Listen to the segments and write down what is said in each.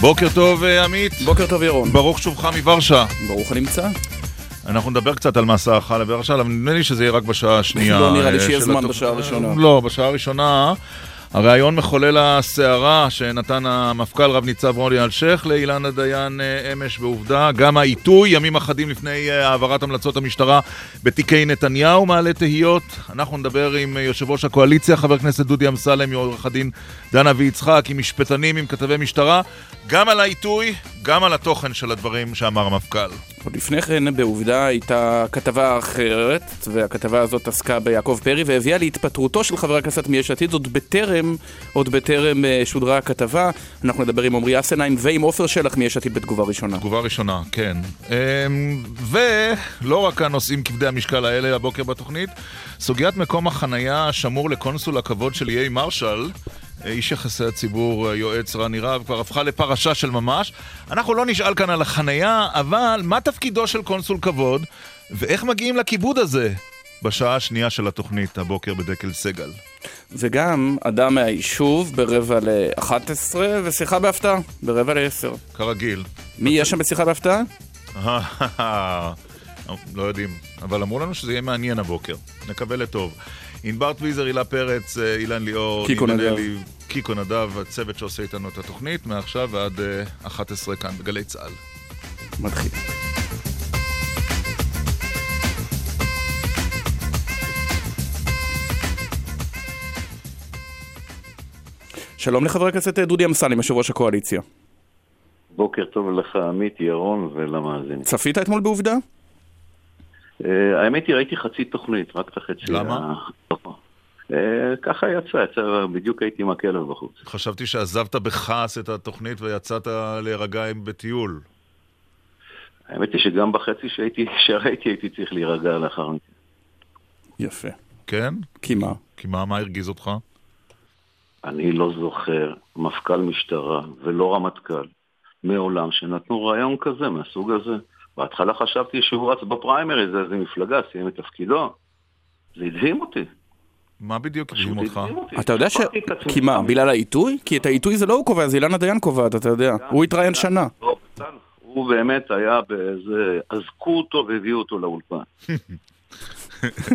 בוקר טוב, אה, עמית. בוקר טוב, ירון. ברוך שובך מוורשה. ברוך הנמצא. אנחנו נדבר קצת על מסעך לוורשה, אבל נדמה לי שזה יהיה רק בשעה השנייה. לא נראה לי אה, שיהיה של זמן בשעה הראשונה. לא, בשעה הראשונה. הריאיון מחולל הסערה שנתן המפכ"ל רב ניצב רוני אלשיך לאילנה דיין אה, אמש בעובדה, גם העיתוי, ימים אחדים לפני אה, העברת המלצות המשטרה בתיקי נתניהו מעלה תהיות. אנחנו נדבר עם אה, יושב ראש הקואליציה, חבר הכנסת דודי אמסלם, עורך הדין דנה ויצחק, עם משפטנים, עם כתבי משטרה, גם על העיתוי, גם על התוכן של הדברים שאמר המפכ"ל. לפני כן בעובדה הייתה כתבה אחרת, והכתבה הזאת עסקה ביעקב פרי והביאה להתפטרותו של חבר הכנסת מיש עתיד עוד בטרם, עוד בטרם אה, שודרה הכתבה. אנחנו נדבר עם עמרי אסנהיים ועם עופר שלח מיש עתיד בתגובה ראשונה. תגובה ראשונה, כן. אמ, ולא רק הנושאים כבדי המשקל האלה הבוקר בתוכנית, סוגיית מקום החנייה השמור לקונסול הכבוד של איי מרשל, איש יחסי הציבור, יועץ רני רהב, כבר הפכה לפרשה של ממש. אנחנו לא נשאל כאן על החנייה, אבל מה תפקידו של קונסול כבוד, ואיך מגיעים לכיבוד הזה בשעה השנייה של התוכנית הבוקר בדקל סגל. וגם אדם מהיישוב ברבע ל-11 ושיחה בהפתעה ברבע ל-10. כרגיל. מי יהיה שם בשיחה בהפתעה? לא יודעים, אבל אמרו לנו שזה יהיה מעניין הבוקר. נקווה לטוב. ענבר טוויזר, הילה פרץ, אה, אילן ליאור, קיקו נדב. קיקו נדב, הצוות שעושה איתנו את התוכנית, מעכשיו ועד אה, 11 כאן בגלי צה"ל. מתחיל. שלום לחבר הכנסת דודי אמסלם, יושב ראש הקואליציה. בוקר טוב לך, עמית, ירון ולמאזינים. צפית אתמול בעובדה? אה, האמת היא, ראיתי חצי תוכנית, רק את החצי. למה? אה, ככה יצא, יצא, בדיוק הייתי עם הכלב בחוץ. חשבתי שעזבת בכעס את התוכנית ויצאת להירגע עם- בטיול. האמת היא שגם בחצי שהייתי, שראיתי הייתי צריך להירגע לאחר מכן. יפה. כן? כי מה? כי מה, מה הרגיז אותך? אני לא זוכר מפכ"ל משטרה ולא רמטכ"ל מעולם שנתנו רעיון כזה, מהסוג הזה. בהתחלה חשבתי שהוא רץ בפריימריז, איזה מפלגה, סיים את תפקידו. זה הדהים אותי. מה בדיוק הדהים אותך? אתה יודע ש... את עצמי כי מה. בגלל העיתוי? כי את העיתוי זה לא הוא קובע, זה אילנה דיין קובעת, אתה יודע. הוא התראיין שנה. לא, הוא באמת היה באיזה... אזקו אותו והביאו אותו לאולפן.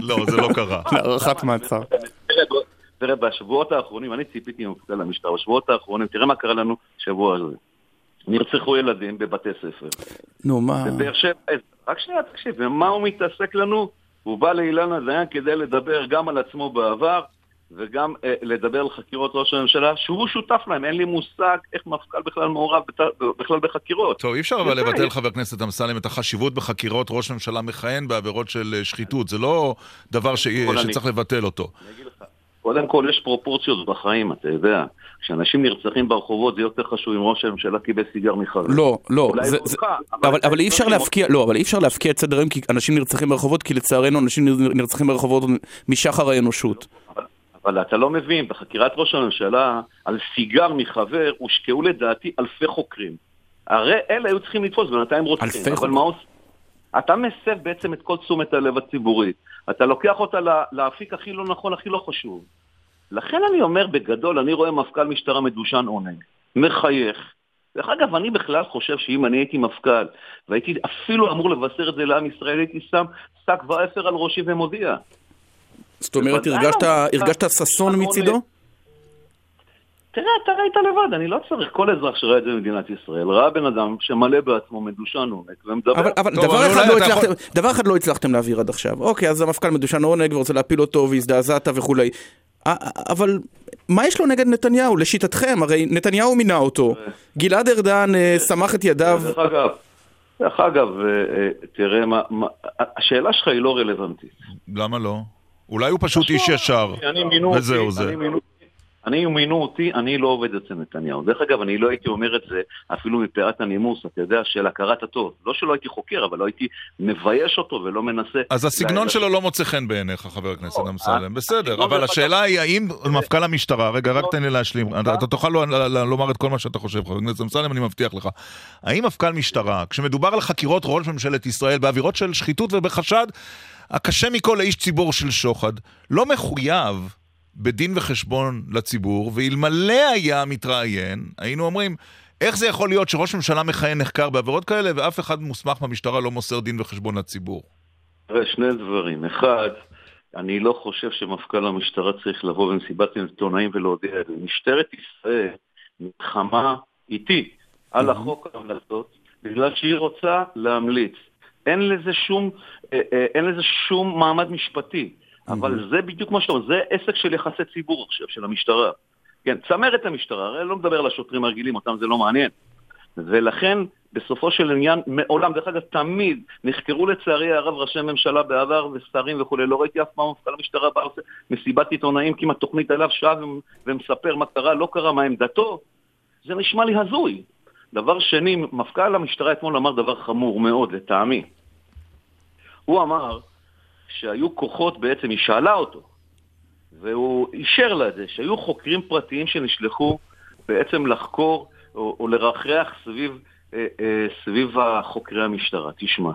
לא, זה לא קרה. להארכת מעצר. תראה, בשבועות האחרונים, אני ציפיתי ממפכ"ל המשטרה, בשבועות האחרונים, תראה מה קרה לנו שבוע הזה. נרצחו ילדים בבתי ספר. נו, מה? בבאר שבע, אה, רק שנייה, תקשיב, ומה הוא מתעסק לנו? הוא בא לאילנה דיין כדי לדבר גם על עצמו בעבר, וגם אה, לדבר על חקירות ראש הממשלה, שהוא שותף להם, אין לי מושג איך מפכ"ל בכלל מעורב בת- בכלל בחקירות. טוב, אי אפשר אבל. לבטל, חבר הכנסת אמסלם, את החשיבות בחקירות ראש ממשלה מכהן בעבירות של אה, שחיתות. זה לא דבר ש- כל אני- שצריך לבטל אותו. אני אגיד לך, קודם כל יש פרופורציות בחיים, אתה יודע. כשאנשים נרצחים ברחובות זה יותר חשוב אם ראש הממשלה קיבל סיגר מחבר. לא, לא, זה- אותך, זה- אבל- אבל אבל אי אפשר להפקיע, לא, אבל אי אפשר להפקיע את סדר היום כי אנשים נרצחים ברחובות, כי לצערנו אנשים נר- נרצחים ברחובות משחר האנושות. אבל אתה לא מבין, בחקירת ראש הממשלה, על סיגר מחבר הושקעו לדעתי אלפי חוקרים. הרי אלה היו צריכים לתפוס, בינתיים רוצחים. אלפי אבל חוקרים. מה עושים? אתה מסב בעצם את כל תשומת הלב הציבורית. אתה לוקח אותה לאפיק הכי לא נכון, הכי לא חשוב. לכן אני אומר, בגדול, אני רואה מפכ"ל משטרה מדושן עונג, מחייך. דרך אגב, אני בכלל חושב שאם אני הייתי מפכ"ל, והייתי אפילו אמור לבשר את זה לעם ישראל, הייתי שם שק ואפר על ראשי ומודיע. זאת אומרת, הרגשת- לא. הרגשת ששון מצידו? תראה, אתה ראית לבד, אני לא צריך, כל אזרח שראה את זה במדינת ישראל, ראה בן אדם שמלא בעצמו, מדושן עונג, ומדבר. אבל, אבל טוב, דבר, אבל אחד לא הצלחתם, יכול- דבר אחד לא הצלחתם להעביר עד עכשיו. אוקיי, אז המפכ"ל מדושן עונג ורוצה להפיל אותו והזדעזעת וכולי. אבל מה יש לו נגד נתניהו? לשיטתכם, הרי נתניהו מינה אותו. גלעד ארדן אה, סמך את ידיו. דרך אגב, דרך אגב, אה, אה, תראה, מה, מה, השאלה שלך היא לא רלוונטית. למה לא? אולי הוא פשוט איש ישר. אני מינו וזהו אותי, זה. אני מינו, אני מינו אותי, אני לא עובד אצל נתניהו. דרך אגב, אני לא הייתי אומר את זה אפילו מפאת הנימוס, אתה יודע, של הכרת הטוב. לא שלא הייתי חוקר, אבל לא הייתי מבייש אותו ולא מנסה... אז הסגנון ל- שלו לא מוצא חן בעיניך, חבר הכנסת לא, אמסלם. בסדר, הסגנון אבל השאלה היא האם מפכ"ל המשטרה, רגע, רק לא. תן לי להשלים, אתה אתה תוכל לא- ל- ל- לומר את כל מה שאתה חושב, חבר הכנסת אמסלם, אני מבטיח לך. האם מפכ"ל משטרה, כשמדובר על חקירות ראש ממשלת ישראל בעבירות של שחיתות ובחשד הקשה מכל לאיש ציבור של שוחד, לא מחויב בדין וחשבון לציבור, ואלמלא היה מתראיין, היינו אומרים, איך זה יכול להיות שראש ממשלה מכהן נחקר בעבירות כאלה ואף אחד מוסמך במשטרה לא מוסר דין וחשבון לציבור? תראה, שני דברים. אחד, אני לא חושב שמפכ"ל המשטרה צריך לבוא במסיבת עיתונאים ולהודיע את זה. משטרת ישראל נלחמה איתי על החוק ההמלצות בגלל שהיא רוצה להמליץ. אין לזה שום, אה, אה, אין לזה שום מעמד משפטי. אבל זה בדיוק מה שאתה אומר, זה עסק של יחסי ציבור עכשיו, של המשטרה. כן, צמרת המשטרה, הרי לא מדבר על השוטרים הרגילים, אותם זה לא מעניין. ולכן, בסופו של עניין, מעולם, דרך אגב, תמיד נחקרו לצערי הרב ראשי ממשלה בעבר ושרים וכולי, לא ראיתי אף פעם מפכ"ל המשטרה בא עושה מסיבת עיתונאים, כמעט תוכנית עליו שעה ומספר מה קרה, לא קרה, מה עמדתו. זה נשמע לי הזוי. דבר שני, מפכ"ל המשטרה אתמול אמר דבר חמור מאוד, לטעמי. הוא אמר שהיו כוחות, בעצם היא שאלה אותו, והוא אישר לה את זה, שהיו חוקרים פרטיים שנשלחו בעצם לחקור או, או לרחרח סביב, אה, אה, סביב חוקרי המשטרה. תשמע,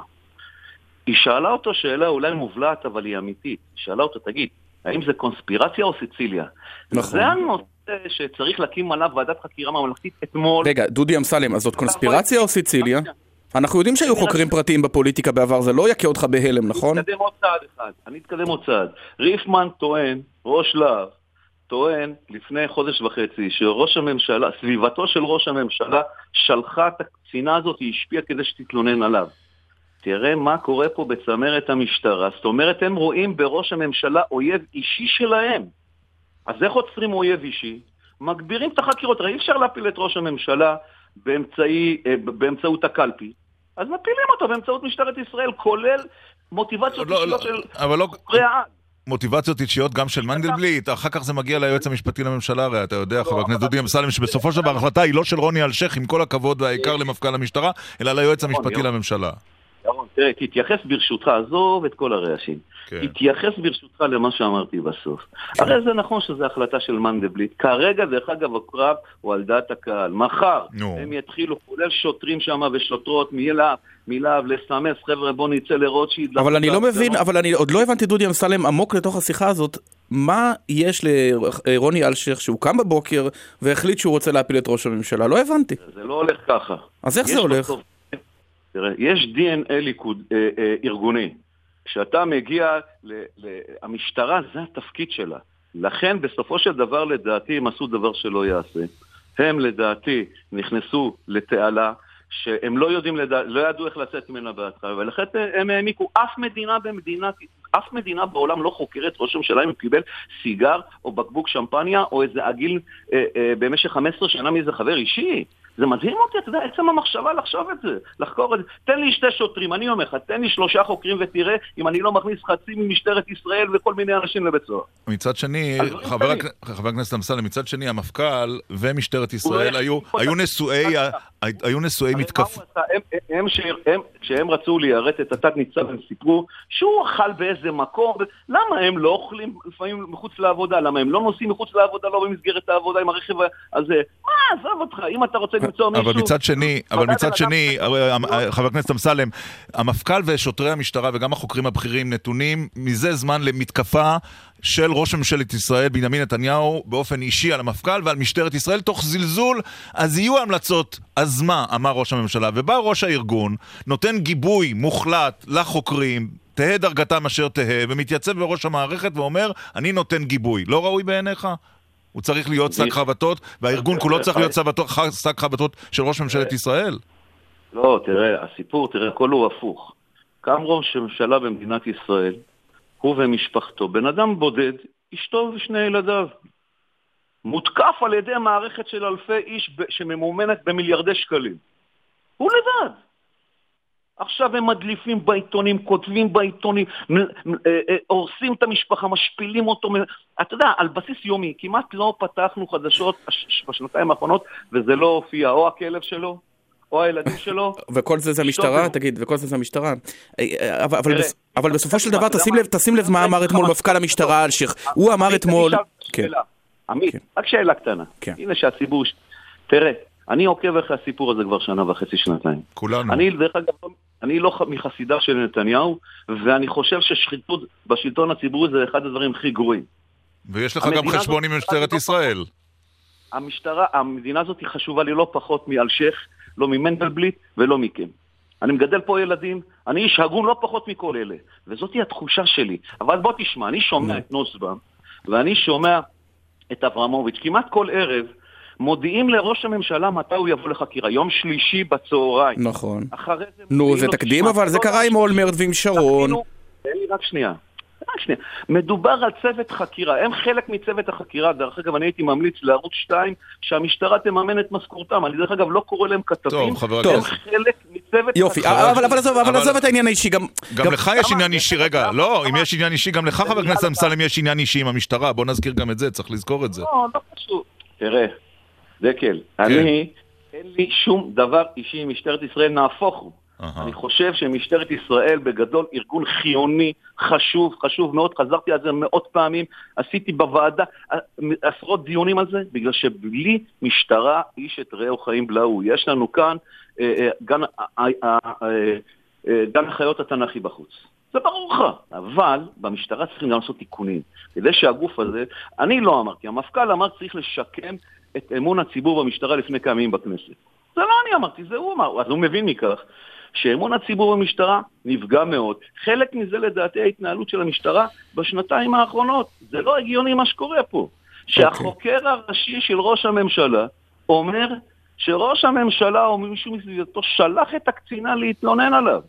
היא שאלה אותו שאלה אולי מובלעת, אבל היא אמיתית. היא שאלה אותו, תגיד, האם זה קונספירציה או סיציליה? נכון. זה הנושא שצריך להקים עליו ועדת חקירה ממלכתית אתמול. רגע, דודי אמסלם, אז זאת קונספירציה או סיציליה? אנחנו יודעים שהיו חוקרים פרטיים בפוליטיקה בעבר, זה לא יכה אותך בהלם, נכון? אני אתקדם עוד צעד אחד, אני אתקדם עוד צעד. ריפמן טוען, ראש להב, טוען לפני חודש וחצי שראש הממשלה, סביבתו של ראש הממשלה שלחה את הקצינה הזאת, היא השפיעה כדי שתתלונן עליו. תראה מה קורה פה בצמרת המשטרה. זאת אומרת, הם רואים בראש הממשלה אויב אישי שלהם. אז איך עוצרים אויב אישי? מגבירים את החקירות. הרי אי אפשר להפיל את ראש הממשלה באמצעי, אה, באמצעות הקלפי. אז מפילים אותו באמצעות משטרת ישראל, כולל מוטיבציות לא, אישיות לא, של לא, חוקרי העל. מוטיבציות אישיות גם של מנדלבליט, אחר כך זה מגיע ליועץ המשפטי לממשלה, הרי אתה יודע, חבר הכנסת דודי אמסלם, שבסופו של דבר ההחלטה היא לא של רוני אלשיך, עם כל הכבוד והעיקר למפכ"ל המשטרה, אלא ליועץ המשפטי לממשלה. תראה, תתייחס ברשותך, עזוב את כל הרעשים. כן. תתייחס ברשותך למה שאמרתי בסוף. כן. הרי זה נכון שזו החלטה של מנדלבליט. כרגע, דרך אגב, הקרב הוא על דעת הקהל. מחר נו. הם יתחילו, כולל שוטרים שם ושוטרות מלהב, מלהב, לסמס, חבר'ה, בוא נצא לרוטשילד. אבל אני לא מבין, אבל אני עוד לא הבנתי, דודי אמסלם, עמוק לתוך השיחה הזאת, מה יש לרוני אלשיך שהוא קם בבוקר והחליט שהוא רוצה להפיל את ראש הממשלה? לא הבנתי. זה לא הולך ככה. אז איך זה הולך? בסוף... תראה, יש DNA ליכוד, אה, אה, ארגוני. כשאתה מגיע, ל, ל, המשטרה זה התפקיד שלה. לכן בסופו של דבר לדעתי הם עשו דבר שלא יעשה. הם לדעתי נכנסו לתעלה שהם לא יודעים, לדע... לא ידעו איך לצאת ממנה בהתחלה, ולכן הם העמיקו. אף מדינה במדינת, אף מדינה בעולם לא חוקרת ראש הממשלה אם הוא קיבל סיגר או בקבוק שמפניה או איזה עגיל אה, אה, במשך 15 שנה מאיזה חבר אישי. זה מדהים אותי, אתה יודע, עצם המחשבה לחשוב את זה, לחקור את זה. תן לי שתי שוטרים, אני אומר לך, תן לי שלושה חוקרים ותראה אם אני לא מכניס חצי ממשטרת ישראל וכל מיני אנשים לבית סוהר. מצד שני, חבר, הק... חבר הכנסת אמסלם, מצד שני, המפכ"ל ומשטרת ישראל היו, היו נשואי, היו נשואי מתקפה. כשהם רצו ליירט את התת ניצב, הם סיפרו שהוא אכל באיזה מקום, למה הם לא אוכלים לפעמים מחוץ לעבודה? למה הם לא נוסעים מחוץ לעבודה, לא במסגרת העבודה עם הרכב הזה? מה, עזוב אותך, אם אתה רוצה למצוא מישהו... אבל מצד שני, אבל מצד שני, חבר הכנסת אמסלם, המפכ"ל ושוטרי המשטרה וגם החוקרים הבכירים נתונים מזה זמן למתקפה של ראש ממשלת ישראל, בנימין נתניהו, באופן אישי על המפכ"ל ועל משטרת ישראל, תוך זלזול. אז יהיו המלצות, אז מה, אמר ראש הממשלה. ובא ראש הארגון, נותן גיבוי מוחלט לחוקרים, תהא דרגתם אשר תהא, ומתייצב בראש המערכת ואומר, אני נותן גיבוי. לא ראוי בעיניך? הוא צריך להיות שק חבטות, והארגון כולו צריך להיות שק חבטות של ראש ממשלת ישראל? לא, תראה, הסיפור, תראה, הכל הוא הפוך. קם ראש ממשלה במדינת ישראל, הוא ומשפחתו, בן אדם בודד, אשתו ושני ילדיו. מותקף על ידי מערכת של אלפי איש שממומנת במיליארדי שקלים. הוא לבד. עכשיו הם מדליפים בעיתונים, כותבים בעיתונים, אה, אה, הורסים את המשפחה, משפילים אותו. אתה יודע, על בסיס יומי, כמעט לא פתחנו חדשות בשנתיים האחרונות, וזה לא הופיע, או הכלב שלו, או הילדים שלו. וכל זה זה המשטרה, תגיד, וכל זה זה המשטרה. אה, אבל בסופו של דבר, תשים לב מה אמר אתמול מפכ"ל המשטרה אלשיך. הוא אמר אתמול... כן. עמית, כן. רק שאלה קטנה. כן. הנה שהציבור... תראה, אני עוקב אחרי הסיפור הזה כבר שנה וחצי, שנתיים. כולנו. אני, דרך אגב, אני לא מחסידיו של נתניהו, ואני חושב ששחיתות בשלטון הציבורי זה אחד הדברים הכי גרועים. ויש לך גם חשבון עם משטרת ישראל. המשטרה, המדינה הזאת חשובה לי לא פחות מאלשיך, לא ממנדלבליט ולא מכם. אני מגדל פה ילדים, אני איש הגון לא פחות מכל אלה, וזאתי התחושה שלי. אבל בוא תשמע, אני שומע את נוסבאום, ואני שומע את אברמוביץ', כמעט כל ערב מודיעים לראש הממשלה מתי הוא יבוא לחקירה, יום שלישי בצהריים. נכון. אחרי זה נו, זה תקדים, "תשמע, אבל זה לא קרה עם אולמרט ועם שרון. תן לי רק שנייה. רק שנייה. מדובר על צוות חקירה, הם חלק מצוות החקירה. דרך אגב, אני הייתי ממליץ לערוץ 2 שהמשטרה תממן את משכורתם. אני דרך אגב לא קורא להם כתבים, טוב, חבר טוב. הם. חלק מצוות יופי. אבל אבל עזוב, אבל עזוב את העניין האישי, גם... גם לך יש? עניין אישי, רגע? לא, אם? יש עניין אישי, גם לך, חבר הכנסת אמסלם, יש עניין אישי עם המשטרה, בוא נזכיר גם את זה, צריך לזכור את זה. לא, לא חשוב. תראה, דקל, אני, אין לי שום דבר אישי עם משטרת ישראל, נהפוך הוא. אהה. אני חושב שמשטרת ישראל בגדול ארגון חיוני, חשוב, חשוב מאוד, חזרתי על זה מאות פעמים, עשיתי בוועדה אה, עשרות דיונים על זה, בגלל שבלי משטרה איש את רעהו חיים בלעו. יש לנו כאן אה, אה, גן, אה, אה, אה, אה, גן החיות התנ"כי בחוץ. זה ברור לך, אבל במשטרה צריכים גם לעשות תיקונים. כדי שהגוף הזה, אני לא אמרתי, המפכ"ל אמר צריך לשקם את אמון הציבור במשטרה לפני כמה ימים בכנסת. זה לא אני אמרתי, זה הוא אמר, אז הוא מבין מכך שאמון הציבור במשטרה נפגע מאוד. חלק מזה לדעתי ההתנהלות של המשטרה בשנתיים האחרונות. זה לא הגיוני מה שקורה פה. שהחוקר הראשי של ראש הממשלה אומר שראש הממשלה או מישהו מסביבתו שלח את הקצינה להתלונן עליו.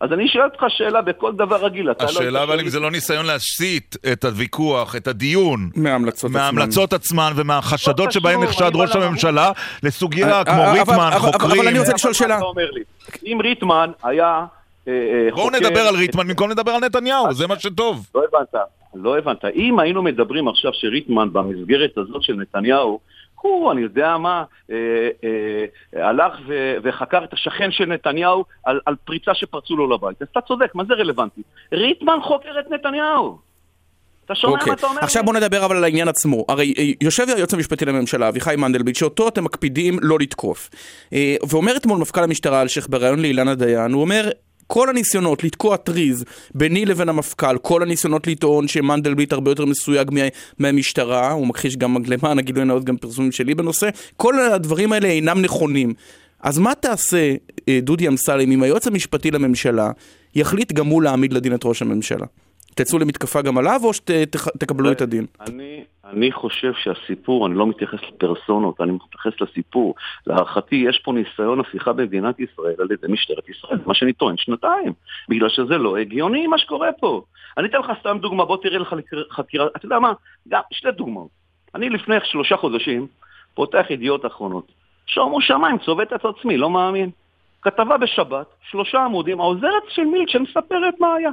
אז אני שואל אותך שאלה בכל דבר רגיל. אתה לא השאלה היית אבל אם זה לא ניסיון להסיט את הוויכוח, את הדיון, מההמלצות עצמן. מההמלצות עצמן ומהחשדות לא שבהן נחשד ראש הממשלה לסוגיה אה, כמו אה, ריטמן, אבל- אבל חוקרים. אני רוצה לשאול שאלה. אם ריטמן היה אה, אה, בואו חוקר- נדבר על ריטמן במקום לדבר על נתניהו, זה מה שטוב. לא הבנת, לא הבנת. אם היינו מדברים עכשיו שריטמן במסגרת הזאת של נתניהו, הוא, אני יודע מה, אה, אה, הלך ו- וחקר את השכן של נתניהו על, על פריצה שפרצו לו לבית. אז אתה צודק, מה זה רלוונטי? ריטמן חוקר את נתניהו. אתה שומע אוקיי, מה אתה אומר? עכשיו? בוא נדבר אבל על העניין עצמו. הרי אה, יושב היועץ המשפטי לממשלה, אביחי מנדלבליט, שאותו אתם מקפידים לא לתקוף. אה, ואומר אתמול מפכ"ל המשטרה אלשיך בריאיון לאילנה דיין, הוא אומר... כל הניסיונות לתקוע טריז ביני לבין המפכ"ל, כל הניסיונות לטעון שמנדלבליט הרבה יותר מסויג מה, מהמשטרה, הוא מכחיש גם למען הגילוי הנאות גם פרסומים שלי בנושא, כל הדברים האלה אינם נכונים. אז מה תעשה, אה, דודי אמסלם, אם היועץ המשפטי לממשלה יחליט גם הוא להעמיד לדין את ראש הממשלה? תצאו למתקפה גם עליו או שתקבלו את הדין? אני, אני חושב שהסיפור, אני לא מתייחס לפרסונות, אני מתייחס לסיפור. להערכתי, יש פה ניסיון הפיכה במדינת ישראל על ידי משטרת ישראל, מה שאני טוען שנתיים. בגלל שזה לא הגיוני מה שקורה פה. אני אתן לך סתם דוגמה, בוא תראה לך חקירה, אתה יודע מה? גם שתי דוגמאות. אני לפני שלושה חודשים פותח ידיעות אחרונות. שומו שמיים, צובט את עצמי, לא מאמין. כתבה בשבת, שלושה עמודים, העוזרת של מילצ'ן מספרת מה היה.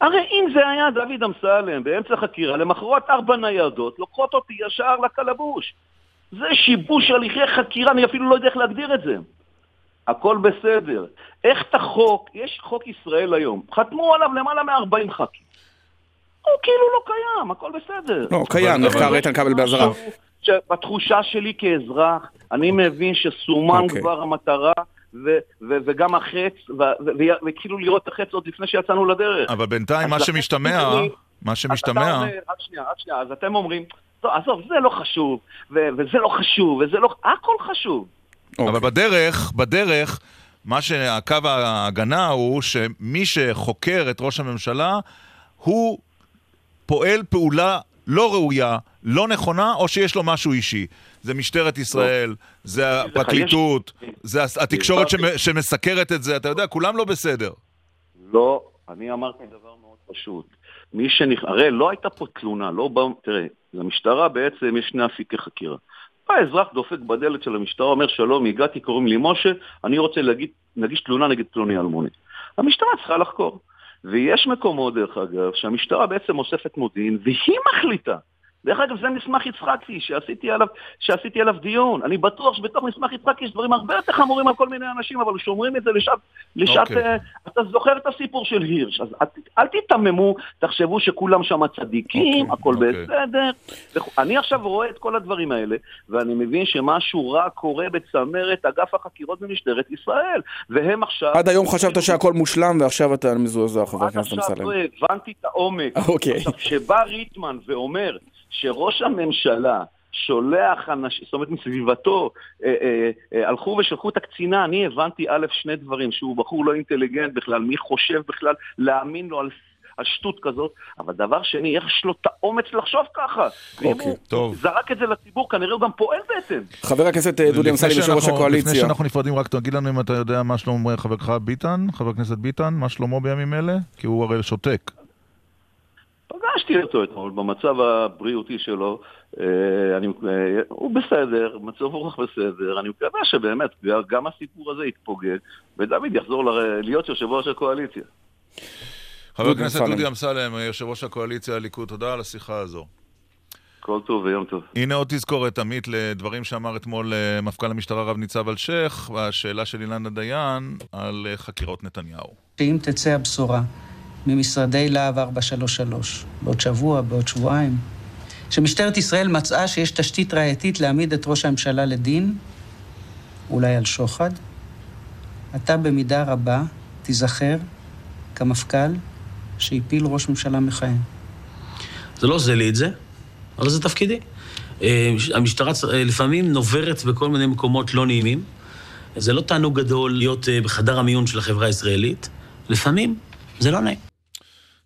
הרי אם זה היה דוד אמסלם באמצע חקירה, למחרת ארבע ניידות, לוקחות אותי ישר לקלבוש. זה שיבוש הליכי חקירה, אני אפילו לא יודע איך להגדיר את זה. הכל בסדר. איך את החוק, יש חוק ישראל היום, חתמו עליו למעלה מ-40 ח"כים. הוא כאילו לא קיים, הכל בסדר. לא, קיים, נחקר איתן כבל באזהרה. בתחושה שלי כאזרח, אני מבין שסומן אוקיי. כבר המטרה ו- ו- וגם החץ, ו- ו- והתחילו לראות את החץ עוד לפני שיצאנו לדרך. אבל בינתיים מה שמשתמע, אני- מה שמשתמע, אומר, רק שנייה, רק שנייה, אז אתם אומרים, טוב, עזוב, זה לא חשוב, ו- וזה לא חשוב, וזה לא... הכל חשוב. אבל אוקיי. בדרך, בדרך, מה שהקו ההגנה הוא שמי שחוקר את ראש הממשלה, הוא פועל פעולה לא ראויה, לא נכונה, או שיש לו משהו אישי. זה משטרת ישראל, זה הפרקליטות, זה התקשורת שמ- שמסקרת את זה, אתה יודע, כולם לא בסדר. לא, אני אמרתי דבר מאוד פשוט. מי שנכ... הרי לא הייתה פה תלונה, לא בא... תראה, למשטרה בעצם יש שני אפיקי חקירה. בא אזרח דופק בדלת של המשטרה, אומר שלום, הגעתי, קוראים לי משה, אני רוצה להגיד, להגיש תלונה נגד פלוני אלמוני. המשטרה צריכה לחקור. ויש מקומות, דרך אגב, שהמשטרה בעצם אוספת מודיעין, והיא מחליטה. דרך אגב, זה מסמך יצחקי, שעשיתי עליו, שעשיתי עליו דיון. אני בטוח שבתוך מסמך יצחקי יש דברים הרבה יותר חמורים על כל מיני אנשים, אבל שומרים את זה לשעת... לשעת אוקיי. אה, אתה זוכר את הסיפור של הירש, אז אל, אל תיתממו, תחשבו שכולם שם צדיקים, אוקיי, הכל אוקיי. בסדר. אני עכשיו רואה את כל הדברים האלה, ואני מבין שמשהו רע קורה בצמרת אגף החקירות במשטרת ישראל, והם עכשיו... עד היום חשבת שהכל מושלם ועכשיו אתה מזועזע, חבר עד הכנסת עכשיו אמסלם. לא הבנתי את העומק. אוקיי. עכשיו, כשבא ריטמן ואומר שראש הממשלה שולח אנשים, זאת אומרת מסביבתו, אה, אה, אה, הלכו ושלחו את הקצינה, אני הבנתי א', שני דברים, שהוא בחור לא אינטליגנט בכלל, מי חושב בכלל להאמין לו על על שטות כזאת, אבל דבר שני, איך יש לו את האומץ לחשוב ככה? אוקיי, הוא טוב. זרק את זה לציבור, כנראה הוא גם פועל בהתאם. חבר הכנסת אה, דודי אמסלם, יושב ראש הקואליציה. לפני שאנחנו נפרדים, רק תגיד לנו אם אתה יודע מה שלמה חברך ביטן, חבר הכנסת ביטן, מה שלמה בימים אלה? כי הוא הרי שותק. פגשתי אותו אתמול במצב הבריאותי שלו, אה, אני, אה, הוא בסדר, מצב רוח בסדר, אני מקווה שבאמת גם הסיפור הזה יתפוגג, ודוד יחזור ל- להיות יושב ראש הקואליציה. חבר הכנסת. דודי אמסלם, יושב ראש הקואליציה הליכוד, תודה על השיחה הזו. כל טוב ויום טוב. הנה עוד תזכורת, עמית, לדברים שאמר אתמול אה, מפכ"ל המשטרה רב ניצב אלשיך, והשאלה של אילנה דיין על חקירות נתניהו. שאם תצא הבשורה ממשרדי להב 433, בעוד שבוע, בעוד שבועיים, שמשטרת ישראל מצאה שיש תשתית ראייתית להעמיד את ראש הממשלה לדין, אולי על שוחד, אתה במידה רבה תיזכר כמפכ"ל שהפיל ראש ממשלה מכהן. זה לא עושה לי את זה, אבל זה תפקידי. אה, המשטרה אה, לפעמים נוברת בכל מיני מקומות לא נעימים. זה לא תענוג גדול להיות אה, בחדר המיון של החברה הישראלית. לפעמים זה לא נעים.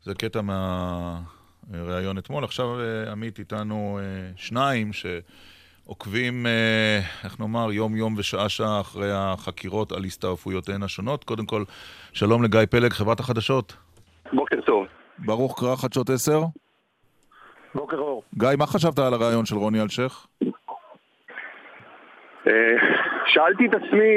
זה קטע מהראיון אתמול. עכשיו אה, עמית איתנו אה, שניים שעוקבים, אה, איך נאמר, יום-יום ושעה-שעה אחרי החקירות על הסתעפויותיהן השונות. קודם כל, שלום לגיא פלג, חברת החדשות. בוקר טוב. ברוך קרא חדשות 10. בוקר אור. גיא, מה חשבת על הראיון של רוני אלשיך? שאלתי את עצמי,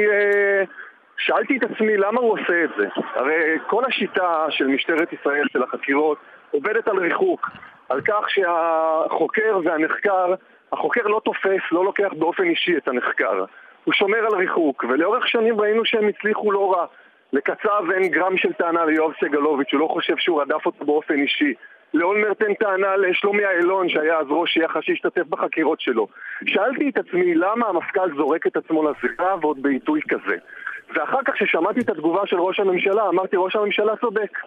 שאלתי את עצמי למה הוא עושה את זה. הרי כל השיטה של משטרת ישראל, של החקירות, עובדת על ריחוק. על כך שהחוקר והנחקר, החוקר לא תופס, לא לוקח באופן אישי את הנחקר. הוא שומר על ריחוק, ולאורך שנים ראינו שהם הצליחו לא רע. לקצב אין גרם של טענה ליואב סגלוביץ', הוא לא חושב שהוא רדף אותו באופן אישי. לאולמרט אין טענה לשלומי אילון, שהיה אז ראש יח"א שהשתתף בחקירות שלו. שאלתי את עצמי למה המפכ"ל זורק את עצמו לזירה ועוד בעיתוי כזה. ואחר כך כששמעתי את התגובה של ראש הממשלה, אמרתי ראש הממשלה צודק.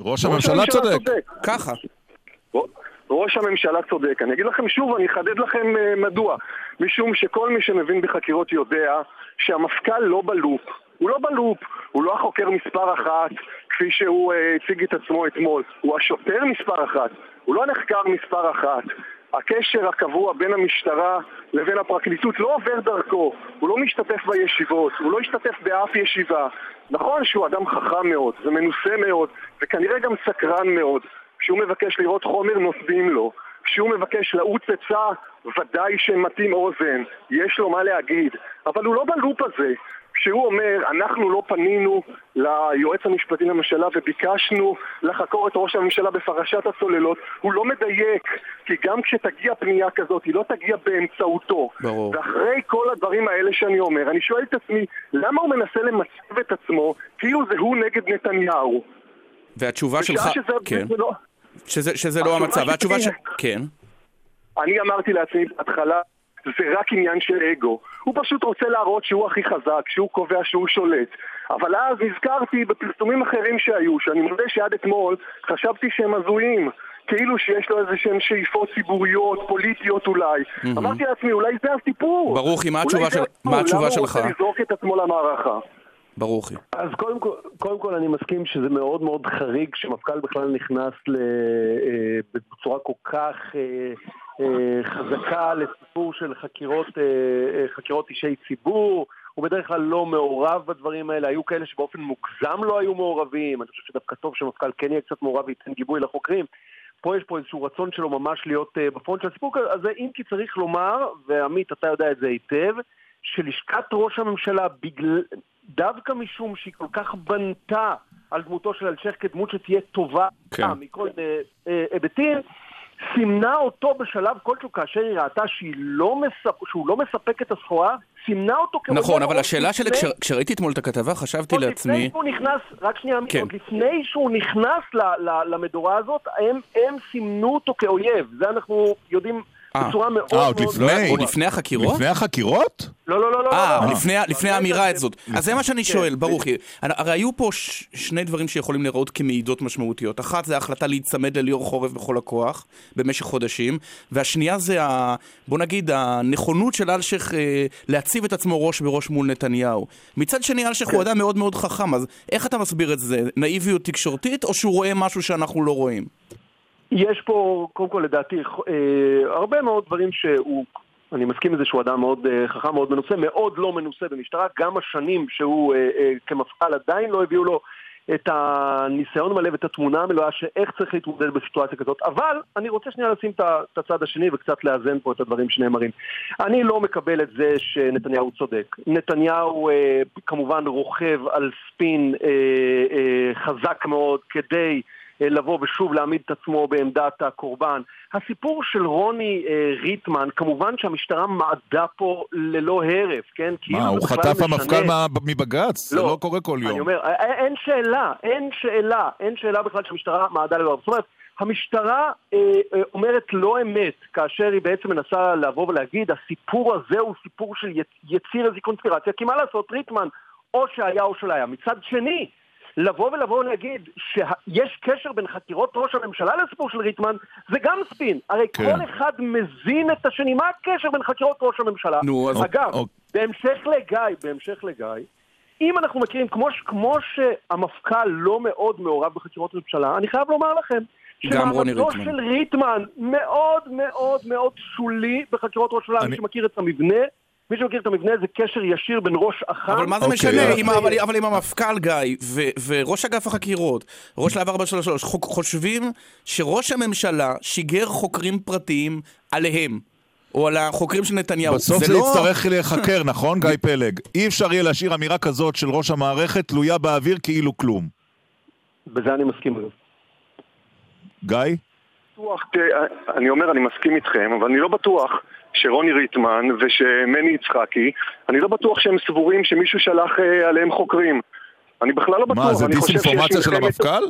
ראש הממשלה צודק. ככה. ראש הממשלה צודק. אני אגיד לכם שוב, אני אחדד לכם uh, מדוע. משום שכל מי שמבין בחקירות יודע שהמפכ"ל לא בלופ. הוא לא בלופ, הוא לא החוקר מספר אחת, כפי שהוא uh, הציג את עצמו אתמול. הוא השוטר מספר אחת, הוא לא הנחקר מספר אחת. הקשר הקבוע בין המשטרה לבין הפרקליטות לא עובר דרכו, הוא לא משתתף בישיבות, הוא לא השתתף באף ישיבה. נכון שהוא אדם חכם מאוד ומנוסה מאוד, וכנראה גם סקרן מאוד. כשהוא מבקש לראות חומר נותנים לו, כשהוא מבקש לעוץ עצה, ודאי שמתאים אוזן, יש לו מה להגיד, אבל הוא לא בלופ הזה. כשהוא אומר, אנחנו לא פנינו ליועץ המשפטי לממשלה וביקשנו לחקור את ראש הממשלה בפרשת הצוללות, הוא לא מדייק, כי גם כשתגיע פנייה כזאת, היא לא תגיע באמצעותו. ברור. ואחרי כל הדברים האלה שאני אומר, אני שואל את עצמי, למה הוא מנסה למצב את עצמו כאילו זה הוא נגד נתניהו? והתשובה שלך... שזה, כן. זה לא... שזה, שזה לא המצב. והתשובה ש... כן. אני אמרתי לעצמי בהתחלה, זה רק עניין של אגו. הוא פשוט רוצה להראות שהוא הכי חזק, שהוא קובע שהוא שולט. אבל אז נזכרתי בפרסומים אחרים שהיו, שאני מודה שעד אתמול חשבתי שהם הזויים. כאילו שיש לו איזה שהן שאיפות ציבוריות, פוליטיות אולי. אמרתי לעצמי, אולי זה הסיפור. ברוכי, מה אולי התשובה של-. מה התשובה למה הוא שלך? רוצה לזרוק את עצמו למערכה? ברוכי. אז קודם כל, קודם כל אני מסכים שזה מאוד מאוד חריג שמפכ"ל בכלל נכנס ל, אה, בצורה כל כך אה, חזקה לסיפור של חקירות, אה, אה, חקירות אישי ציבור. הוא בדרך כלל לא מעורב בדברים האלה, היו כאלה שבאופן מוגזם לא היו מעורבים, אני חושב שדווקא טוב שמפכ"ל כן יהיה קצת מעורב וייתן גיבוי לחוקרים. פה יש פה איזשהו רצון שלו ממש להיות אה, בפרונט של הסיפור הזה, אם כי צריך לומר, ועמית אתה יודע את זה היטב, שלשכת ראש הממשלה, בגלל, דווקא משום שהיא כל כך בנתה על דמותו של אלשיך כדמות שתהיה טובה כן. מכל אה, אה, היבטים, סימנה אותו בשלב כלשהו כאשר היא ראתה לא מספ... שהוא לא מספק את הסחורה, סימנה אותו כאויב נכון, אבל עוד השאלה שלי, לפני- כשר- כשראיתי אתמול את הכתבה, חשבתי עוד לפני לעצמי... שהוא נכנס, רק שנייה, כן. עוד לפני שהוא נכנס ל, ל, למדורה הזאת, הם, הם סימנו אותו כאויב. זה אנחנו יודעים. בצורה מאוד אה, מאוד... עוד לפני? עוד לפני החקירות? לפני החקירות? לא, לא, לא, לא. אה, לא. לפני, האמירה הזאת. אז זה מה שאני כן. שואל, ברוכי. הרי היו פה שני דברים שיכולים להיראות כמעידות משמעותיות. אחת זה ההחלטה להיצמד לליאור חורף בכל הכוח במשך חודשים, והשנייה זה, ה, בוא נגיד, הנכונות של אלשיך אה, להציב את עצמו ראש בראש מול נתניהו. מצד שני, אלשיך הוא אדם מאוד מאוד חכם, אז איך אתה מסביר את זה? נאיביות תקשורתית, או שהוא רואה משהו שאנחנו לא רואים? יש פה, קודם כל לדעתי, אה, הרבה מאוד דברים שהוא, אני מסכים עם זה שהוא אדם מאוד אה, חכם, מאוד מנוסה, מאוד לא מנוסה במשטרה, גם השנים שהוא אה, כמפכ"ל עדיין לא הביאו לו את הניסיון המלא ואת התמונה המלאה שאיך צריך להתמודד בסיטואציה כזאת, אבל אני רוצה שנייה לשים את הצד השני וקצת לאזן פה את הדברים שנאמרים. אני לא מקבל את זה שנתניהו צודק. נתניהו אה, כמובן רוכב על ספין אה, אה, חזק מאוד כדי לבוא ושוב להעמיד את עצמו בעמדת הקורבן. הסיפור של רוני אה, ריטמן, כמובן שהמשטרה מעדה פה ללא הרף, כן? כאילו מה, זה הוא חטף המפכ"ל מבג"ץ? זה לא קורה כל אני יום. אומר, א- א- אין שאלה, אין שאלה, אין שאלה בכלל שהמשטרה מעדה ללא הרף. זאת אומרת, המשטרה אה, אה, אומרת לא אמת כאשר היא בעצם מנסה לבוא ולהגיד הסיפור הזה הוא סיפור של יצ- יציר איזו קונספירציה, כי מה לעשות, ריטמן או שהיה או שלא היה. מצד שני, לבוא ולבוא ולהגיד שיש קשר בין חקירות ראש הממשלה לסיפור של ריטמן, זה גם ספין. הרי כן. כל אחד מזין את השני. מה הקשר בין חקירות ראש הממשלה? נו, אז- אגב, אוקיי. בהמשך לגיא, בהמשך לגיא, אם אנחנו מכירים, כמו, כמו שהמפכ"ל לא מאוד מעורב בחקירות ממשלה, אני חייב לומר לכם, שמעמדו. של ריטמן מאוד מאוד מאוד שולי בחקירות ראש הממשלה, אני- מי שמכיר את המבנה, מי שמכיר את המבנה זה קשר ישיר בין ראש אח"ם... אבל מה זה אוקיי, משנה, אז- אם ה- אבל- אבל אם המפכ"ל גיא ו- וראש אגף החקירות, ראש להב 433, חוק- חושבים שראש הממשלה שיגר חוקרים פרטיים עליהם, או על החוקרים של נתניהו, בסוף זה לא... יצטרך להיחקר, נכון, גיא פלג? אי אפשר יהיה להשאיר אמירה כזאת של ראש המערכת תלויה באוויר כאילו כלום. בזה אני מסכים. אגב. גיא? בטוח, תראה, אני אומר, אני מסכים איתכם, אבל אני לא בטוח שרוני ריטמן ושמני יצחקי, אני לא בטוח שהם סבורים שמישהו שלח אה, עליהם חוקרים. אני בכלל לא בטוח. מה, זה דיסאינפורמציה של המפכ"ל?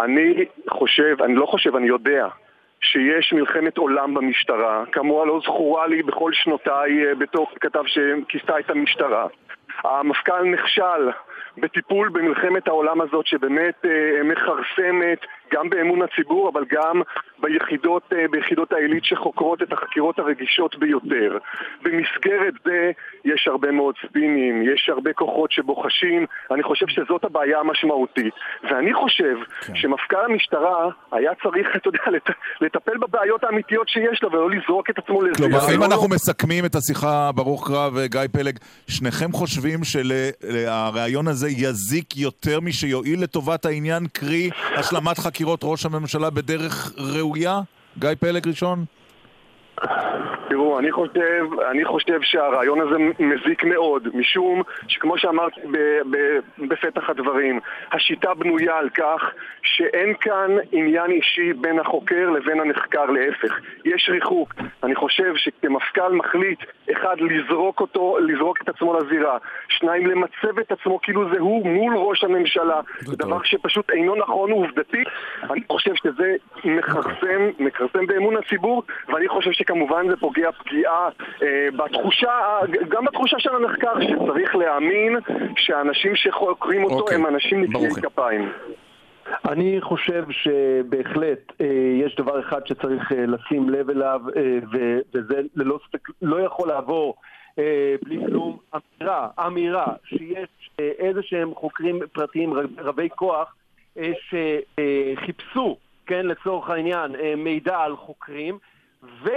אני חושב, אני לא חושב, אני יודע שיש מלחמת עולם במשטרה, כמוה לא זכורה לי בכל שנותיי אה, בתור כתב שכיסתה את המשטרה. המפכ"ל נכשל בטיפול במלחמת העולם הזאת שבאמת אה, מכרסמת גם באמון הציבור אבל גם ביחידות, אה, ביחידות העילית שחוקרות את החקירות הרגישות ביותר. במסגרת זה יש הרבה מאוד ספינים, יש הרבה כוחות שבוחשים, אני חושב שזאת הבעיה המשמעותית. ואני חושב כן. שמפכ"ל המשטרה היה צריך, אתה יודע, לט- לטפל בבעיות האמיתיות שיש לו ולא לזרוק את עצמו לזה. כלומר, אם לא- אנחנו מסכמים את השיחה, ברוך קרב וגיא פלג, שניכם חושבים שהרעיון הזה יזיק יותר משיועיל לטובת העניין, קרי השלמת חקירות ראש הממשלה בדרך ראויה? גיא פלג ראשון? תראו, אני חושב, אני חושב שהרעיון הזה מזיק מאוד, משום שכמו שאמרתי בפתח הדברים, השיטה בנויה על כך שאין כאן עניין אישי בין החוקר לבין הנחקר, להפך. יש ריחוק. אני חושב שכמפכ"ל מחליט, אחד, לזרוק אותו, לזרוק את עצמו לזירה, שניים, למצב את עצמו כאילו זה הוא מול ראש הממשלה, זה דבר שפשוט אינו נכון עובדתית. אני חושב שזה מכרסם, מכרסם באמון הציבור, ואני חושב שכמובן זה פוגע פגיעה אה, בתחושה, גם בתחושה של הנחקר, שצריך להאמין שהאנשים שחוקרים אותו אוקיי, הם אנשים נקיי ברוכי. כפיים. אני חושב שבהחלט אה, יש דבר אחד שצריך אה, לשים לב אליו, אה, ו- וזה ללא ספק לא יכול לעבור אה, בלי כלום. אמירה, אמירה שיש אה, איזה שהם חוקרים פרטיים רב- רבי כוח אה, שחיפשו, כן, לצורך העניין, אה, מידע על חוקרים, ו...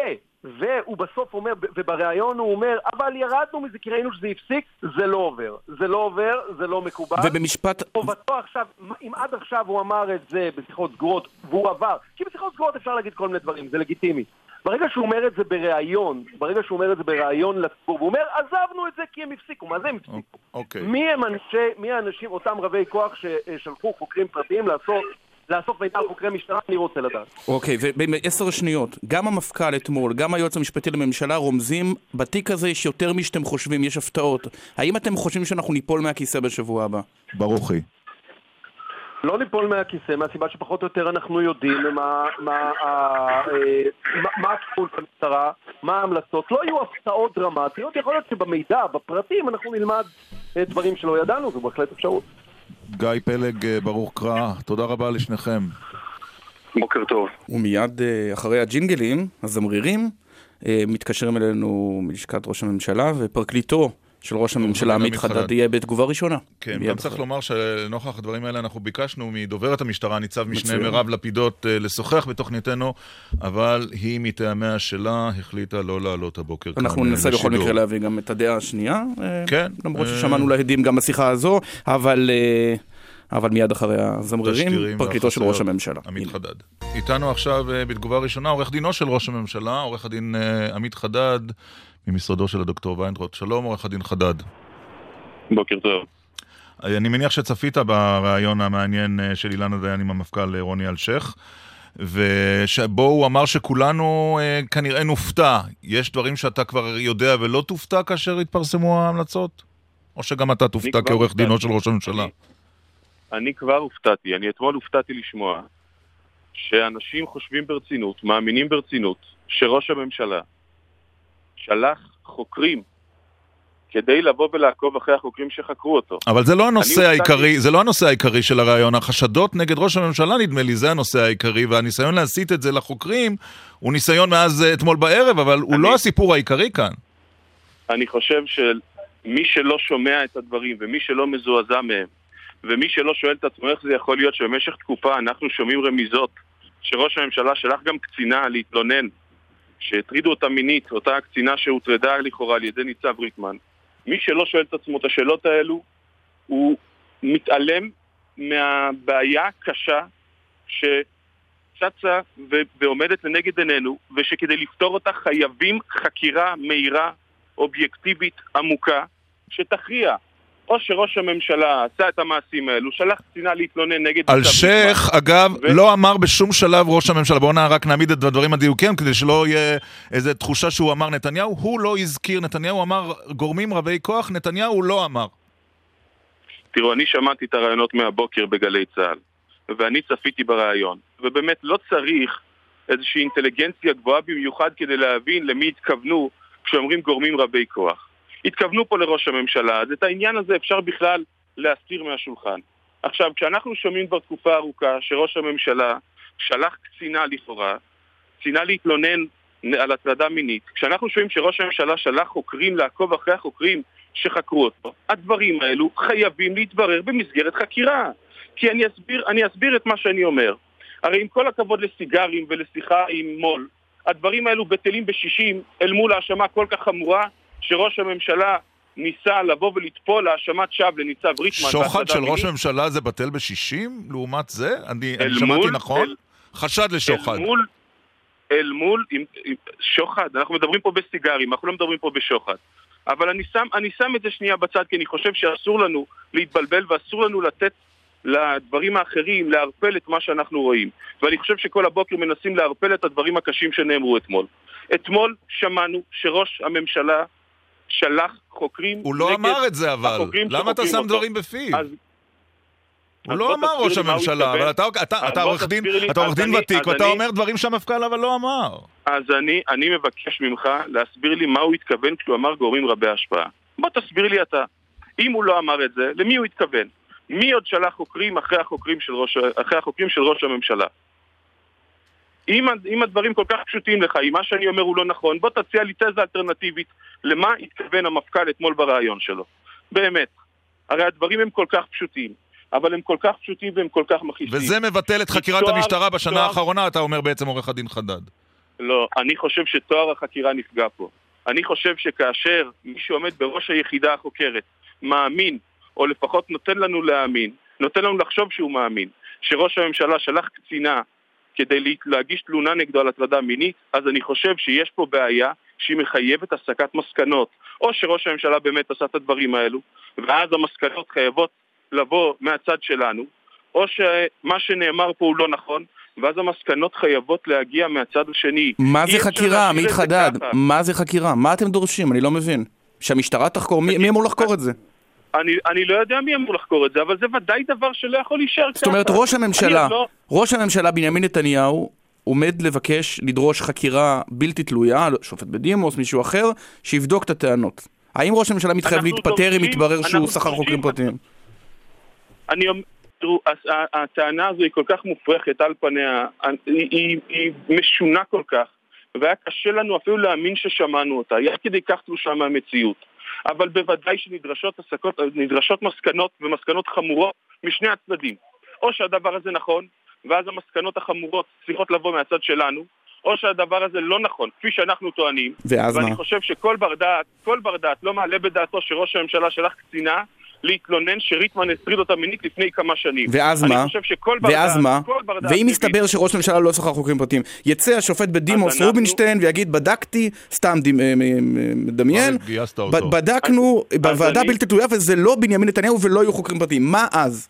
והוא בסוף אומר, ובריאיון הוא אומר, אבל ירדנו מזה כי ראינו שזה הפסיק, זה לא עובר. זה לא עובר, זה לא מקובל. ובמשפט... חובתו עכשיו, אם עד עכשיו הוא אמר את זה בשיחות סגורות והוא עבר, כי בשיחות סגורות אפשר להגיד כל מיני דברים, זה לגיטימי. ברגע שהוא אומר את זה בריאיון, ברגע שהוא אומר את זה בריאיון לציבור, הוא אומר, עזבנו את זה כי הם הפסיקו. מה זה הם הפסיקו? אוקיי. מי הם אנשי, מי האנשים, אותם רבי כוח ששלחו חוקרים פרטיים לעשות, לאסוף מידע על חוקרי משטרה? אני רוצה לדעת. אוקיי, ובעשר שניות, גם המפכ"ל אתמול, גם היועץ המשפטי לממשלה רומזים, בתיק הזה יש יותר משאתם חושבים, יש הפתעות. האם אתם חושבים שאנחנו ניפול מהכיסא בשבוע הבא? ברוכי. לא ליפול מהכיסא, מהסיבה שפחות או יותר אנחנו יודעים מה, מה, אה, הכיוון של המשטרה, מה ההמלצות. לא יהיו הפתעות דרמטיות, יכול להיות שבמידע, בפרטים, אנחנו נלמד אה, דברים שלא ידענו, זו בהחלט אפשרות. גיא פלג, אה, ברוך קרא, תודה רבה לשניכם. בוקר טוב. ומיד אחרי הג'ינגלים, הזמרירים, מתקשרים אלינו מלשכת ראש הממשלה ופרקליטו של ראש הממשלה עמית חדד יהיה בתגובה ראשונה. כן, גם צריך לומר שלנוכח הדברים האלה אנחנו ביקשנו מדוברת המשטרה, ניצב משנה מירב לפידות, אה, לשוחח בתוכניתנו, אבל היא מטעמיה שלה החליטה לא לעלות הבוקר כאן אנחנו ננסה בכל מקרה להביא גם את הדעה השנייה. אה, כן. למרות אה, ששמענו להדים גם בשיחה הזו, אבל... אבל מיד אחרי הזמרירים, פרקליטו של ראש הממשלה. עמית חדד. איתנו עכשיו בתגובה ראשונה עורך דינו של ראש הממשלה, עורך הדין עמית חדד. ממשרדו של הדוקטור ויינטרוט. שלום, עורך הדין חדד. בוקר טוב. אני מניח שצפית בריאיון המעניין אה, של אילנה דיין עם המפכ"ל אה, רוני אלשיך, ובו הוא אמר שכולנו אה, כנראה נופתע. יש דברים שאתה כבר יודע ולא תופתע כאשר יתפרסמו ההמלצות? או שגם אתה תופתע כעורך דינו של ראש הממשלה? אני, אני כבר הופתעתי. אני אתמול הופתעתי לשמוע שאנשים חושבים ברצינות, מאמינים ברצינות, שראש הממשלה שלח חוקרים כדי לבוא ולעקוב אחרי החוקרים שחקרו אותו. אבל זה לא הנושא העיקרי, זה לא הנושא העיקרי של הרעיון. החשדות נגד ראש הממשלה, נדמה לי, זה הנושא העיקרי, והניסיון להסיט את זה לחוקרים הוא ניסיון מאז אה, אתמול בערב, אבל הוא לא הסיפור העיקרי כאן. אני חושב שמי שלא שומע את הדברים ומי שלא מזועזע מהם ומי שלא שואל את עצמו איך זה יכול להיות שבמשך תקופה אנחנו שומעים רמיזות שראש הממשלה שלח גם קצינה להתלונן שהטרידו אותה מינית, אותה קצינה שהוטרדה לכאורה על ידי ניצב ריטמן, מי שלא שואל את עצמו את השאלות האלו, הוא מתעלם מהבעיה הקשה שצצה ו- ועומדת לנגד עינינו, ושכדי לפתור אותה חייבים חקירה מהירה, אובייקטיבית, עמוקה, שתכריע או שראש הממשלה עשה את המעשים האלו, שלח קצינה להתלונן נגד... אלשיך, אגב, ו... לא אמר בשום שלב ראש הממשלה, בואו רק נעמיד את הדברים הדיוקים כדי שלא יהיה איזו תחושה שהוא אמר נתניהו, הוא לא הזכיר, נתניהו אמר גורמים רבי כוח, נתניהו לא אמר. תראו, אני שמעתי את הרעיונות מהבוקר בגלי צה"ל, ואני צפיתי ברעיון, ובאמת לא צריך איזושהי אינטליגנציה גבוהה במיוחד כדי להבין למי התכוונו כשאומרים גורמים רבי כוח. התכוונו פה לראש הממשלה, אז את העניין הזה אפשר בכלל להסתיר מהשולחן. עכשיו, כשאנחנו שומעים כבר תקופה ארוכה שראש הממשלה שלח קצינה לכאורה, קצינה להתלונן על הטרדה מינית, כשאנחנו שומעים שראש הממשלה שלח חוקרים לעקוב אחרי החוקרים שחקרו אותו, הדברים האלו חייבים להתברר במסגרת חקירה. כי אני אסביר, אני אסביר את מה שאני אומר. הרי עם כל הכבוד לסיגרים ולשיחה עם מו"ל, הדברים האלו בטלים בשישים אל מול האשמה כל כך חמורה שראש הממשלה ניסה לבוא ולטפול האשמת שווא לניצב ריטמן. שוחד של ראש הממשלה זה בטל בשישים לעומת זה? אני, אני שמעתי מול, נכון? אל, חשד לשוחד. אל מול, אל מול עם, עם, שוחד, אנחנו מדברים פה בסיגרים, אנחנו לא מדברים פה בשוחד. אבל אני שם, אני שם את זה שנייה בצד, כי אני חושב שאסור לנו להתבלבל ואסור לנו לתת לדברים האחרים לערפל את מה שאנחנו רואים. ואני חושב שכל הבוקר מנסים לערפל את הדברים הקשים שנאמרו אתמול. אתמול שמענו שראש הממשלה שלח חוקרים הוא לא אמר את זה אבל, למה אתה שם אותו? דברים בפיו? אז... הוא לא אמר ראש הממשלה, אבל אתה, אתה, אתה עורך דין, אתה עורך דין ותיק, ואתה אומר דברים שהמפכ"ל אבל לא אמר. אז אני, אני מבקש ממך להסביר לי מה הוא התכוון כשהוא אמר גורמים רבי השפעה. בוא תסביר לי אתה. אם הוא לא אמר את זה, למי הוא התכוון? מי עוד שלח חוקרים אחרי החוקרים של ראש, אחרי החוקרים של ראש הממשלה? אם, אם הדברים כל כך פשוטים לך, אם מה שאני אומר הוא לא נכון, בוא תציע לי תזה אלטרנטיבית למה התכוון המפכ"ל אתמול בריאיון שלו. באמת. הרי הדברים הם כל כך פשוטים, אבל הם כל כך פשוטים והם כל כך מכעיסים. וזה מבטל את חקירת תואר, המשטרה בשנה תואר... האחרונה, אתה אומר בעצם עורך הדין חדד. לא, אני חושב שתואר החקירה נפגע פה. אני חושב שכאשר מי שעומד בראש היחידה החוקרת מאמין, או לפחות נותן לנו להאמין, נותן לנו לחשוב שהוא מאמין, שראש הממשלה שלח קצינה כדי להגיש תלונה נגדו על הטרדה מינית, אז אני חושב שיש פה בעיה שהיא מחייבת הסקת מסקנות. או שראש הממשלה באמת עשה את הדברים האלו, ואז המסקנות חייבות לבוא מהצד שלנו, או שמה שנאמר פה הוא לא נכון, ואז המסקנות חייבות להגיע מהצד השני. מה זה חקירה, עמית חדד? מה זה חקירה? מה אתם דורשים? אני לא מבין. שהמשטרה תחקור? מי, אמור לחקור את זה? אני, אני לא יודע מי אמור לחקור את זה, אבל זה ודאי דבר שלא יכול להישאר ככה. זאת אומרת, ראש הממשלה, לא... ראש הממשלה בנימין נתניהו עומד לבקש לדרוש חקירה בלתי תלויה, שופט בדימוס, מישהו אחר, שיבדוק את הטענות. האם ראש הממשלה מתחייב להתפטר אם יתברר שהוא שכר חוקרים פרטיים? אני אומר, תראו, הטענה הזו היא כל כך מופרכת על פניה, היא, היא, היא משונה כל כך, והיה קשה לנו אפילו להאמין ששמענו אותה, היא עד כדי כך תלושה מהמציאות. אבל בוודאי שנדרשות הסקות, מסקנות ומסקנות חמורות משני הצדדים. או שהדבר הזה נכון, ואז המסקנות החמורות צריכות לבוא מהצד שלנו, או שהדבר הזה לא נכון, כפי שאנחנו טוענים. ואז ואני מה? חושב שכל בר דעת, כל בר דעת לא מעלה בדעתו שראש הממשלה שלח קצינה להתלונן שריטמן הטריד אותה מינית לפני כמה שנים. ואז אני מה? חושב שכל בר ואז מה? ואם יסתבר שראש הממשלה לא שכר חוקרים פרטיים, יצא השופט בדימוס אנחנו- רובינשטיין ויגיד בדקתי, סתם אה, אה, אה, מדמיין, בדקנו בוועדה אני- בלתי תלויה וזה לא בנימין נתניהו ולא יהיו חוקרים פרטיים, מה אז?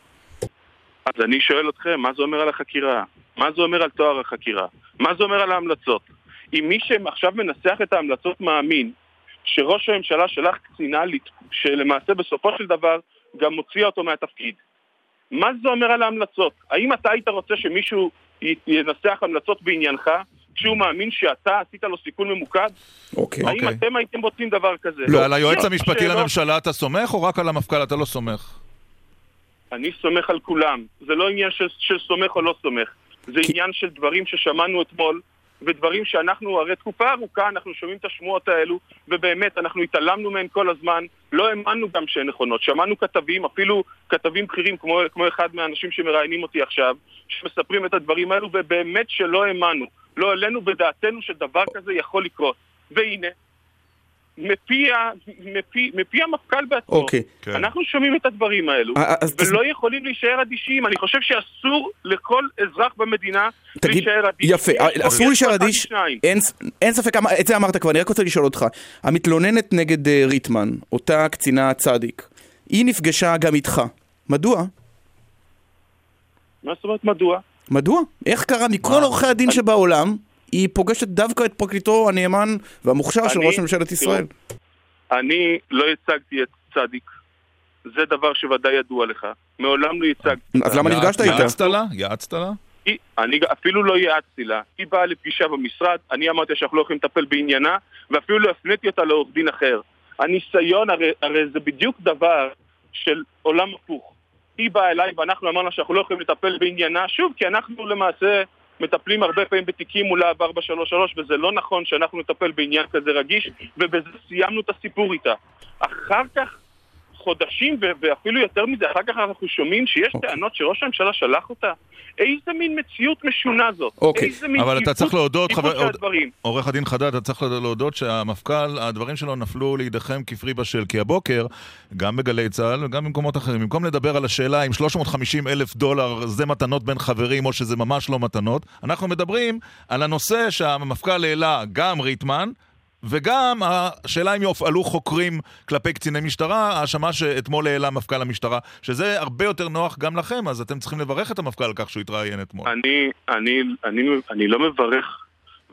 אז אני שואל אתכם, מה זה אומר על החקירה? מה זה אומר על תואר החקירה? מה זה אומר על ההמלצות? אם מי שעכשיו מנסח את ההמלצות מאמין שראש הממשלה שלח קצינה שלמעשה בסופו של דבר גם מוציאה אותו מהתפקיד, מה זה אומר על ההמלצות? האם אתה היית רוצה שמישהו ינסח המלצות בעניינך כשהוא מאמין שאתה עשית לו סיכון ממוקד? אוקיי. האם אוקיי. אתם הייתם רוצים דבר כזה? היועץ לא, המשפטי שאלות- לממשלה אתה סומך, או רק על המפכ"ל אתה לא סומך? אני סומך על כולם. זה לא עניין של, של סומך או לא סומך. זה כי- עניין של דברים ששמענו אתמול, ודברים שאנחנו, הרי תקופה ארוכה אנחנו שומעים את השמועות האלו, ובאמת, אנחנו התעלמנו מהן כל הזמן, לא האמנו גם שהן נכונות. שמענו כתבים, אפילו כתבים בכירים, כמו, כמו אחד מהאנשים שמראיינים אותי עכשיו, שמספרים את הדברים האלו, ובאמת שלא האמנו. לא העלינו בדעתנו שדבר כזה יכול לקרות. והנה, מפי, מפי, מפי המפכ"ל בעצמו, אוקיי. כן. אנחנו שומעים את הדברים האלו, אה, אז תס- ולא יכולים להישאר אדישים. אני חושב שאסור לכל אזרח במדינה תגיד, להישאר אדיש. יפה, יש פה- אסור יש להישאר אדיש. אין, אין ספק, את זה אמרת כבר, אני רק רוצה לשאול אותך. המתלוננת נגד אה, ריטמן, אותה קצינה צדיק, היא נפגשה גם איתך. מדוע? מה זאת אומרת מדוע? מדוע? איך קרה מכל? עורכי הדין שבעולם, היא פוגשת דווקא את פרקליטו הנאמן והמוכשר של ראש ממשלת ישראל? אני לא הצגתי את צדיק. זה דבר שוודאי ידוע לך. מעולם לא הצגתי. אז למה נפגשת איתה? יעצת לה? יעצת לה? היא, אני אפילו לא יעצתי לה. היא באה לפגישה במשרד, אני אמרתי שאנחנו לא יכולים לטפל בעניינה, ואפילו לא הפניתי אותה לעורך דין אחר. הניסיון, הרי, הרי זה בדיוק דבר של עולם הפוך. היא באה אליי ואנחנו אמרנו שאנחנו לא יכולים לטפל בעניינה, שוב, כי אנחנו למעשה מטפלים הרבה פעמים בתיקים מול להב 433, וזה לא נכון שאנחנו נטפל בעניין כזה רגיש, ובזה סיימנו את הסיפור איתה. אחר כך, חודשים ואפילו יותר מזה, אחר כך אנחנו שומעים שיש אוקיי. טענות שראש הממשלה שלח אותה. איזה מין מציאות משונה זאת? אוקיי. איזה מין אבל אתה צריך להודות. עורך הדין חדד, אתה צריך להודות שהמפכ"ל, הדברים שלו נפלו לידיכם כפרי בשל. כי הבוקר, גם בגלי צה"ל וגם במקומות אחרים, במקום לדבר על השאלה אם 350 אלף דולר זה מתנות בין חברים או שזה ממש לא מתנות, אנחנו מדברים על הנושא שהמפכ"ל העלה גם ריטמן, וגם השאלה אם יופעלו חוקרים כלפי קציני משטרה, האשמה שאתמול העלה מפכ"ל המשטרה, שזה הרבה יותר נוח גם לכם, אז אתם צריכים לברך את המפכ"ל על כך שהוא התראיין אתמול. אני, אני, אני, אני לא מברך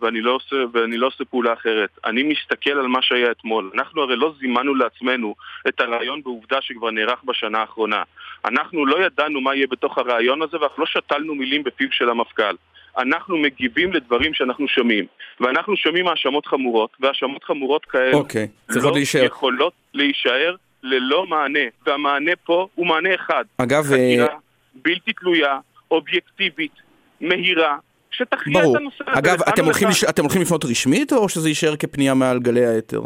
ואני לא, עושה, ואני לא עושה פעולה אחרת. אני מסתכל על מה שהיה אתמול. אנחנו הרי לא זימנו לעצמנו את הרעיון בעובדה שכבר נערך בשנה האחרונה. אנחנו לא ידענו מה יהיה בתוך הרעיון הזה ואנחנו לא שתלנו מילים בפיו של המפכ"ל. אנחנו מגיבים לדברים שאנחנו שומעים. ואנחנו שומעים האשמות חמורות, והאשמות חמורות כאלה אוקיי, צריכות לא להישאר. יכולות להישאר ללא מענה. והמענה פה הוא מענה אחד. אגב, אה, חקירה בלתי תלויה, אובייקטיבית, מהירה, שתכריע. את הנושא הזה. אגב, אתם הולכים. לש... אתם הולכים לפנות רשמית, או שזה יישאר כפנייה מעל גלי האתר?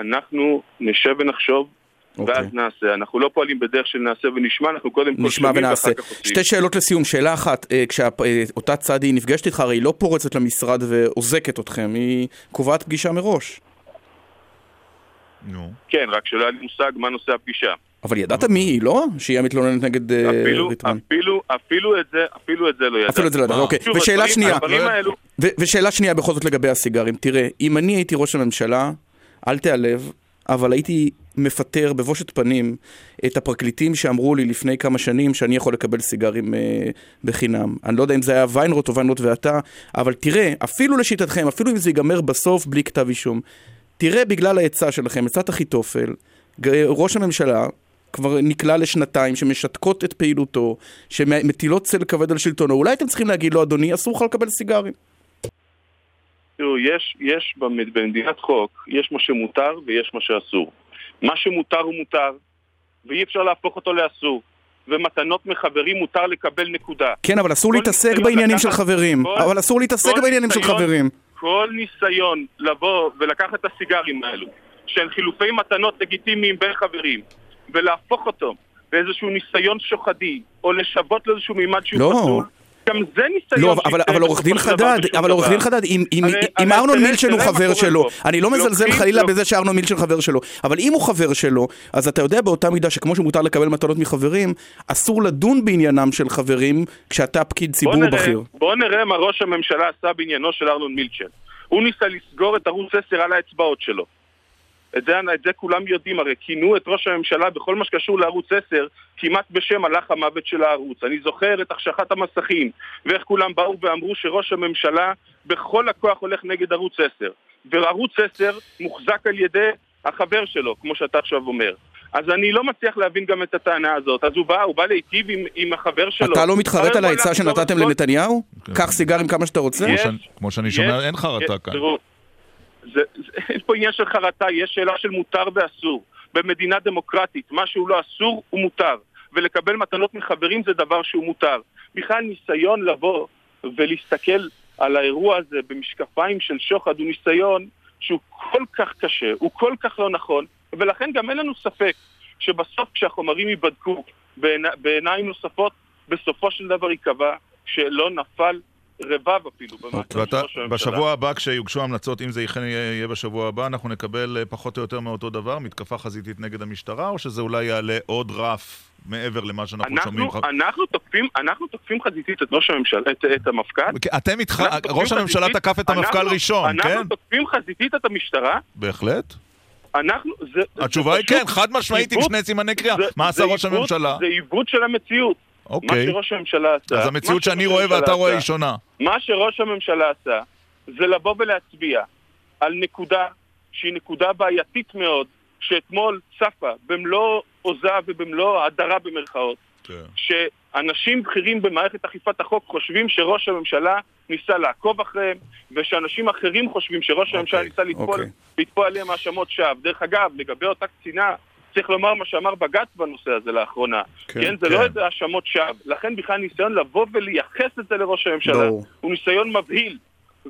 אנחנו נשב ונחשוב, אוקיי. ואז נעשה. אנחנו לא פועלים בדרך של נעשה ונשמע, אנחנו קודם כל נשמע שומעים ונעשה. ואחר כך עושים. שתי שאלות לסיום. שאלה אחת, אה, כשאותה צדי נפגשת איתך, הרי היא לא פורצת למשרד ואוזקת אתכם, היא קובעת פגישה מראש. נו. כן, רק שלא היה לי מושג מה נושא הפגישה. אבל ידעת מי היא, לא? שהיא המתלוננת נגד אה, אפילו, ריטמן. אפילו, אפילו את זה, אפילו את זה לא ידעתי. אפילו את זה לא ידעת? אוקיי. שוב, ושאלה הדברים- שנייה, הדברים האלו, ו- ושאלה שנייה בכל זאת לגבי הסיגרים. תראה, אם אני הייתי ראש הממשלה, אל תיעלב, אבל הייתי מפטר בבושת פנים את הפרקליטים שאמרו לי לפני כמה שנים שאני יכול לקבל סיגרים אה, בחינם. אני לא יודע אם זה היה ויינרוט או ויינרוט ואתה, אבל תראה, אפילו לשיטתכם, אפילו אם זה ייגמר בסוף בלי כתב אישום, תראה בגלל העצה שלכם, עצת אחיתופל, ראש הממשלה כבר נקלע לשנתיים שמשתקות את פעילותו, שמטילות צל כבד על שלטונו. אולי אתם צריכים להגיד לו, אדוני, אסור לך לקבל סיגרים. תראו, יש, יש במד- במדינת חוק, יש מה שמותר ויש מה שאסור. מה שמותר הוא מותר, ואי אפשר להפוך אותו לאסור. ומתנות מחברים מותר לקבל נקודה. כן, אבל אסור להתעסק בעניינים לקחת- של חברים. כל- אבל אסור להתעסק בעניינים של ניסיון- חברים. כל ניסיון לבוא ולקחת את הסיגרים האלו, שהם חילופי מתנות לגיטימיים בין חברים, ולהפוך אותו באיזשהו ניסיון שוחדי, או לשוות לאיזשהו מימד שהוא לא. פסול, גם זה ניסיון לא, אבל, אבל עורך דין חדד, אבל עורך. דין חדד, אם, אם, הרי- אם הרי ארנון מילצ'ן הוא חבר שלו, פה. אני לא מזלזל חלילה בזה שארנון מילצ'ן חבר שלו, אבל אם הוא חבר שלו, אז אתה יודע באותה מידה שכמו שמותר לקבל מתנות מחברים, אסור לדון בעניינם של חברים כשאתה פקיד ציבור בכיר. בוא נראה מה ראש הממשלה עשה בעניינו של ארנון מילצ'ן. הוא ניסה לסגור את ערוץ 10 על האצבעות שלו. את זה, את זה כולם יודעים, הרי כינו את ראש הממשלה בכל מה שקשור לערוץ 10 כמעט בשם הלך המוות של הערוץ. אני זוכר את החשכת המסכים, ואיך כולם באו ואמרו שראש הממשלה בכל הכוח הולך נגד ערוץ 10. וערוץ 10 מוחזק על ידי החבר שלו, כמו שאתה עכשיו אומר. אז אני לא מצליח להבין גם את הטענה הזאת. אז הוא בא, הוא בא להיטיב עם, עם החבר שלו. אתה לא מתחרט על העצה שנתתם לנתניהו? קח סיגרים כמה שאתה רוצה? כמו שאני- שומע, אין חרטה כאן. זה, אין פה עניין של חרטה, יש שאלה של מותר ואסור. במדינה דמוקרטית, מה שהוא לא אסור הוא מותר. ולקבל מתנות מחברים זה דבר שהוא מותר. בכלל ניסיון לבוא ולהסתכל על האירוע הזה במשקפיים של שוחד הוא ניסיון שהוא כל כך קשה, הוא כל כך לא נכון, ולכן גם אין לנו ספק שבסוף כשהחומרים ייבדקו בעיני, בעיניים נוספות, בסופו של דבר ייקבע שלא נפל רבב אפילו במעצר של ואתה, ראש הממשלה. בשבוע הבא כשיוגשו המלצות, אם זה אכן יהיה, יהיה בשבוע הבא, אנחנו נקבל אה, פחות או יותר מאותו דבר, מתקפה חזיתית נגד המשטרה, או שזה אולי יעלה עוד רף מעבר למה שאנחנו שומעים? אנחנו, אנחנו, תוקפים, אנחנו תוקפים חזיתית את ראש הממשלה, את, את המפכ"ל. אתם מתח... אנחנו תוקפים ראש הממשלה חזיתית- תקף את המפכ"ל אנחנו- ראשון, כן? אנחנו תוקפים חזיתית את המשטרה, בהחלט. אנחנו... זה, התשובה היא זה כן, פשוט חד משמעית עם שני סימני קריאה. מה עשה ראש הממשלה? זה עיוות של המציאות. מה אוקיי. שראש הממשלה עשה... אז מה המציאות שאני רואה ואתה רואה היא שונה. מה שראש הממשלה עשה זה לבוא ולהצביע על נקודה שהיא נקודה בעייתית מאוד, שאתמול צפה במלוא עוזה ובמלוא הדרה במרכאות, כן. שאנשים בכירים במערכת אכיפת החוק חושבים שראש הממשלה ניסה לעקוב אחריהם, ושאנשים אחרים חושבים שראש הממשלה אוקיי, ניסה לטפול, אוקיי. לטפול עליהם האשמות שווא. דרך אגב, לגבי אותה קצינה, צריך לומר מה שאמר בג"ץ בנושא הזה לאחרונה. כן, כן, זה כן. לא איזה האשמות שווא. לכן בכלל ניסיון לבוא ולייחס את זה לראש הממשלה, ברור. הוא ניסיון מבהיל.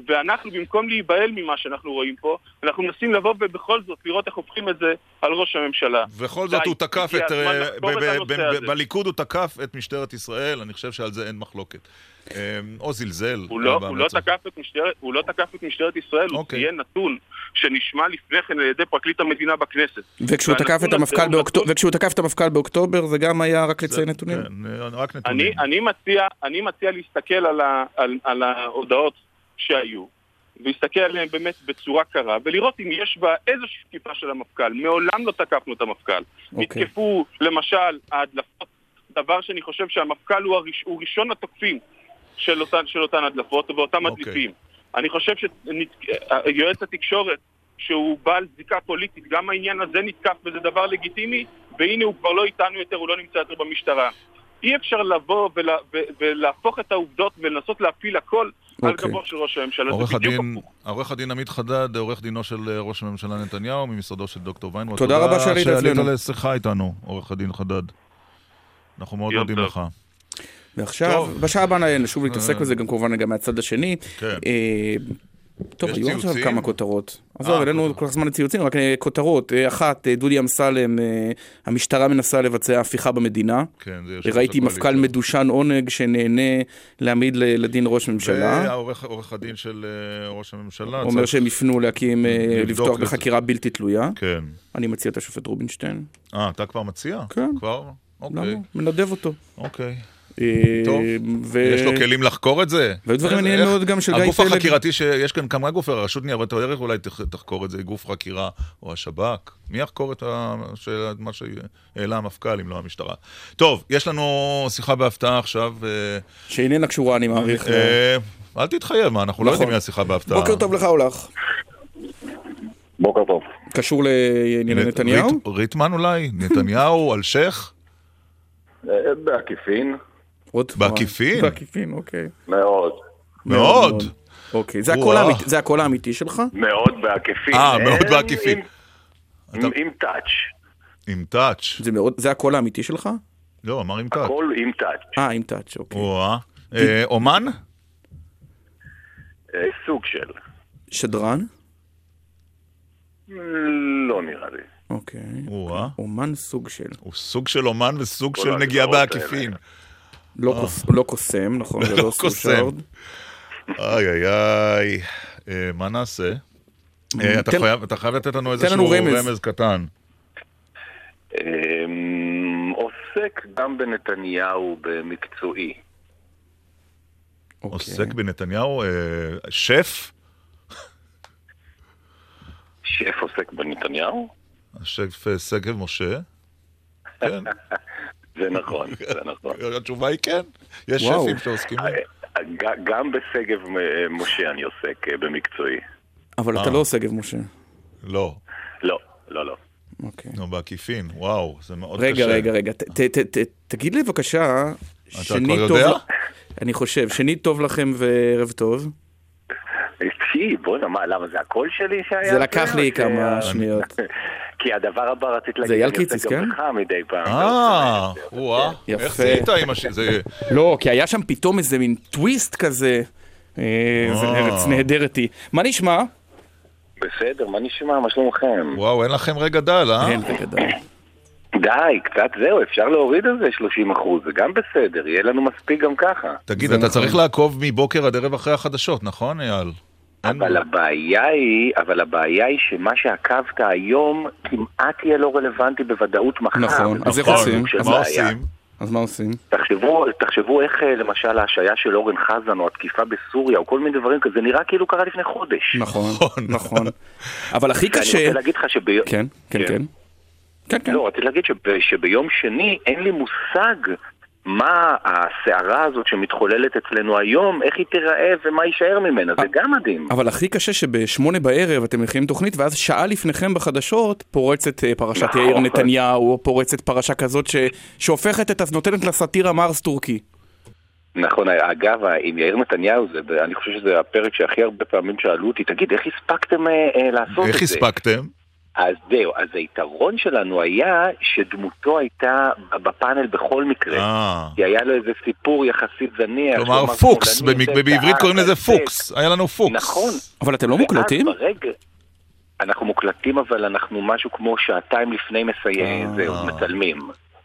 ואנחנו, במקום להיבהל ממה שאנחנו רואים פה, אנחנו מנסים לבוא ובכל זאת לראות איך הופכים את זה על ראש הממשלה. בכל זאת הוא תקף את... אה. בליכוד הוא תקף את משטרת ישראל, אני חושב שעל זה אין מחלוקת. אה, או זלזל. הוא לא, הוא, לא. תקף את משטרת, הוא לא תקף את משטרת ישראל, הוא אוקיי. ציין נתון שנשמע לפני כן על ידי פרקליט המדינה בכנסת. וכשהוא תקף את המפכ"ל וכשהוא תקף את המפכ"ל באוקטובר זה גם היה רק לציין נתונים? כן, אה, רק נתונים. אני, אני, מציע, אני מציע להסתכל על, ה, על, על ההודעות שהיו, ולהסתכל עליהן באמת בצורה קרה, ולראות אם יש בה איזושהי תקיפה של המפכ"ל. מעולם לא תקפנו את המפכ"ל. אוקיי. נתקפו, למשל, ההדלפות, דבר שאני חושב שהמפכ"ל הוא, הראש, הוא ראשון התוקפים של אותן, של אותן הדלפות ואותם אוקיי. מדליפים. אני חושב שיועץ התקשורת, שהוא בעל זיקה פוליטית, גם העניין הזה נתקף וזה דבר לגיטימי, והנה הוא כבר לא איתנו יותר, הוא לא נמצא יותר במשטרה. אי אפשר לבוא ולה, ולהפוך את העובדות ולנסות להפיל הכל על אוקיי. גבו של ראש הממשלה. עורך הדין. עורך הדין עמית חדד, עורך דינו של אה, ראש הממשלה נתניהו, ממשרדו של דוקטור ויינרוט. תודה רבה שעלית אצלנו. לשיחה איתנו, עורך הדין חדד. אנחנו מאוד מודים. לך. ועכשיו, טוב. בשעה הבאה נשוב להתעסק אה. בזה גם כמובן גם מהצד השני. כן. טוב, יש היו עכשיו? כמה כותרות. עזוב, אה, אין לנו. כל כך זמן לציוצים, רק אה, כותרות. אה, אחת, דודי אמסלם, המשטרה מנסה לבצע הפיכה במדינה. כן, זה יושב-ראש ראיתי מפכ"ל. מדושן עונג שנהנה להעמיד לדין ראש ממשלה. והעורך עורך הדין של ראש הממשלה. אומר שהם יפנו להקים, לפתוח. בחקירה בלתי תלויה. כן. אני מציע את השופט רובינשטיין. אה, אתה כבר מציע? כן. כבר? אוקיי. למה? מנדב אותו. אוקיי. אה, טוב. יש לו כלים לחקור את זה? והיו דברים מעניינים מאוד גם של גיא הגוף פלג. החקירתי שיש כאן כמה גופי, הרשות ניירות הערך אולי תח- תחקור את זה, גוף חקירה או השב"כ. מי יחקור את מה שהעלה המפכ"ל אם לא המשטרה? טוב, יש לנו שיחה בהפתעה עכשיו. אה, שאיננה קשורה, אני מעריך. אה, אל תתחייב, מה, אנחנו לא נכון. יודעים מי השיחה בהפתעה. בוקר טוב לך או לך. בוקר טוב. קשור לענייני נתניהו? ריט- ריטמן אולי? נתניהו, אלשיך? אה, בעקיפין, עוד בעקיפין? בעקיפין, אוקיי. מאוד. מאוד. אוקיי, זה הקול. האמיתי- זה הקול האמיתי שלך? מאוד בעקיפין. אה, מאוד בעקיפין. עם- touch. עם touch. זה מאוד- זה הקול האמיתי שלך? לא, אמר עם touch. הכל עם touch. אה, עם touch, אוקיי. וואה. אה, אומן? אה, סוג של. שדרן? לא נראה לי. אוקיי. אומן סוג של. הוא סוג של אומן וסוג של נגיעה בעקיפין. לא קוס- לא קוסם, נכון? זה לא לא קוסם. איי איי איי. אה, מה נעשה? אה, אתה חייב- לתת לנו איזשהו רמז. קטן. אמ, עוסק גם בנתניהו במקצועי. אוקיי. עוסק בנתניהו? אה, שף? שף עוסק בנתניהו? השף אה, שגב משה? כן. זה נכון, זה נכון. התשובה היא כן. יש. שפים שעוסקים. אה, ג- גם בשגב אה, משה אני עוסק אה, במקצועי. אבל אתה אה. לא עושה גב משה. לא. לא, לא, לא. אוקיי. לא, בעקיפין. וואו, זה מאוד קשה. רגע, רגע, רגע. ת- ת- ת- ת- תגיד לי בבקשה, כבר שני טוב... יודע? ל- אני חושב, שני טוב לכם וערב טוב. תשי, בוא'נה, מה, למה זה הקול שלי שהיה? זה לקח לי כמה שניות. כי הדבר הבא רציתי להגיד, זה אייל אני קיציס, עושה כן? גם לך מדי פעם. אה, וואה. יפה. איך זיהית עם הש... זה... לא, כי היה שם פתאום איזה מין טוויסט כזה. אה, זה אה. ארץ נהדרת היא. מה נשמע? בסדר, מה נשמע? מה שלומכם? וואו, אין לכם רגע דל, אה? אין רגע די. די, קצת זהו, אפשר להוריד על זה 30 אחוז, זה גם בסדר, יהיה לנו מספיק גם ככה. תגיד, זה אתה. צריך לעקוב מבוקר עד ערב אחרי החדשות, נכון, אייל? אבל הבעיה היא, אבל הבעיה היא שמה שעקבת היום כמעט יהיה לא רלוונטי בוודאות מחר. נכון, אז איך סוג עושים? אז מה. עושים? אז מה עושים? תחשבו, תחשבו איך אה, למשל ההשעיה של אורן חזן או התקיפה בסוריה או כל מיני דברים כזה, זה נראה כאילו קרה לפני חודש. נכון, נכון. נכון. אבל הכי קשה... רוצה להגיד לך שביום... כן, כן, כן. כן. כן, כן. לא, רציתי להגיד שב, שביום שני אין לי מושג מה הסערה הזאת שמתחוללת אצלנו היום, איך היא תיראה ומה יישאר ממנה, זה גם מדהים. אבל הכי קשה שבשמונה בערב אתם מכינים תוכנית ואז שעה לפניכם בחדשות פורצת אה, פרשת נכון. יאיר נתניהו או פורצת פרשה כזאת ש... שהופכת את, נותנת לסאטירה מרס טורקי. נכון, אגב, עם יאיר נתניהו, זה, אני חושב שזה הפרק שהכי הרבה פעמים שאלו אותי, תגיד, איך הספקתם אה, אה, לעשות איך את זה? הספקתם? אז זהו, אז היתרון שלנו היה שדמותו הייתה בפאנל בכל מקרה. אה. כי היה לו איזה סיפור יחסית זניח. כלומר פוקס, "שמאלני במק- זה בעברית קוראים לזה זה." פוקס, היה לנו פוקס. נכון. אבל אתם לא מוקלטים? ברגע... אנחנו מוקלטים, אבל אנחנו משהו כמו שעתיים לפני מסיים, אה. זהו, מצלמים.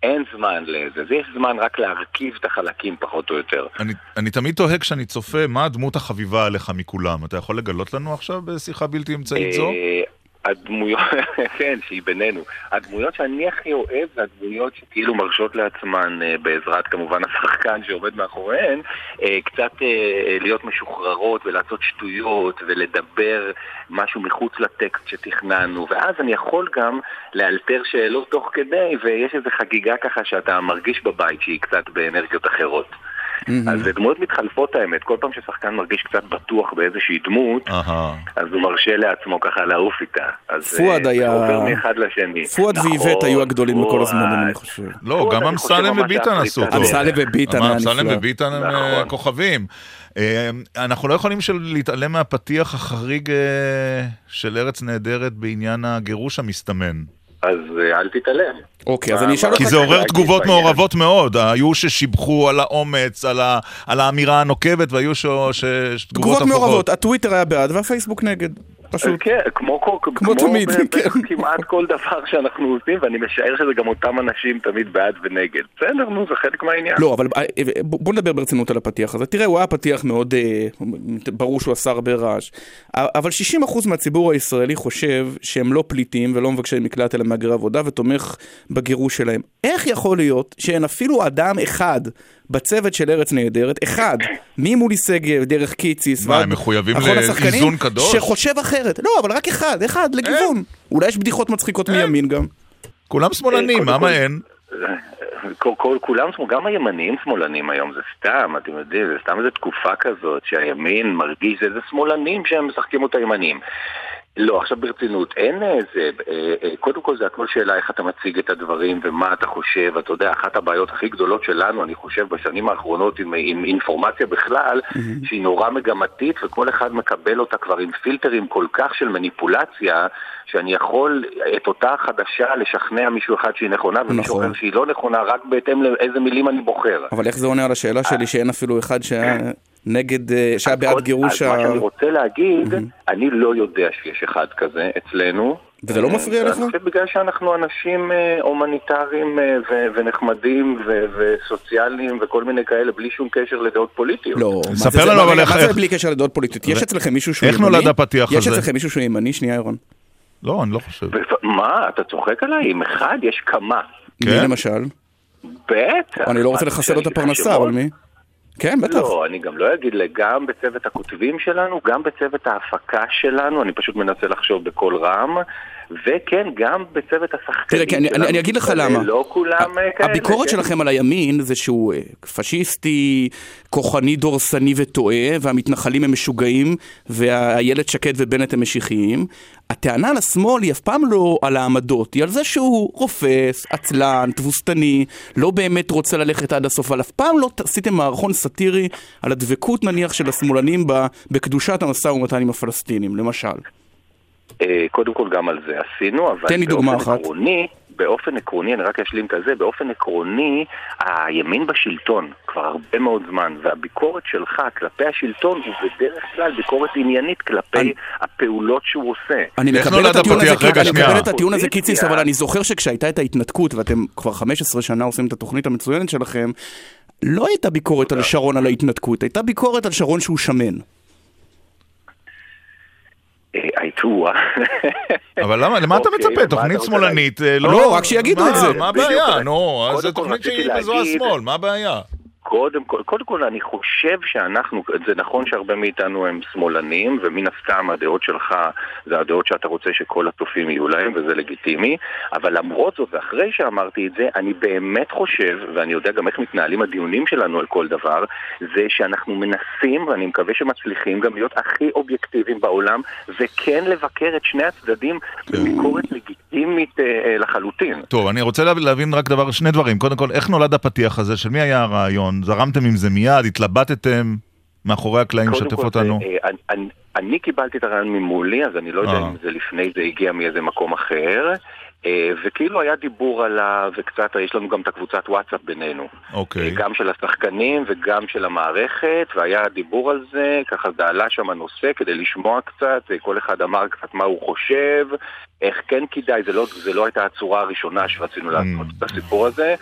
אין זמן לזה, זה יש זמן רק להרכיב את החלקים פחות או יותר. אני, אני תמיד תוהה כשאני צופה, מה הדמות החביבה עליך מכולם? אתה יכול לגלות לנו עכשיו בשיחה בלתי אמצעית זו? הדמויות, כן, שהיא בינינו. הדמויות שאני הכי אוהב זה הדמויות שכאילו מרשות לעצמן, אה, בעזרת כמובן השחקן שעומד מאחוריהן, אה, קצת אה, להיות משוחררות ולעשות שטויות ולדבר משהו מחוץ לטקסט שתכננו, ואז אני יכול גם לאלתר שאלות תוך כדי, ויש איזו חגיגה ככה שאתה מרגיש בבית שהיא קצת באנרגיות אחרות. אז זה דמויות מתחלפות האמת, כל פעם ששחקן מרגיש קצת בטוח באיזושהי דמות, אהה. אז הוא מרשה לעצמו ככה לעוף איתה. אז פואד אה, היה- עובר מאחד לשני. פואד נכון, ואיווט היו הגדולים בכל. הזמנים, אני חושב. לא, פואד, גם אמסלם וביטן עשו טוב. דרך. אמסלם וביטן היה אמסלם נפלא. וביטן הם אה, נכון. כוכבים. אה, אנחנו לא יכולים של- להתעלם מהפתיח החריג של ארץ נהדרת בעניין הגירוש המסתמן. אז אה, אל תתעלם. אוקיי, אז אני אשאל אותך... כי זה עורר תגובות. מעורבות מאוד. היו ששיבחו על האומץ, על האמירה הנוקבת, והיו ש- ש- ש- תגובות תגובות מעורבות, הפוכות. הטוויטר היה בעד והפייסבוק נגד. פשוט. כן, כמו, כמו, כמו תמיד, ב- כן. כמעט כל דבר שאנחנו עושים, ואני משער שזה גם אותם אנשים תמיד בעד ונגד. בסדר, נו, זה חלק מהעניין. לא, אבל אה, אה, בוא נדבר ברצינות על הפתיח הזה. תראה, הוא היה פתיח מאוד, אה, ברור שהוא עשה הרבה רעש, אבל 60% מהציבור הישראלי חושב שהם לא פליטים ולא מבקשי מקלט אלא מהגרי עבודה ותומך בגירוש שלהם. איך יכול להיות שאין אפילו אדם אחד בצוות של ארץ נהדרת, אחד, ממולי שגב, דרך קיציס, מה, הם מחויבים לאיזון קדוש? שחושב אחרת. לא, אבל רק אחד, אחד, לגיוון. אולי יש בדיחות מצחיקות מימין גם. כולם שמאלנים, למה כל- אין? כל, כל, כולם, גם הימנים שמאלנים היום, זה סתם, אתם יודעים, זה סתם איזו תקופה כזאת שהימין מרגיש, זה, זה שמאלנים שהם משחקים אותה ימנים. לא, עכשיו ברצינות, אין איזה, אה, אה, קודם כל זה הכל שאלה איך אתה מציג את הדברים ומה אתה חושב, אתה יודע, אחת הבעיות הכי גדולות שלנו, אני חושב, בשנים האחרונות עם, עם אינפורמציה בכלל, mm-hmm. שהיא נורא מגמתית וכל אחד מקבל אותה כבר עם פילטרים כל כך של מניפולציה, שאני יכול את אותה חדשה לשכנע מישהו אחד שהיא נכונה ומישהו נכון. אחר שהיא לא נכונה, רק בהתאם לאיזה מילים אני בוחר. אבל איך זה עונה על השאלה שלי שאין אפילו אחד שהיה... נגד, אה, שהיה בעד גירוש ה... אז מה שאני רוצה להגיד, אני לא יודע שיש אחד כזה אצלנו. וזה לא מפריע לך? אני חושב בגלל שאנחנו אנשים אה, הומניטריים אה, ונחמדים וסוציאליים וכל מיני כאלה, בלי שום קשר לדעות פוליטיות. לא, ספר לנו אבל איך... מה זה בלי קשר לדעות פוליטיות? יש אצלכם מישהו שהוא ימני? איך נולד הפתיח הזה? יש אצלכם מישהו שהוא ימני? שנייה, ירון. לא, אני לא חושב. מה, אתה צוחק עליי? עם אחד יש כמה. מי כן? למשל? בטח. אני לא רוצה לחסל לו את הפרנסה, אבל מי? כן, בטח. לא, אני גם לא אגיד, גם בצוות הכותבים שלנו, גם בצוות ההפקה שלנו, אני פשוט מנסה לחשוב בקול רם, וכן, גם בצוות השחקנים תראה, אני, אני, אני אגיד לך למה. לא כולם אה, כאלה. הביקורת כן. שלכם על הימין זה שהוא אה, פשיסטי, כוחני, דורסני וטועה, והמתנחלים הם משוגעים, ואיילת שקד ובנט הם משיחיים. הטענה על השמאל היא אף פעם לא על העמדות, היא על זה שהוא רופס, עצלן, תבוסתני, לא באמת רוצה ללכת עד הסוף, אבל אף פעם לא עשיתם מערכון סאטירי על הדבקות נניח של השמאלנים בקדושת המשא ומתן עם הפלסטינים, למשל. אה, קודם כל גם על זה עשינו, אבל תן לי דוגמה אחת. עקרוני, באופן עקרוני, אני רק אשלים את הזה, באופן עקרוני, הימין בשלטון כבר הרבה מאוד זמן, והביקורת שלך כלפי השלטון הוא בדרך כלל ביקורת עניינית כלפי אני... הפעולות שהוא עושה. אני מקבל את הטיעון הזה, רגע, אני מקבל את הטיעון הזה קיציס, אבל אני זוכר שכשהייתה את ההתנתקות, ואתם כבר 15 שנה עושים את התוכנית המצוינת שלכם, לא הייתה ביקורת על שרון על ההתנתקות, הייתה ביקורת על שרון שהוא שמן. הייתו. אבל למה, למה אתה אוקיי, מצפה? תוכנית שמאלנית, אה, לא, לא, רק שיגידו את זה. מה הבעיה? נו, אז זו תוכנית שהיא בזו השמאל, מה הבעיה? קודם כל, קודם כל אני חושב שאנחנו, זה נכון שהרבה מאיתנו הם שמאלנים, ומן הסתם הדעות שלך זה הדעות שאתה רוצה שכל הצופים יהיו להם, וזה לגיטימי, אבל למרות זאת, ואחרי שאמרתי את זה, אני באמת חושב, ואני יודע גם איך מתנהלים הדיונים שלנו על כל דבר, זה שאנחנו מנסים, ואני מקווה שמצליחים, גם להיות הכי אובייקטיביים בעולם, וכן לבקר את שני הצדדים בביקורת לגיטימית אה, אה, לחלוטין. טוב, אני רוצה להבין רק דבר, שני דברים. קודם כל, איך נולד הפתיח הזה? של מי היה הרעיון? זרמתם עם זה מיד? התלבטתם? מאחורי הקלעים, שתף אותנו. זה, אה, אני, אני, אני קיבלתי את הרעיון ממולי, אז אני לא יודע אה. אם זה לפני זה הגיע מאיזה מקום אחר. אה, וכאילו היה דיבור עליו, וקצת, יש לנו גם את הקבוצת וואטסאפ בינינו. אוקיי. גם של השחקנים וגם של המערכת, והיה דיבור על זה, ככה זה עלה שם הנושא כדי לשמוע קצת, כל אחד אמר קצת מה הוא חושב, איך כן כדאי, זה לא, זה לא הייתה הצורה הראשונה שרצינו לעשות mm. את הסיפור הזה.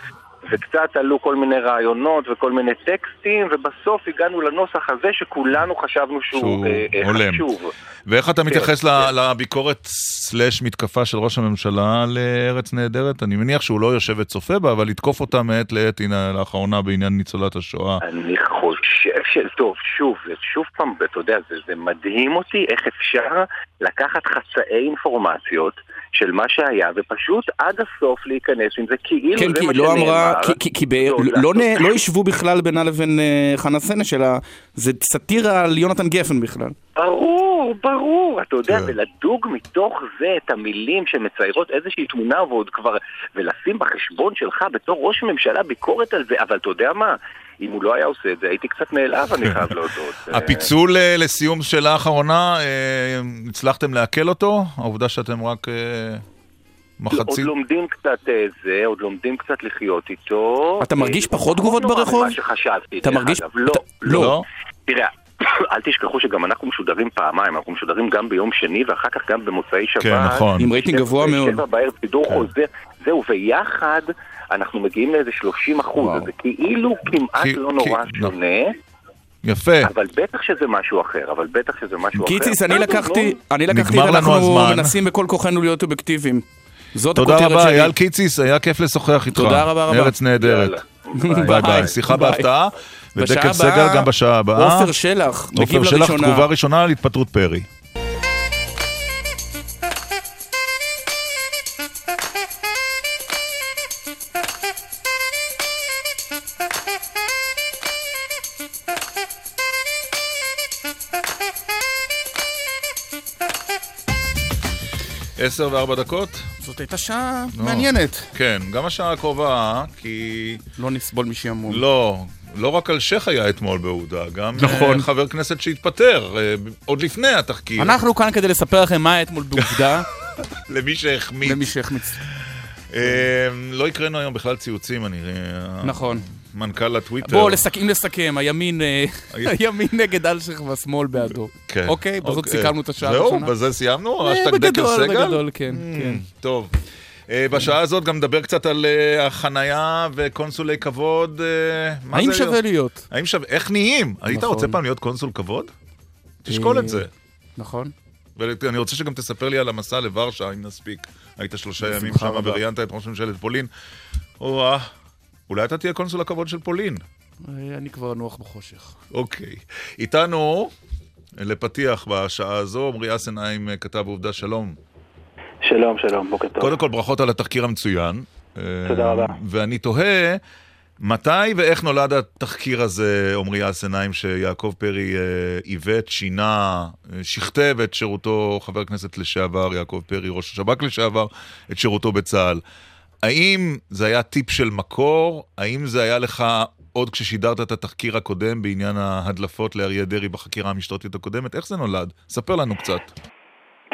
וקצת עלו כל מיני רעיונות וכל מיני טקסטים, ובסוף הגענו לנוסח הזה שכולנו חשבנו שהוא, שהוא אה, אה הולם. חשוב. ואיך אתה כן, מתייחס כן. לביקורת סלאש מתקפה של ראש הממשלה לארץ נהדרת? אני מניח שהוא לא יושב וצופה בה, אבל לתקוף אותה מעת לעת, הנה, לאחרונה בעניין ניצולת השואה. אני חושב ש... טוב, שוב, שוב פעם, אתה יודע, זה, זה מדהים אותי איך אפשר לקחת חצאי אינפורמציות. של מה שהיה, ופשוט עד הסוף להיכנס עם זה כאילו כן, זה מה לא שנאמר. כי, כי, כי ב... לא, לא, לא, לא ישבו בכלל בינה לבין uh, חנה סנש, אלא זה סאטירה על יונתן גפן בכלל. ברור, ברור, אתה יודע, כן. ולדוג מתוך זה את המילים שמציירות איזושהי תמונה ועוד כבר, ולשים בחשבון שלך בתור ראש ממשלה ביקורת על זה, אבל אתה יודע מה? אם הוא לא היה עושה את זה, הייתי קצת נעלב, אני חייב להודות. הפיצול אה, לסיום שאלה האחרונה, אה, הצלחתם לעכל אותו? העובדה שאתם רק... אה, מחצית? עוד לומדים קצת זה, עוד לומדים קצת לחיות איתו. אתה מרגיש פחות תגובות ברחוב? אתה מרגיש... לא, לא, לא. תראה, אל תשכחו שגם אנחנו משודרים פעמיים, אנחנו משודרים גם ביום שני ואחר כך גם במוצאי שבת. כן, נכון. עם רייטינג גבוה מאוד. שבע בערב סידור כן. חוזר, זהו, ויחד אנחנו מגיעים לאיזה 30 אחוז, זה כאילו כמעט כי, לא נורא כי, שונה. יפה. אבל בטח שזה משהו אחר, אבל בטח שזה משהו אחר. קיציס, אני לקחתי, אני לקחתי, ואנחנו מנסים בכל כוחנו להיות אובייקטיביים. זאת הכותרת שלי. תודה רבה, אייל קיציס, היה כיף לשוחח איתך. תודה רבה רבה. ארץ נהדרת. ביי ביי. שיחה בהפתעה. ודקל סגל גם בשעה הבאה. עופר שלח, מגיב לראשונה. עופר שלח, תגובה ראשונה על התפטרות פרי. עשר וארבע דקות? זאת הייתה שעה. מעניינת. כן, גם השעה הקרובה, כי... לא נסבול משעמום. לא, לא רק אלשיך היה אתמול בעובדה, גם נכון. אה, חבר כנסת שהתפטר, אה, עוד לפני התחקיר, אנחנו כאן כדי לספר לכם מה היה אתמול בעובדה, למי שהחמיץ. למי שהחמיץ. אה, לא הקראנו היום בכלל ציוצים, אני... נכון. מנכ"ל הטוויטר. בואו, אם לסכם, הימין הימין נגד אלשיך והשמאל בעדו. כן. אוקיי, בזאת אוקיי. סיכמנו את השעה זהו, הראשונה. בזה סיימנו? האשטג דקל בגדול, סגל? בגדול, כן, Mm, כן. טוב. אה, בשעה הזאת גם נדבר קצת על אה, החנייה וקונסולי כבוד. אה, האם שווה להיות? האם שווה? איך נהיים? היית נכון. רוצה פעם להיות קונסול כבוד? תשקול את זה. נכון. ואני רוצה שגם תספר לי על המסע לוורשה, אם נספיק. היית שלושה ימים שם. וראיינת את ראש ממשלת פולין. או-אה, אולי אתה תהיה קונסול הכבוד של פולין. אני כבר אנוח בחושך. אוקיי. איתנו, לפתיח בשעה הזו, עמרי אסנהיים, כתב עובדה שלום. שלום, שלום, בוקר טוב. קודם כל, ברכות על התחקיר המצוין. תודה רבה. ואני תוהה, מתי ואיך נולד התחקיר הזה, עמרי אסנהיים, שיעקב פרי אה, עיוות, שינה, אה, שכתב את שירותו, חבר הכנסת לשעבר, יעקב פרי, ראש השב"כ לשעבר, את שירותו בצה"ל. האם זה היה טיפ של מקור? האם זה היה לך עוד כששידרת את התחקיר הקודם בעניין ההדלפות לאריה דרעי בחקירה המשטרתית הקודמת? איך זה נולד? ספר לנו קצת.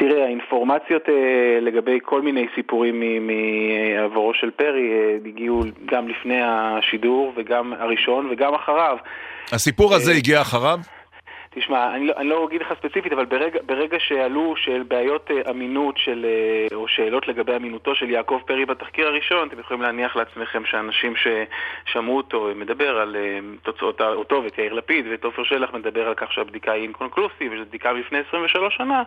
תראה, האינפורמציות אה, לגבי כל מיני סיפורים מעברו של פרי אה, הגיעו גם לפני השידור, וגם הראשון וגם אחריו. הסיפור הזה אה, הגיע אחריו? תשמע, אני לא, אני לא אגיד לך ספציפית, אבל ברגע, ברגע שעלו של בעיות אה, אמינות של, אה, או שאלות לגבי אמינותו של יעקב פרי בתחקיר הראשון, אתם יכולים להניח לעצמכם שאנשים ששמעו אותו מדבר על אה, תוצאות אותו ואת יאיר לפיד ואת עופר שלח מדבר על כך שהבדיקה היא אינקונקלוסיב, וזו בדיקה מלפני 23 שנה,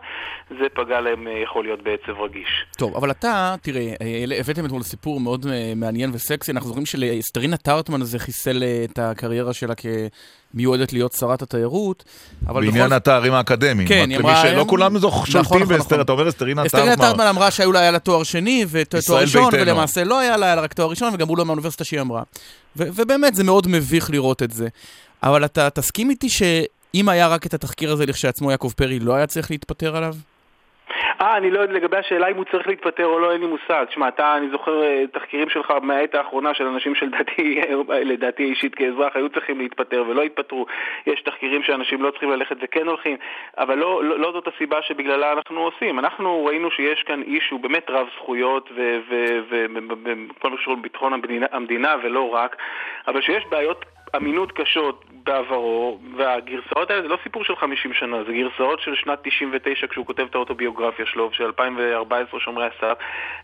זה פגע להם, יכול להיות בעצב רגיש. טוב, אבל אתה, תראה, אה, הבאתם אתמול סיפור מאוד מעניין וסקסי. אנחנו זוכרים שלסטרינה טרטמן הזה חיסל את הקריירה שלה כמיועדת להיות שרת התיירות. אבל בעניין בכל- התארים האקדמיים. כן, היא אמרה- שלא כולם נכון, שולטים נכון, באסתר, נכון. אתה אומר אסטרינה אסטרינה טרטמן. טרטמן אמרה היה לה תואר שני ותואר ראשון, ביתנו. ולמעשה לא היה לה היה לה רק תואר ראשון, וגם הוא לא מהאוניברסיטה שהיא אמרה. ו- ובאמת, זה מאוד מביך לראות את זה. אבל אתה תסכים איתי שאם היה רק את התחקיר הזה לכשעצמו, יעקב פרי לא היה צריך להתפטר עליו? אה, אני לא יודע לגבי השאלה אם הוא צריך להתפטר או לא, אין לי מושג. תשמע, אתה, אני זוכר אה, תחקירים שלך מהעת האחרונה של אנשים שלדעתי, לדעתי אישית כאזרח, היו צריכים להתפטר ולא התפטרו. יש תחקירים שאנשים לא צריכים ללכת וכן הולכים, אבל לא, לא, לא זאת הסיבה שבגללה אנחנו עושים. אנחנו ראינו שיש כאן איש שהוא באמת רב זכויות וכל מה שקשור לביטחון המדינה, ולא רק, אבל שיש בעיות אמינות קשות בעברו, והגרסאות האלה זה לא סיפור של 50 שנה, זה גרסאות של שנת 99 כשהוא כותב את האוטוביוגרפיה שלו, של 2014 שומרי הסף.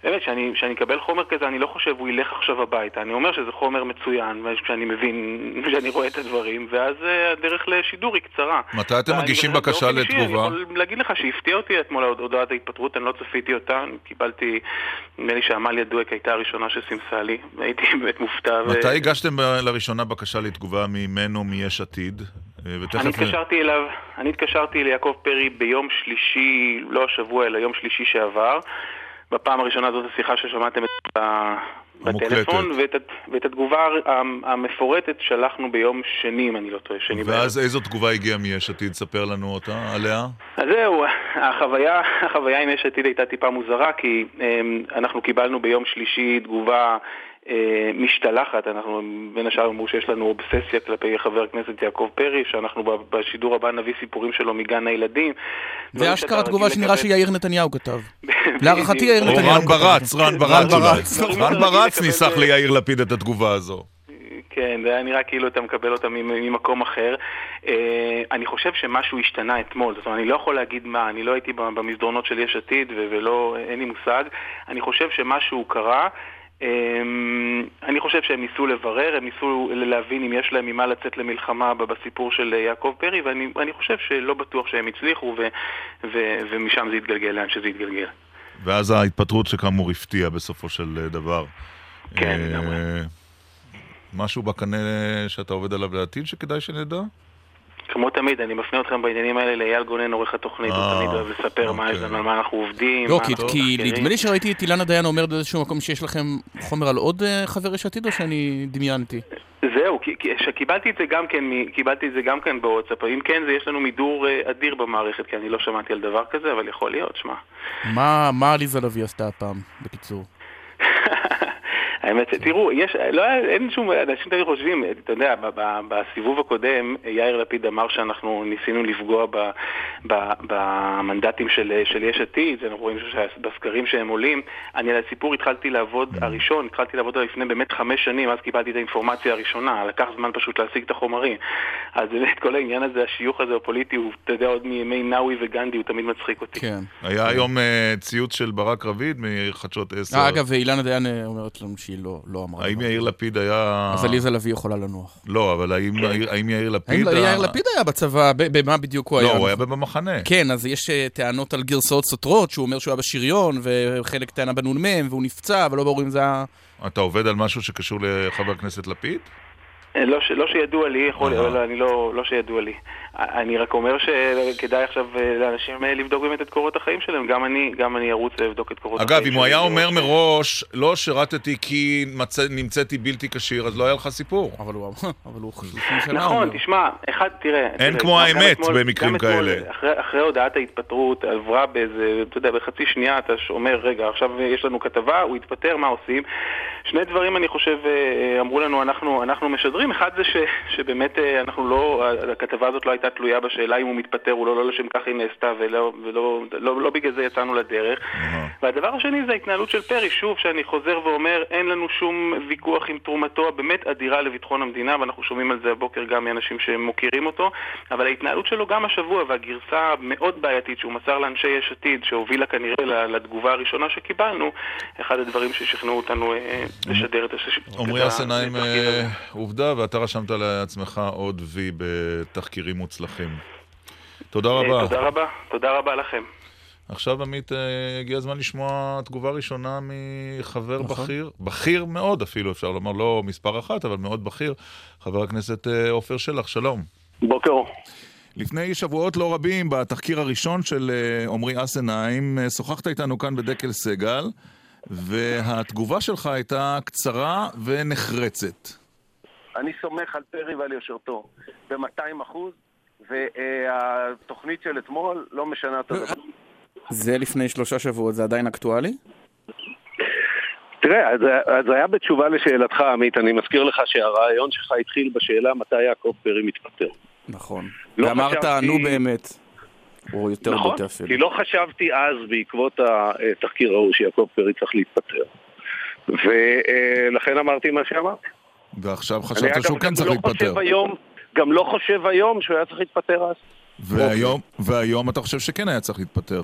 באמת, שאני, שאני אקבל חומר כזה, אני לא חושב הוא ילך עכשיו הביתה. אני אומר שזה חומר מצוין, כשאני מבין, כשאני רואה את הדברים, ואז אה, הדרך לשידור היא קצרה. מתי אתם מגישים בקשה אישי, אני לתגובה? יכול להגיד לך שהפתיע אותי אתמול הודעת ההתפטרות, אני לא צפיתי אותה, קיבלתי, נדמה לי שעמליה דואק הייתה הראשונה שסימסה לי, הייתי באמת מופתע. ו- מתי הגשתם ב- לראשונה בקשה לתגובה ממנו, מיש עתיד? אה, ותכף... אני התקשרתי אליו, אני התקשרתי ליעקב פרי ביום שלישי, לא השבוע, אלא יום שלישי שעבר. בפעם הראשונה זאת השיחה ששמעתם את ה- בטלפון, ואת, ואת התגובה המ- המפורטת שלחנו ביום שני, אם אני לא טועה, שני בערב. ואז איזו תגובה הגיעה מיש עתיד? ספר לנו אותה, עליה. אז זהו, החוויה, החוויה עם יש עתיד הייתה טיפה מוזרה, כי אמ, אנחנו קיבלנו ביום שלישי תגובה משתלחת, אנחנו בין השאר אמרו שיש לנו אובססיה כלפי חבר הכנסת יעקב פרי, שאנחנו בשידור הבא נביא סיפורים שלו מגן הילדים. זה אשכרה תגובה שנראה שיאיר נתניהו כתב. להערכתי יאיר נתניהו רן כתב. ברץ, רן ברץ רן אולי. ברץ. רן ברץ ניסח ליאיר לפיד את התגובה הזו. כן, זה היה נראה כאילו אתה מקבל אותה ממ- ממקום אחר. אה, אני חושב שמשהו השתנה אתמול, זאת אומרת, אני לא יכול להגיד מה, אני לא הייתי במסדרונות של יש עתיד ולא, אין לי מושג. אני חושב שמשהו קרה. אה, אני חושב שהם ניסו לברר, הם ניסו להבין אם יש להם ממה לצאת למלחמה בסיפור של אה, יעקב פרי, ואני חושב שלא בטוח שהם הצליחו, ו- ו- ומשם זה התגלגל לאן שזה התגלגל. ואז ההתפטרות שכאמור הפתיעה בסופו של אה, דבר. כן, אה, לגמרי. משהו בקנה שאתה עובד עליו לעתיד שכדאי שנדע? כמו תמיד, אני מפנה אתכם בעניינים האלה לאייל גונן, עורך התוכנית, הוא אה, תמיד אוהב לספר מה יש אוקיי. לנו, על מה אנחנו עובדים, לא, כי-. נדמה לי שראיתי את אילנה דיין אומרת באיזשהו מקום שיש לכם חומר על עוד אה, חבר יש עתיד, או שאני דמיינתי? זהו, שקיבלתי את זה גם כן, קיבלתי את זה גם כן בוואטסאפ, אם כן זה יש לנו מידור אה, אדיר במערכת, כי אני לא שמעתי על דבר כזה, אבל יכול להיות, שמע. מה, מה עליזה לביא עשתה הפעם, בקיצור? האמת, תראו, יש, לא, אין שום, אנשים תמיד חושבים, אתה יודע, בסיבוב הקודם יאיר לפיד אמר שאנחנו ניסינו לפגוע ב, ב, במנדטים של, של יש עתיד, אנחנו רואים בסקרים שהם עולים. אני על הסיפור התחלתי לעבוד הראשון, התחלתי לעבוד עליו לפני באמת חמש שנים, אז קיבלתי את האינפורמציה הראשונה, לקח זמן פשוט להשיג את החומרים. אז באמת כל העניין הזה, השיוך הזה הפוליטי, הוא, אתה יודע, עוד מימי נאווי וגנדי, הוא תמיד מצחיק אותי. כן. היה היום uh, ציוץ של ברק רביד מחדשות 10. אה, אגב, אילנה דיין אה, אומרת לנו שהיא לא, לא אמרה. האם יאיר לפיד היה... אז עליזה לביא יכולה לנוח. לא, אבל האם, האם יאיר לפיד... האם יאיר לפיד היה בצבא? במה בדיוק הוא לא, היה? לא, הוא היה במחנה. כן, אז יש טענות על גרסאות סותרות, שהוא אומר שהוא היה בשריון, וחלק טענה בנ"מ, והוא נפצע, ולא ברור אם זה היה... אתה עובד על משהו שקשור לחבר הכנסת לפיד? לא, ש, לא שידוע לי, יכול, אבל אני לא, לא שידוע לי. אני רק אומר שכדאי עכשיו אה, לאנשים אה, לבדוק באמת את קורות החיים שלהם, גם אני, גם אני ארוץ לבדוק את קורות אגב, החיים שלהם. אגב, אם הוא היה אומר מראש, לא שירתתי כי מצא, נמצאתי בלתי כשיר, אז לא היה לך סיפור. אבל הוא אבל הוא נכון, תשמע, אחד, תראה... אין תראה, כמו האמת אתמול, במקרים כאלה. אחרי, אחרי הודעת ההתפטרות, עברה באיזה, אתה יודע, בחצי שנייה אתה אומר, רגע, עכשיו יש לנו כתבה, הוא התפטר, מה עושים? שני דברים אני חושב אה, אמרו לנו, אנחנו, אנחנו משדרים, אחד זה ש, שבאמת אנחנו לא, הכתבה הזאת לא הייתה תלויה בשאלה אם הוא מתפטר או לא, לא לשם כך היא נעשתה ולא, ולא לא, לא בגלל זה יצאנו לדרך. והדבר השני זה ההתנהלות של פרי, שוב, שאני חוזר ואומר, אין לנו שום ויכוח עם תרומתו הבאמת אדירה לביטחון המדינה, ואנחנו שומעים על זה הבוקר גם מאנשים שמוקירים אותו, אבל ההתנהלות שלו גם השבוע והגרסה המאוד בעייתית שהוא מסר לאנשי יש עתיד, שהובילה כנראה לתגובה הראשונה שקיבלנו, אחד הדברים ששכנעו אותנו אה, לשדר את השש... עמרי אסנאים עובדה, ואתה רשמת לעצמך עוד וי בתחקירים מוצלחים. תודה רבה. תודה רבה, תודה רבה לכם. עכשיו, עמית, הגיע הזמן לשמוע תגובה ראשונה מחבר נכון. בכיר, בכיר מאוד אפילו, אפשר לומר, לא מספר אחת, אבל מאוד בכיר, חבר הכנסת עופר שלח, שלום. בוקר. לפני שבועות לא רבים, בתחקיר הראשון של עמרי אסנאים, שוחחת איתנו כאן בדקל סגל, והתגובה שלך הייתה קצרה ונחרצת. אני סומך על פרי ועל יושרתו ב-200 אחוז, והתוכנית של אתמול לא משנה את הדבר. זה לפני שלושה שבועות, זה עדיין אקטואלי? תראה, אז, אז היה בתשובה לשאלתך, עמית, אני מזכיר לך שהרעיון שלך התחיל בשאלה מתי יעקב פרי מתפטר. נכון. לא ואמרת, חשבתי... נו באמת. או יותר נכון, בוטה אפילו. כי לא חשבתי אז, בעקבות התחקיר ההוא, שיעקב פרי צריך להתפטר. ולכן אמרתי מה שאמרתי. ועכשיו חשבת שהוא כן צריך לא להתפטר. היום, גם לא חושב היום שהוא היה צריך להתפטר אז. והיום, והיום אתה חושב שכן היה צריך להתפטר.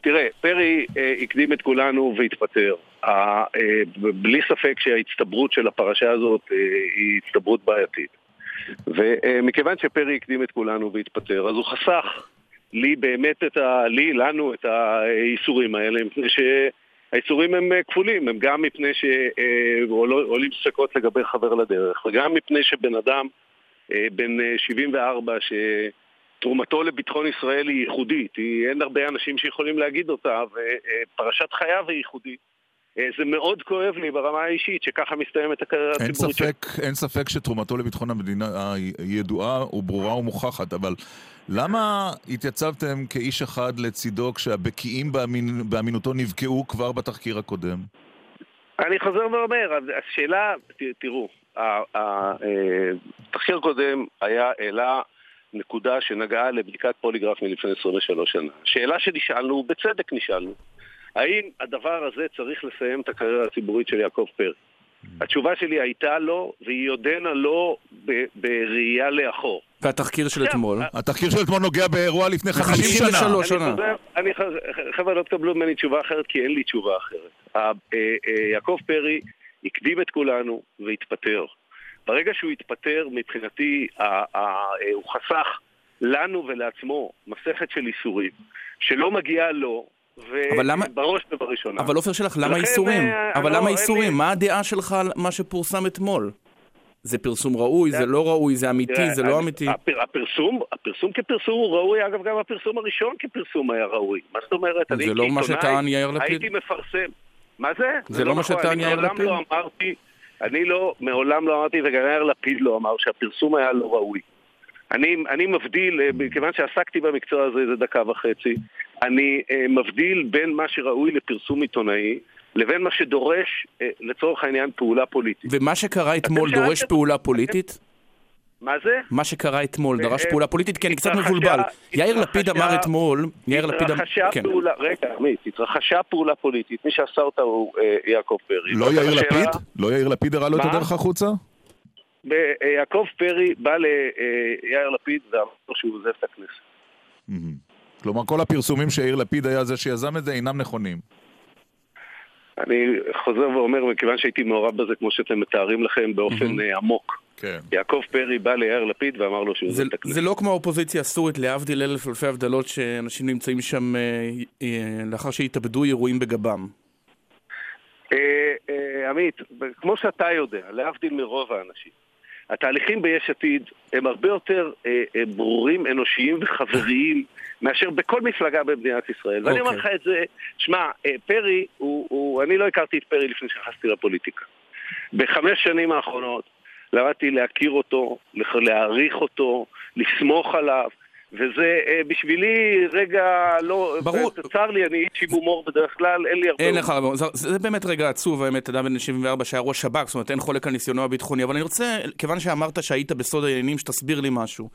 תראה, פרי אה, הקדים את כולנו והתפטר. אה, בלי ספק שההצטברות של הפרשה הזאת אה, היא הצטברות בעייתית. ומכיוון שפרי הקדים את כולנו והתפטר, אז הוא חסך לי באמת את ה... לי, לנו, את האיסורים האלה, מפני שהאיסורים הם כפולים, הם גם מפני שעולים ספקות לגבי חבר לדרך, וגם מפני שבן אדם בן 74 ש... תרומתו לביטחון ישראל היא ייחודית, היא, אין הרבה אנשים שיכולים להגיד אותה, ופרשת חייו היא ייחודית. זה מאוד כואב לי ברמה האישית שככה מסתיימת הקריירה הציבורית שלו. אין ספק שתרומתו לביטחון המדינה היא ידועה וברורה ומוכחת, אבל למה התייצבתם כאיש אחד לצידו כשהבקיאים באמין, באמינותו נבקעו כבר בתחקיר הקודם? אני חוזר ואומר, השאלה, תראו, התחקיר הקודם היה העלה נקודה שנגעה לבדיקת פוליגרף מלפני 23 שנה. שאלה שנשאלנו, בצדק נשאלנו, האם הדבר הזה צריך לסיים את הקריירה הציבורית של יעקב פרי? התשובה שלי הייתה לא, והיא עודנה לא בראייה לאחור. והתחקיר של אתמול? התחקיר של אתמול נוגע באירוע לפני 50 שנה. 53 שנה. חבר'ה, לא תקבלו ממני תשובה אחרת, כי אין לי תשובה אחרת. יעקב פרי הקדים את כולנו והתפטר. ברגע שהוא התפטר, מבחינתי, הוא חסך לנו ולעצמו מסכת של איסורים, שלא מגיעה לו, ובראש ובראשונה. אבל עופר שלך, למה איסורים? אבל למה איסורים? מה הדעה שלך על מה שפורסם אתמול? זה פרסום ראוי, זה לא ראוי, זה אמיתי, זה לא אמיתי. הפרסום, הפרסום כפרסום הוא ראוי, אגב גם הפרסום הראשון כפרסום היה ראוי. מה זאת אומרת? זה לא מה שטען יאיר לפיד? הייתי מפרסם. מה זה? זה לא מה נכון, שטען יאיר לפיד? לא אמרתי... אני לא, מעולם לא אמרתי, וגם יאיר לפיד לא אמר שהפרסום היה לא ראוי. אני, אני מבדיל, אה, מכיוון שעסקתי במקצוע הזה איזה דקה וחצי, אני אה, מבדיל בין מה שראוי לפרסום עיתונאי לבין מה שדורש, אה, לצורך העניין, פעולה פוליטית. ומה שקרה אתמול דורש פעולה פוליטית? מה זה? מה שקרה אתמול דרש אה, פעולה פוליטית? כי אני קצת התרחשה- מבולבל. יאיר התרחשה- לפיד אמר אתמול, יאיר לפיד אמר... התרחשה כן. פעולה, רגע, עמית, התרחשה פעולה פוליטית, מי שעשה אותה הוא אה, יעקב פרי. לא יאיר לפיד? לא יאיר לפיד הראה לו את? הדרך החוצה? ב- אה, יעקב פרי בא ליאיר לפיד ואמר לו שהוא עוזב את הכנסת. כלומר, כל הפרסומים שיאיר לפיד היה זה שיזם את זה אינם נכונים. אני חוזר ואומר, מכיוון שהייתי מעורב בזה, כמו שאתם מתארים לכם, באופן אה, עמוק. כן. יעקב פרי בא ליאיר לפיד ואמר לו שהוא זה, עוזב את הכנסת. זה לא כמו האופוזיציה הסורית, להבדיל אלף אלפי הבדלות, שאנשים נמצאים שם אה, אה, לאחר שהתאבדו ירויים בגבם. אה, אה, עמית, כמו שאתה יודע, להבדיל מרוב האנשים, התהליכים ביש עתיד הם הרבה יותר אה, אה, ברורים, אנושיים וחבריים מאשר בכל מפלגה במדינת ישראל. ואני אומר אוקיי. לך את זה, שמע, אה, פרי, הוא, הוא, אני לא הכרתי את פרי לפני שנכנסתי לפוליטיקה. בחמש שנים האחרונות למדתי להכיר אותו, להעריך אותו, לסמוך עליו. וזה אה, בשבילי רגע לא... ברור. צר לי, אני איש עם הומור בדרך כלל, אין לי הרבה... אין לך, זה, זה באמת רגע עצוב, האמת, אדם בן 74 שהיה ראש שב"כ, זאת אומרת, אין חולק על ניסיונו הביטחוני, אבל אני רוצה, כיוון שאמרת שהיית בסוד העניינים, שתסביר לי משהו.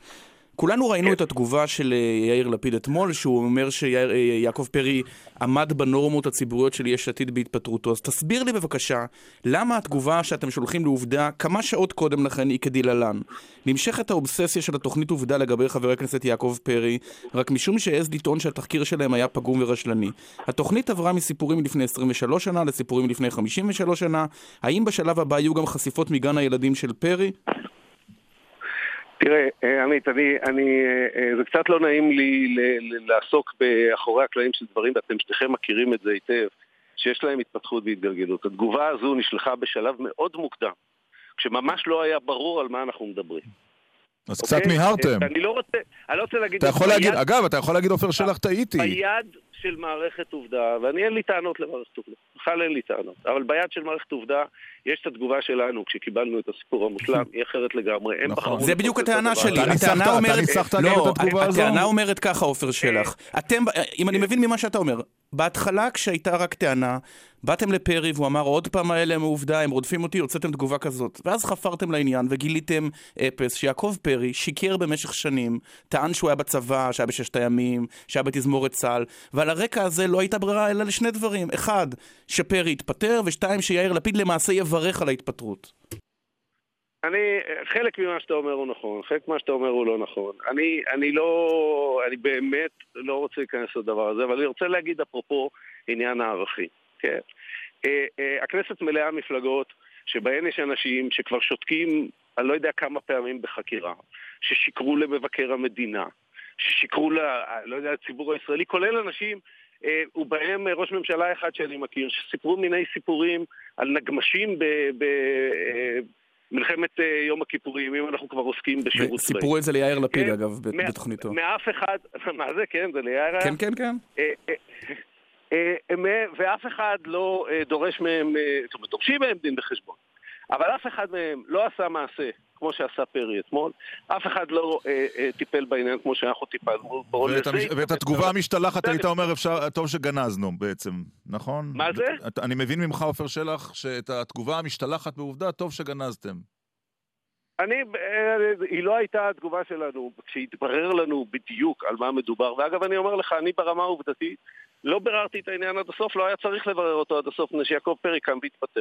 כולנו ראינו את התגובה של אה, יאיר לפיד אתמול, שהוא אומר שיעקב פרי עמד בנורמות הציבוריות של יש עתיד בהתפטרותו. אז תסביר לי בבקשה, למה התגובה שאתם שולחים לעובדה כמה שעות קודם לכן היא כדלהלן? נמשכת האובססיה של התוכנית עובדה לגבי חבר הכנסת יעקב פרי, רק משום שהעז לטעון שהתחקיר שלהם היה פגום ורשלני. התוכנית עברה מסיפורים לפני 23 שנה לסיפורים לפני 53 שנה. האם בשלב הבא יהיו גם חשיפות מגן הילדים של פרי? תראה, אה, עמית, אני, אני, אה, אה, זה קצת לא נעים לי לעסוק באחורי הקלעים של דברים, ואתם שניכם מכירים את זה היטב, שיש להם התפתחות והתגלגלות. התגובה הזו נשלחה בשלב מאוד מוקדם, כשממש לא היה ברור על מה אנחנו מדברים. אז אוקיי? קצת מיהרתם. אני לא רוצה, אני לא רוצה להגיד... אתה יכול ביד- להגיד, אגב, אתה יכול להגיד, עופר שלח, טעיתי. ביד של מערכת עובדה, ואני אין לי טענות למערכת עובדה, בכלל אין לי טענות, אבל ביד של מערכת עובדה יש את התגובה שלנו כשקיבלנו את הסיפור המושלם, היא אחרת לגמרי, הם נכון. בחרו... זה בדיוק לעשות את הטענה שלי. ניסחת- הטענה אומרת... לא, את התגובה הזו? הטענה אומרת ככה, עופר שלח. אתם, אם אני מבין ממה שאתה אומר, בהתחלה כשהייתה רק טענה, באתם לפרי והוא אמר עוד פעם האלה הם עובדה, הם רודפים אותי, הוצאתם תגובה כזאת. ואז חפרתם לעניין וגיליתם אפס, שיעקב פרי שיקר במשך שנים, טען שהוא היה בצבא, שהיה בששת הימים, שהיה בתזמורת צה"ל, ועל הרקע הזה לא הייתה ברירה אלא לשני דברים. אחד, שפרי יתפטר, ושתיים, שיאיר לפיד למעשה יברך על ההתפטרות. אני, חלק ממה שאתה אומר הוא נכון, חלק ממה שאתה אומר הוא לא נכון. אני, אני לא, אני באמת לא רוצה להיכנס לדבר הזה, אבל אני רוצה להגיד אפרופו עניין הערכים, כן? אה, אה, הכנסת מלאה מפלגות שבהן יש אנשים שכבר שותקים, אני לא יודע כמה פעמים בחקירה, ששיקרו למבקר המדינה, ששיקרו. לא יודע, לציבור הישראלי, כולל אנשים ובהם אה, ראש ממשלה אחד שאני מכיר, שסיפרו מיני סיפורים על נגמשים ב... ב אה, אה, יום הכיפורים, אם אנחנו כבר עוסקים בשירות צבאי. וסיפרו את זה ליאיר לפיד, כן, אגב, ב- מה- בתוכניתו. מאף אחד, מה זה, כן, זה ליאיר. כן, כן, כן. אה, אה, אה, אה, ואף אחד לא אה, דורש מהם, אה, זאת אומרת, דורשים מהם דין וחשבון. אבל אף אחד מהם לא עשה מעשה, כמו שעשה פרי אתמול, אף אחד לא אה, אה, טיפל בעניין כמו שאנחנו טיפלנו בו. ואת המש- ואת התגובה המשתלחת היית אומר, אפשר, טוב שגנזנו בעצם, נכון? מה זה? אני מבין ממך, עופר שלח, שאת התגובה המשתלחת בעובדה, טוב שגנזתם. אני, אה, היא לא הייתה התגובה שלנו כשהתברר לנו בדיוק על מה מדובר. ואגב, אני אומר לך, אני ברמה העובדתית לא ביררתי את העניין עד הסוף, לא היה צריך לברר אותו עד הסוף, מפני שיעקב פרי קם והתפטר.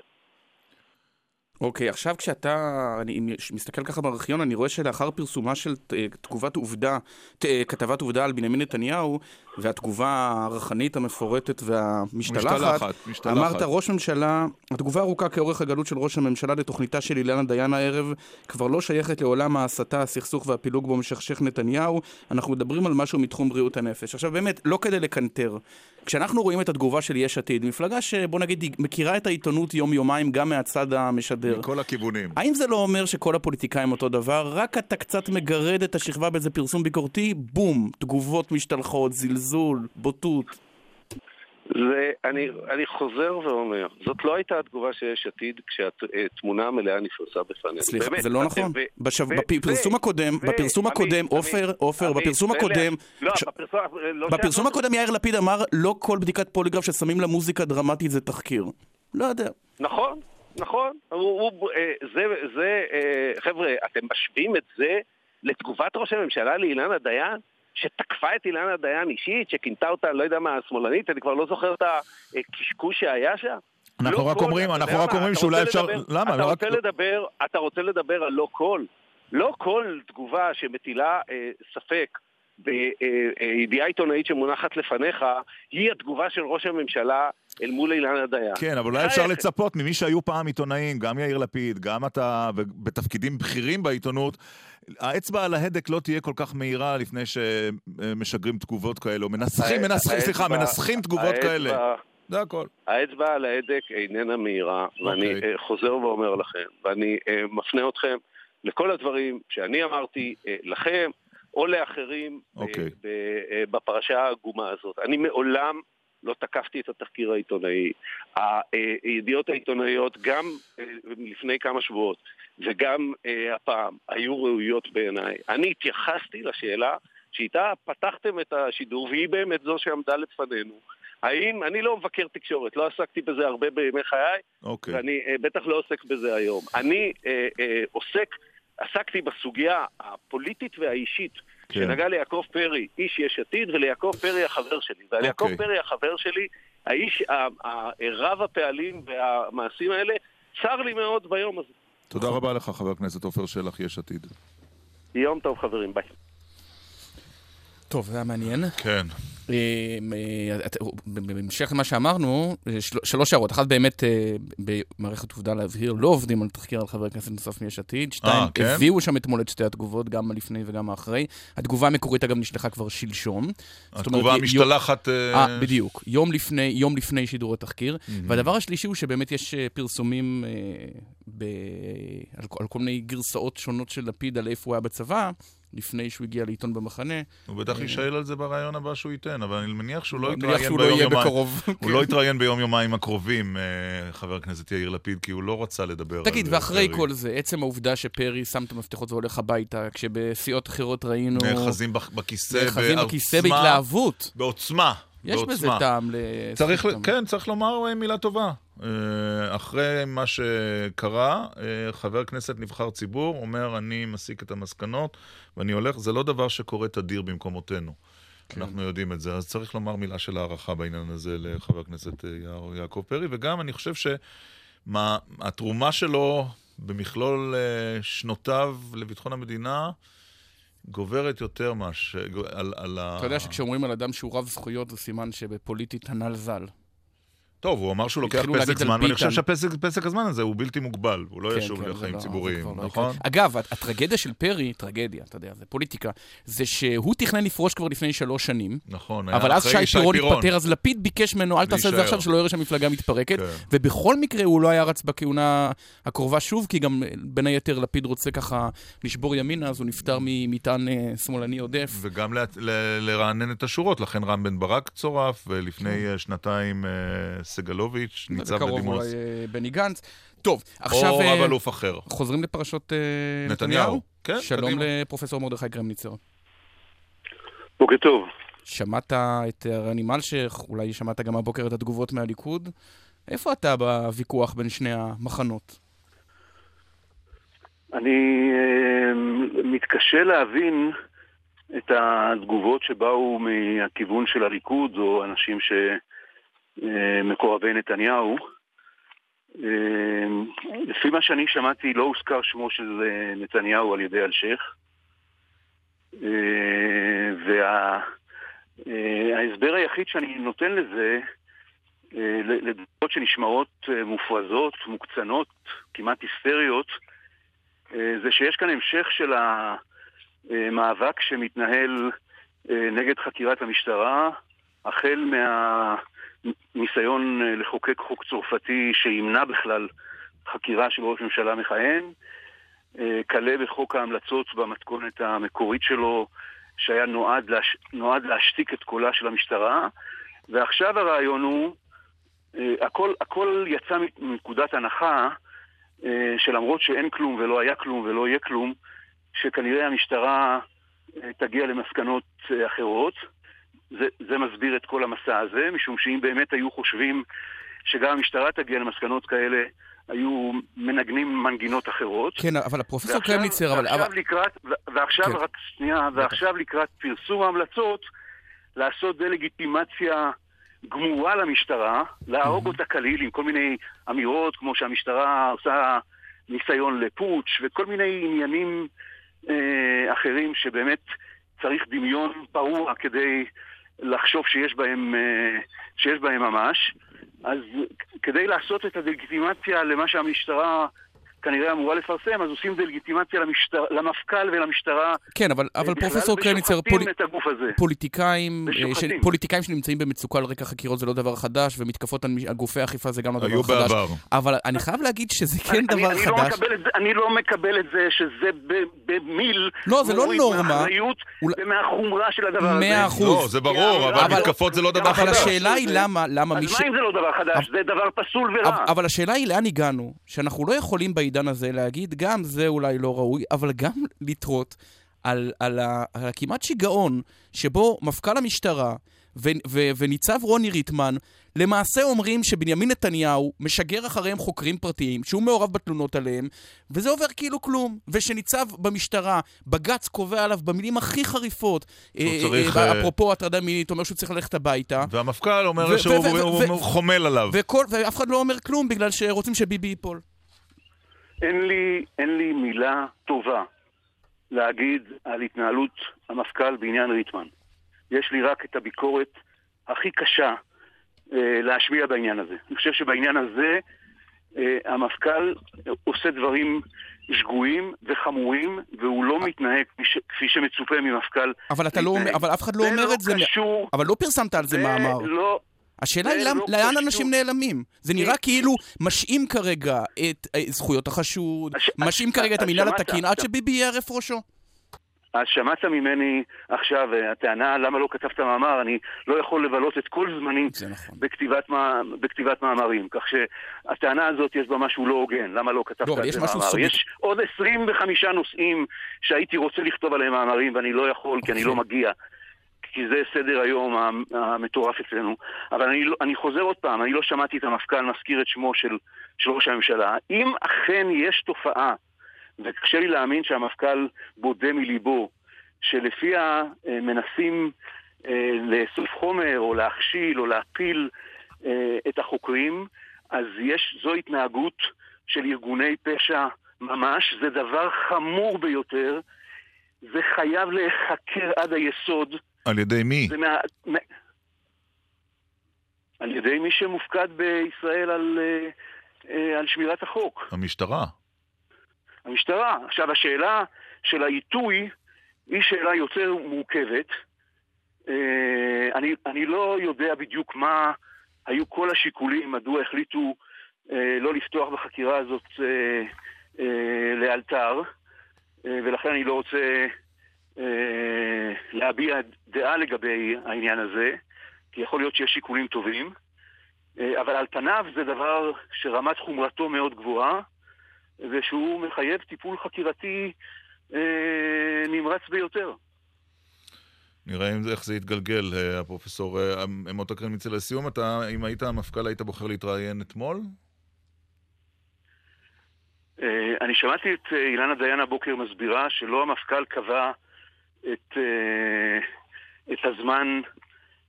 אוקיי, עכשיו כשאתה, אני מסתכל ככה בארכיון, אני רואה שלאחר פרסומה של אה, תגובת עובדה, אה, כתבת עובדה על בנימין נתניהו, והתגובה הערכנית, המפורטת והמשתלחת, משתלחת, משתלחת. אמרת ראש ממשלה, התגובה ארוכה כאורך הגלות של ראש הממשלה לתוכניתה של אילנה דיין הערב, כבר לא שייכת לעולם ההסתה, הסכסוך והפילוג בו משכשך נתניהו, אנחנו מדברים על משהו מתחום בריאות הנפש. עכשיו באמת, לא כדי לקנטר, כשאנחנו רואים את התגובה של יש עתיד, מפלגה שבוא נגיד מכירה את העיתונות יום-יומיים גם מהצד המשדר, מכל הכיוונים. האם זה לא אומר שכל הפוליטיקאים אותו דבר, רק אתה קצת מגרד את השכבה באיזה פרסום ביקורתי, בום, תגובות משתלחות, זלזול, בוטות. זה, אני, אני חוזר ואומר, זאת לא הייתה התגובה של יש עתיד כשהתמונה המלאה נפרסה בפנינו. סליחה, באמת, זה לא נכון. ו- בשב- ו- בפרסום ו- הקודם, ו- בפרסום עמית, הקודם, עופר, עופר, בפרסום הקודם, לא, ש- בפרסום, לא בפרסום הקודם יאיר לפיד אמר, לא כל בדיקת פוליגרף ששמים למוזיקה דרמטית זה תחקיר. לא יודע. נכון, נכון. הוא, הוא, אה, זה, זה, אה, חבר'ה, אתם משווים את זה לתגובת ראש הממשלה לאילנה דיין? שתקפה את אילנה דיין אישית, שכינתה אותה, לא יודע מה, שמאלנית, אני כבר לא זוכר את הקשקוש שהיה שם. אנחנו לא רק אומרים, אנחנו רק אומרים שאולי אפשר... למה? אתה רק- רוצה לדבר, אתה רוצה לדבר על לא קול. לא כל תגובה שמטילה אה, ספק בידיעה עיתונאית שמונחת לפניך, היא התגובה של ראש הממשלה אל מול אילנה דיין. כן, אבל אולי אפשר בחייך. לצפות ממי שהיו פעם עיתונאים, גם יאיר לפיד, גם אתה, בתפקידים בכירים בעיתונות, האצבע על ההדק לא תהיה כל כך מהירה לפני שמשגרים תגובות כאלה, או מנסחים, מנסחים, סליחה, מנסחים תגובות האצבע- כאלה. זה הכל. האצבע על ההדק איננה מהירה, ואני אוקיי. אה, חוזר ואומר לכם, ואני אה, מפנה אתכם לכל הדברים שאני אמרתי אה, לכם או לאחרים אוקיי. ב- אה, בפרשה העגומה הזאת. אני מעולם לא תקפתי את התחקיר העיתונאי. הידיעות העיתונאיות, גם אה, לפני כמה שבועות וגם אה, הפעם, היו ראויות בעיניי. אני התייחסתי לשאלה שאיתה פתחתם את השידור, והיא באמת זו שעמדה לפנינו. האם, אני לא מבקר תקשורת, לא עסקתי בזה הרבה בימי חיי, אוקיי. ואני אה, בטח לא עוסק בזה היום. אני אה, אה, עוסק, עסקתי בסוגיה הפוליטית והאישית כן. שנגע ליעקב פרי, איש יש עתיד, וליעקב פרי החבר שלי. ועל יעקב אוקיי. פרי החבר שלי, האיש, רב הפעלים והמעשים האלה, צר לי מאוד ביום הזה. תודה רבה לך, חבר הכנסת עופר שלח, יש עתיד. יום טוב חברים, ביי. טוב, זה היה מעניין. כן. אה, אה, את- בהמשך למה שאמרנו, אה, של- שלוש הערות. אחת באמת, אה, במערכת עובדה להבהיר, לא עובדים על תחקיר על חבר הכנסת נוסף מיש עתיד. שתיים, כן? הביאו שם אתמול את שתי התגובות, גם הלפני וגם האחרי. התגובה המקורית אגב נשלחה כבר שלשום. התגובה המשתלחת... אה, בדיוק. יום לפני, לפני שידור התחקיר. והדבר השלישי הוא שבאמת יש אה, פרסומים אה, על כל מיני גרסאות שונות של לפיד על איפה הוא היה בצבא, לפני שהוא הגיע לעיתון במחנה. הוא בטח אה, יישאל על זה ברעיון הבא שהוא ייתן, אבל אני מניח שהוא לא יתראיין לא יהיה ביום-יומיים. בקרוב. הוא. לא יתראיין ביום-יומיים הקרובים, אה, חבר הכנסת יאיר לפיד, כי הוא לא רצה לדבר על... תגיד, אה, ואחרי. כל זה, עצם העובדה שפרי שם את המפתחות והולך הביתה, כשבסיעות אחרות ראינו... נאחזים בכיסא נאחזים בכיסא בעוצמה- בהתלהבות. בעוצמה. יש בזה. טעם ל... צריך. כן, צריך לומר אה, מילה טובה. אה, אחרי מה שקרה, אה, חבר כנסת נבחר ציבור אומר, אני מסיק את המסקנות ואני הולך, זה לא דבר שקורה תדיר במקומותינו. כן. אנחנו יודעים את זה, אז צריך לומר מילה של הערכה בעניין הזה לחבר הכנסת יעקב פרי, וגם אני חושב שהתרומה שלו במכלול שנותיו לביטחון המדינה גוברת יותר מש... על, על. אתה יודע שכשאומרים על אדם שהוא רב זכויות, זה סימן שבפוליטית הנ"ל ז"ל. טוב, הוא אמר שהוא לוקח פסק זמן, ואני חושב. שפסק הזמן הזה הוא בלתי מוגבל, הוא לא כן, ישוב כן, לחיים לא- ציבוריים, לא נכון? אגב, הט- הטרגדיה של פרי, טרגדיה, אתה יודע, זה פוליטיקה, זה שהוא תכנן לפרוש כבר לפני שלוש שנים, נכון, אבל אז שי פירון התפטר, אז לפיד ביקש ממנו, אל תעשה את זה. עכשיו, שלא יראה שהמפלגה מתפרקת. כן. ובכל מקרה הוא לא היה רץ בכהונה הקרובה שוב, כי גם בין היתר לפיד רוצה ככה לשבור ימינה, אז הוא נפטר ממטען אה, שמאלני עודף. וגם לרענן את השורות, לכן רם בן ברק צורף, ולפני אה, שנתיים אה, סגלוביץ', ניצב בקרוב בדימוס, אולי אה, בני גנץ. טוב, עכשיו או אה, רב אלוף אחר. חוזרים לפרשות אה, נתניהו. נתניהו. כן, שלום קדימה. לפרופסור מרדכי קרמניצר. בוקר טוב. שמעת את רני מלשך, אולי שמעת גם הבוקר את התגובות מהליכוד. איפה אתה בוויכוח בין שני המחנות? אני מתקשה להבין את התגובות שבאו מהכיוון של הליכוד, או אנשים שמקורבי נתניהו. אה, לפי מה שאני שמעתי, לא הוזכר שמו של אה, נתניהו על ידי אלשיך. וההסבר היחיד שאני נותן לזה, אה, לדעות שנשמעות אה, מופרזות, מוקצנות, כמעט היסטריות, אה, זה שיש כאן המשך של המאבק שמתנהל אה, נגד חקירת המשטרה, החל מהניסיון אה, לחוקק חוק צרפתי שימנע בכלל חקירה של ראש ממשלה מכהן, אה, כלה בחוק ההמלצות במתכונת המקורית שלו, שהיה נועד, להש... נועד להשתיק את קולה של המשטרה, ועכשיו הרעיון הוא, אה, הכל, הכל יצא מנקודת הנחה שלמרות שאין כלום ולא היה כלום ולא יהיה כלום, שכנראה המשטרה תגיע למסקנות אחרות. זה, זה מסביר את כל המסע הזה, משום שאם באמת היו חושבים שגם המשטרה תגיע למסקנות כאלה, היו מנגנים מנגינות אחרות. כן, אבל הפרופסור קרמניצר, אבל... ועכשיו אבל- לקראת, ועכשיו כן. רק שנייה, ועכשיו לקראת פרסום ההמלצות, לעשות דה-לגיטימציה גמורה למשטרה, להרוג אותה כליל עם כל מיני אמירות, כמו שהמשטרה עושה ניסיון לפוטש, וכל מיני עניינים אה, אחרים שבאמת צריך דמיון פרוע כדי לחשוב שיש בהם, אה, שיש בהם ממש. אז כדי לעשות את הדה-לגיטימציה למה שהמשטרה כנראה אמורה לפרסם, אז עושים דה-לגיטימציה למשטר, למפכ"ל ולמשטרה. כן, אבל, אבל בכלל, פרופסור קרניצר. את הזה. פוליטיקאים, אה, ש... פוליטיקאים שנמצאים במצוקה על רקע חקירות זה לא דבר חדש, ומתקפות על גופי אכיפה זה גם לא דבר היו חדש. בעבר. אבל אני חייב להגיד שזה כן אני, דבר אני לא חדש. מקבל את זה, אני לא מקבל את זה שזה במיל לא, זה לא נורמה. מהאחריות ומהחומרה של הדבר הזה. מאה אחוז. לא, זה ברור, אבל מתקפות זה לא דבר אבל חדש. השאלה היא למה, למה מי אז ש... מה אם זה לא דבר חדש? זה דבר פסול ורע. אבל, אבל השאלה היא לאן הגענו, שאנחנו לא יכולים בעידן הזה להגיד, גם זה אולי לא ראוי, אבל גם לתהות על, על, ה, על הכמעט שיגעון שבו מפכ"ל המשטרה ו, ו, וניצב רוני ריטמן למעשה אומרים שבנימין נתניהו משגר אחריהם חוקרים פרטיים, שהוא מעורב בתלונות עליהם, וזה עובר כאילו כלום. ושניצב במשטרה, בג"ץ קובע עליו במילים הכי חריפות, אה, צריך, אה, אה, אפרופו הטרדה מינית, אומר שהוא צריך ללכת הביתה. והמפכ"ל אומר שהוא חומל עליו. וכל, ואף אחד לא אומר כלום בגלל שרוצים שביבי ייפול. אין לי, אין לי מילה טובה להגיד על התנהלות המפכ"ל בעניין ריטמן. יש לי רק את הביקורת הכי קשה אה, להשמיע בעניין הזה. אני חושב שבעניין הזה אה, המפכ"ל עושה דברים שגויים וחמורים, והוא לא מתנהג כפי, ש, כפי שמצופה ממפכ"ל. אבל אתה לא אומר. אבל אף אחד לא אומר את זה. קשור, אבל לא פרסמת על זה זה מאמר. לא... השאלה היא למ- לא לאן קשור. אנשים נעלמים. זה נראה כאילו משעים כרגע את אה, זכויות החשוד, הש- משעים כרגע את המינהל התקין עד שביבי יערף ראשו. אז שמעת ממני עכשיו, אה, הטענה למה לא כתבת מאמר, אני לא יכול לבלות את כל זמני נכון. בכתיבת, מא- בכתיבת מאמרים. כך שהטענה הזאת יש בה משהו לא הוגן, למה לא כתבת לא, זה משהו מאמר. סוביק- יש עוד 25 נושאים שהייתי רוצה לכתוב עליהם מאמרים ואני לא יכול, כי אני אוקיי. לא מגיע. כי זה סדר היום המ- המטורף אצלנו. אבל אני, לא, אני חוזר עוד פעם, אני לא שמעתי את המפכ"ל מזכיר את שמו של, של ראש הממשלה. אם אכן יש תופעה, וקשה לי להאמין שהמפכ"ל בודה מליבו, שלפיה מנסים אה, לאסוף חומר או להכשיל או להפיל אה, את החוקרים, אז יש, זו התנהגות של ארגוני פשע ממש, זה דבר חמור ביותר, זה חייב להיחקר עד היסוד. על ידי מי? זה מה... על ידי מי שמופקד בישראל על, אה, אה, על שמירת החוק. המשטרה. המשטרה. עכשיו, השאלה של העיתוי היא שאלה יותר מורכבת. אה, אני, אני לא יודע בדיוק מה היו כל השיקולים, מדוע החליטו לא לפתוח בחקירה הזאת לאלתר, ולכן אני לא רוצה להביע דעה לגבי העניין הזה, כי יכול להיות שיש שיקולים טובים, אה, אבל על פניו זה דבר שרמת חומרתו מאוד גבוהה, ושהוא מחייב טיפול חקירתי אה, נמרץ ביותר. נראה אם זה, איך זה יתגלגל, אה, הפרופסור אה, מוטה קרמיצה. לסיום, אתה, אם היית המפכ"ל, היית בוחר להתראיין אתמול? אה, אני שמעתי את אה, אילנה דיין הבוקר מסבירה שלא המפכ"ל קבע את, אה, את הזמן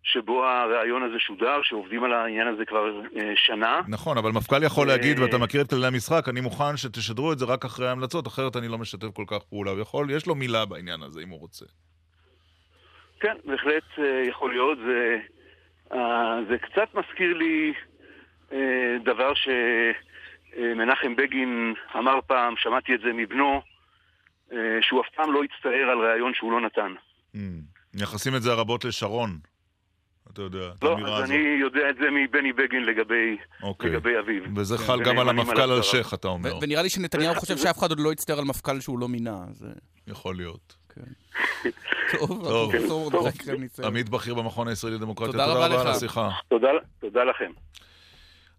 שבו הריאיון הזה שודר, שעובדים על העניין הזה כבר אה, שנה. נכון, אבל מפכ"ל יכול אה, להגיד, ואתה מכיר את כללי המשחק, אני מוכן שתשדרו את זה רק אחרי ההמלצות, אחרת אני לא משתף כל כך פעולה. ויכול, יש לו מילה בעניין הזה, אם הוא רוצה. כן, בהחלט אה, יכול להיות. זה, אה, זה קצת מזכיר לי אה, דבר שמנחם בגין אמר פעם, שמעתי את זה מבנו, אה, שהוא אף פעם לא הצטער על ראיון שהוא לא נתן. Mm. מייחסים את זה רבות לשרון. אתה יודע, את לא, האמירה אז הזאת. אני יודע את זה מבני בגין לגבי, אוקיי. לגבי אביו. וזה כן, חל גם על המפכ"ל. אלשיך, אתה אומר. ו- ונראה לי שנתניהו חושב שאף אחד עוד לא יצטער על מפכ"ל שהוא לא מינה. אז... יכול להיות. טוב, הפרופסור טוב. דרק קרמניצר. עמית בכיר במכון הישראלי לדמוקרטיה, תודה רבה על לך. השיחה. תודה, תודה לכם.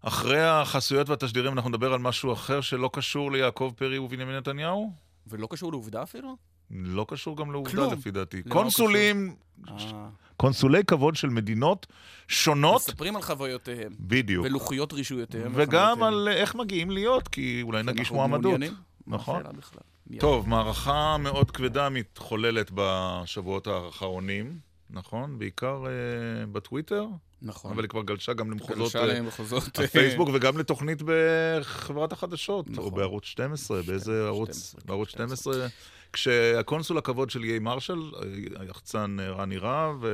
אחרי החסויות והתשדירים אנחנו נדבר על משהו אחר שלא קשור ליעקב פרי ובנימין נתניהו? ולא קשור לעובדה אפילו? לא קשור גם לעובדה כלום. לפי דעתי. למה קונסולים, אה, קונסולי כבוד של מדינות שונות, מספרים על חוויותיהם. בדיוק. ולוחיות רישויותיהם. וגם. על איך מגיעים להיות, כי אולי נגיש מועמדות. מעוניינים? נכון. טוב, מערכה מאוד כבדה מתחוללת בשבועות האחרונים, נכון? בעיקר אה, בטוויטר, נכון. אבל היא כבר גלשה גם למחוזות גלשה אה, להם מחוזות. הפייסבוק וגם לתוכנית בחברת החדשות, או נכון. בערוץ 12, באיזה ערוץ? 12, בערוץ 12. 12. כשהקונסול הכבוד של איי מרשל, היחצן אה, רני רהב, אה,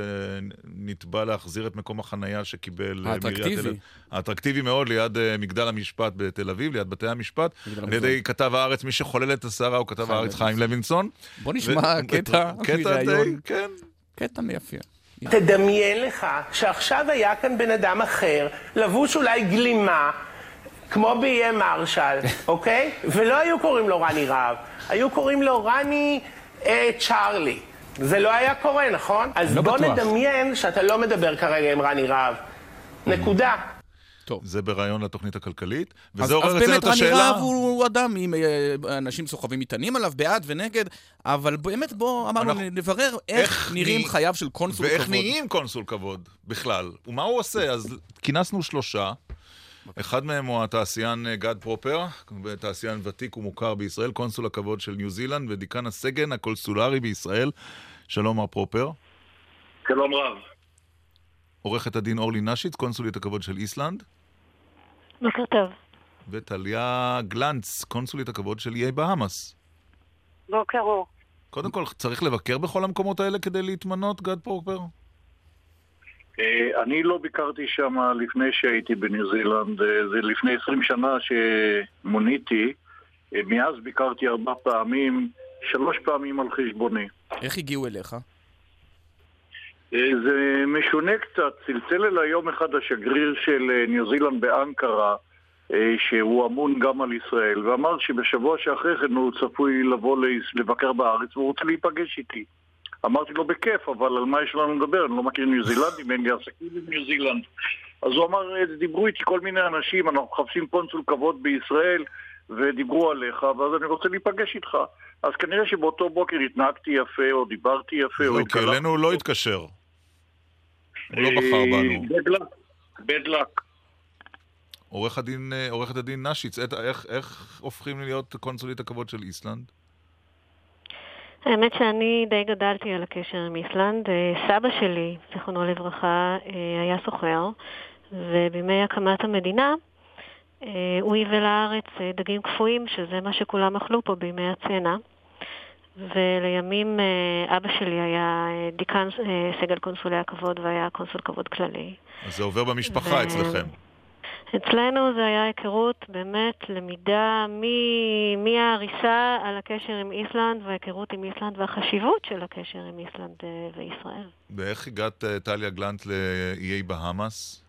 נתבע להחזיר את מקום החנייה שקיבל אה, האטרקטיבי. האטרקטיבי מאוד, ליד אה, מגדל המשפט בתל אביב, ליד בתי המשפט, על. ידי כתב הארץ, מי שחולל את הסערה הוא כתב הארץ חיים לוינסון. בוא נשמע קטע קטע די, מראיון. כן. קטע מייפה. תדמיין לך שעכשיו היה כאן בן אדם אחר, לבוש אולי גלימה, כמו באיי מרשל, אוקיי? ולא היו קוראים לו רני רהב, היו קוראים לו רני אה, צ'ארלי. זה לא היה קורה, נכון? אז לא בוא בטוח. נדמיין שאתה לא מדבר כרגע עם רני רהב. נקודה. זה בריאיון לתוכנית הכלכלית, אז, וזה אז עורר אצלנו באמת את רני השאלה... רהב הוא, אדם עם אה, אנשים סוחבים מטענים עליו, בעד ונגד, אבל באמת בוא אמרנו אנחנו- נברר איך, איך נראים נהיה- חייו של קונסול ואיך כבוד. נהיים קונסול כבוד בכלל? ומה הוא עושה? אז כינסנו שלושה. אחד מהם הוא התעשיין אה, גד פרופר, תעשיין ותיק ומוכר בישראל, קונסול הכבוד של ניו זילנד ודיקן הסגן הקונסולרי בישראל. שלום מר פרופר. שלום רב. עורכת הדין אורלי נשיץ, קונסולית הכבוד של איסלנד. בוקר טוב. וטליה גלנץ, קונסולית הכבוד של איי בהאמאס. בוקר אור. קודם כל, צריך לבקר בכל המקומות האלה כדי להתמנות, גד פרופר? אה, אני לא ביקרתי שם לפני שהייתי בניו זילנד, אה, זה לפני 20 שנה שמוניתי. אה, מאז ביקרתי ארבע פעמים, שלוש פעמים על חשבוני. איך הגיעו אליך? אה, זה משונה קצת, צלצל אליי יום אחד השגריר של אה, ניו זילנד באנקרה, אה, שהוא אמון גם על ישראל, ואמר שבשבוע שאחרי כן הוא צפוי לבוא לבקר בארץ והוא רוצה להיפגש איתי. אמרתי לו בכיף, אבל על מה יש לנו לדבר? אני לא מכיר ניו זילנדים, אין לי עסקים עם ניו זילנד. אז הוא אמר, "אה, דיברו איתי כל מיני אנשים, אנחנו מחפשים קונסול כבוד בישראל, ודיברו עליך, ואז אני רוצה להיפגש איתך. אז כנראה שבאותו בוקר התנהגתי יפה, או דיברתי יפה, או לא, כי אלינו הוא לא התקשר. הוא לא בחר בנו. בד לק, בד לק. עורך הדין, אה, עורכת הדין נשיץ, איך, איך הופכים להיות קונסולית הכבוד של איסלנד? האמת שאני די גדלתי על הקשר עם איסלנד. אה, סבא שלי, זיכרונו לברכה, אה, היה סוחר, ובימי הקמת המדינה אה, הוא ייבא לארץ אה, דגים קפואים, שזה מה שכולם אכלו פה בימי הצנע. ולימים אה, אבא שלי היה אה, דיקן אה, סגל קונסולי הכבוד והיה קונסול כבוד כללי. אז זה עובר במשפחה ו- אצלכם. אצלנו זה היה היכרות, באמת, למידה מההריסה על הקשר עם איסלנד וההיכרות עם איסלנד והחשיבות של הקשר עם איסלנד אה, וישראל. ואיך הגעת, אה, טליה גלנט, לאיי בהאמאס?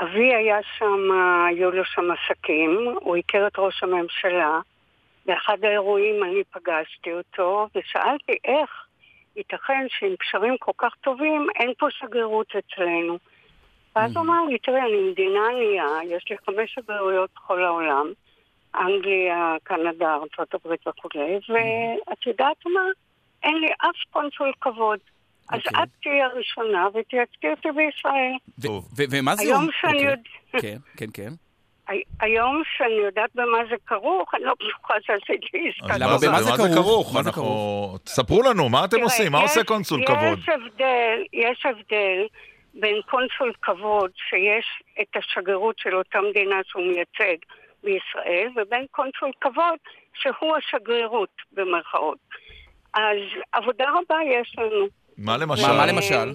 אבי היה שם, היו לו שם עסקים, הוא הכיר את ראש הממשלה. באחד האירועים אני פגשתי אותו, ושאלתי איך ייתכן שעם קשרים כל כך טובים אין פה שגרירות אצלנו. ואז הוא אמר לי, תראי, אני מדינה ענייה, יש לי חמש שגרירויות בכל העולם, אנגליה, קנדה, ארה"ב וכולי, ואת יודעת מה? אין לי אף קונסול כבוד. אז אוקיי. את תהיי הראשונה ותייצגי אותי בישראל. ומה זה היום אומר? שאני אוקיי. כן, כן, כן. הי- היום שאני יודעת במה זה כרוך, אני לא בטוחה שעשיתי עסקה. אז מה זה, במה זה כרוך? ספרו לנו, מה אתם עושים? מה עושה קונסול כבוד? יש הבדל, יש הבדל בין קונסול כבוד שיש את השגרירות של אותה מדינה שהוא מייצג בישראל, ובין קונסול כבוד שהוא השגרירות במרכאות. אז עבודה רבה יש לנו. מה למשל? מה למשל?